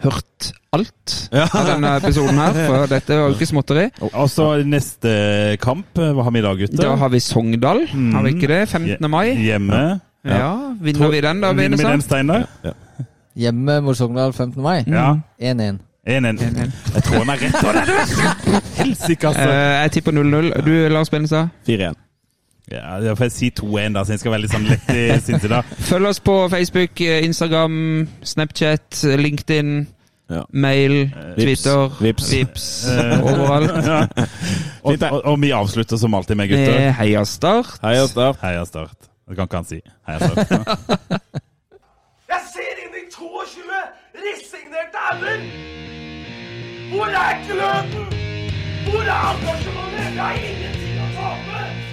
hørt alt Ja. av denne episoden her, for dette var jo ikke småtteri. Og så neste kamp, hva har vi i dag, gutter? Da har vi Sogndal, har vi ikke det? 15. mai. Hjemme. Ja, vinner vi den da, Vinner vi den, Benestad? Ja. Hjemme mot Sogndal 15. mai. Ja. 1-1. 1-1. Jeg tror han er rett. på det det! Helsike, altså. Eh, jeg tipper 0-0. Du, Lars Benestad? 4-1. Ja, da får jeg si 2-1, da, så jeg skal være litt sånn lett i sinnet da. Følg oss på Facebook, eh, Instagram, Snapchat, LinkedIn, Ja. mail, Vips. Twitter, Vips. Vips, overalt. Ja. Og, og, og vi avslutter som alltid med gutter. Heia Start. Heia start. Heia Start. Det kan ikke han si. Heia Start. Jeg ser inn i 22 resignerte ender! Hvor er gløden? Hvor er engasjementet? Jeg har ingenting å tape!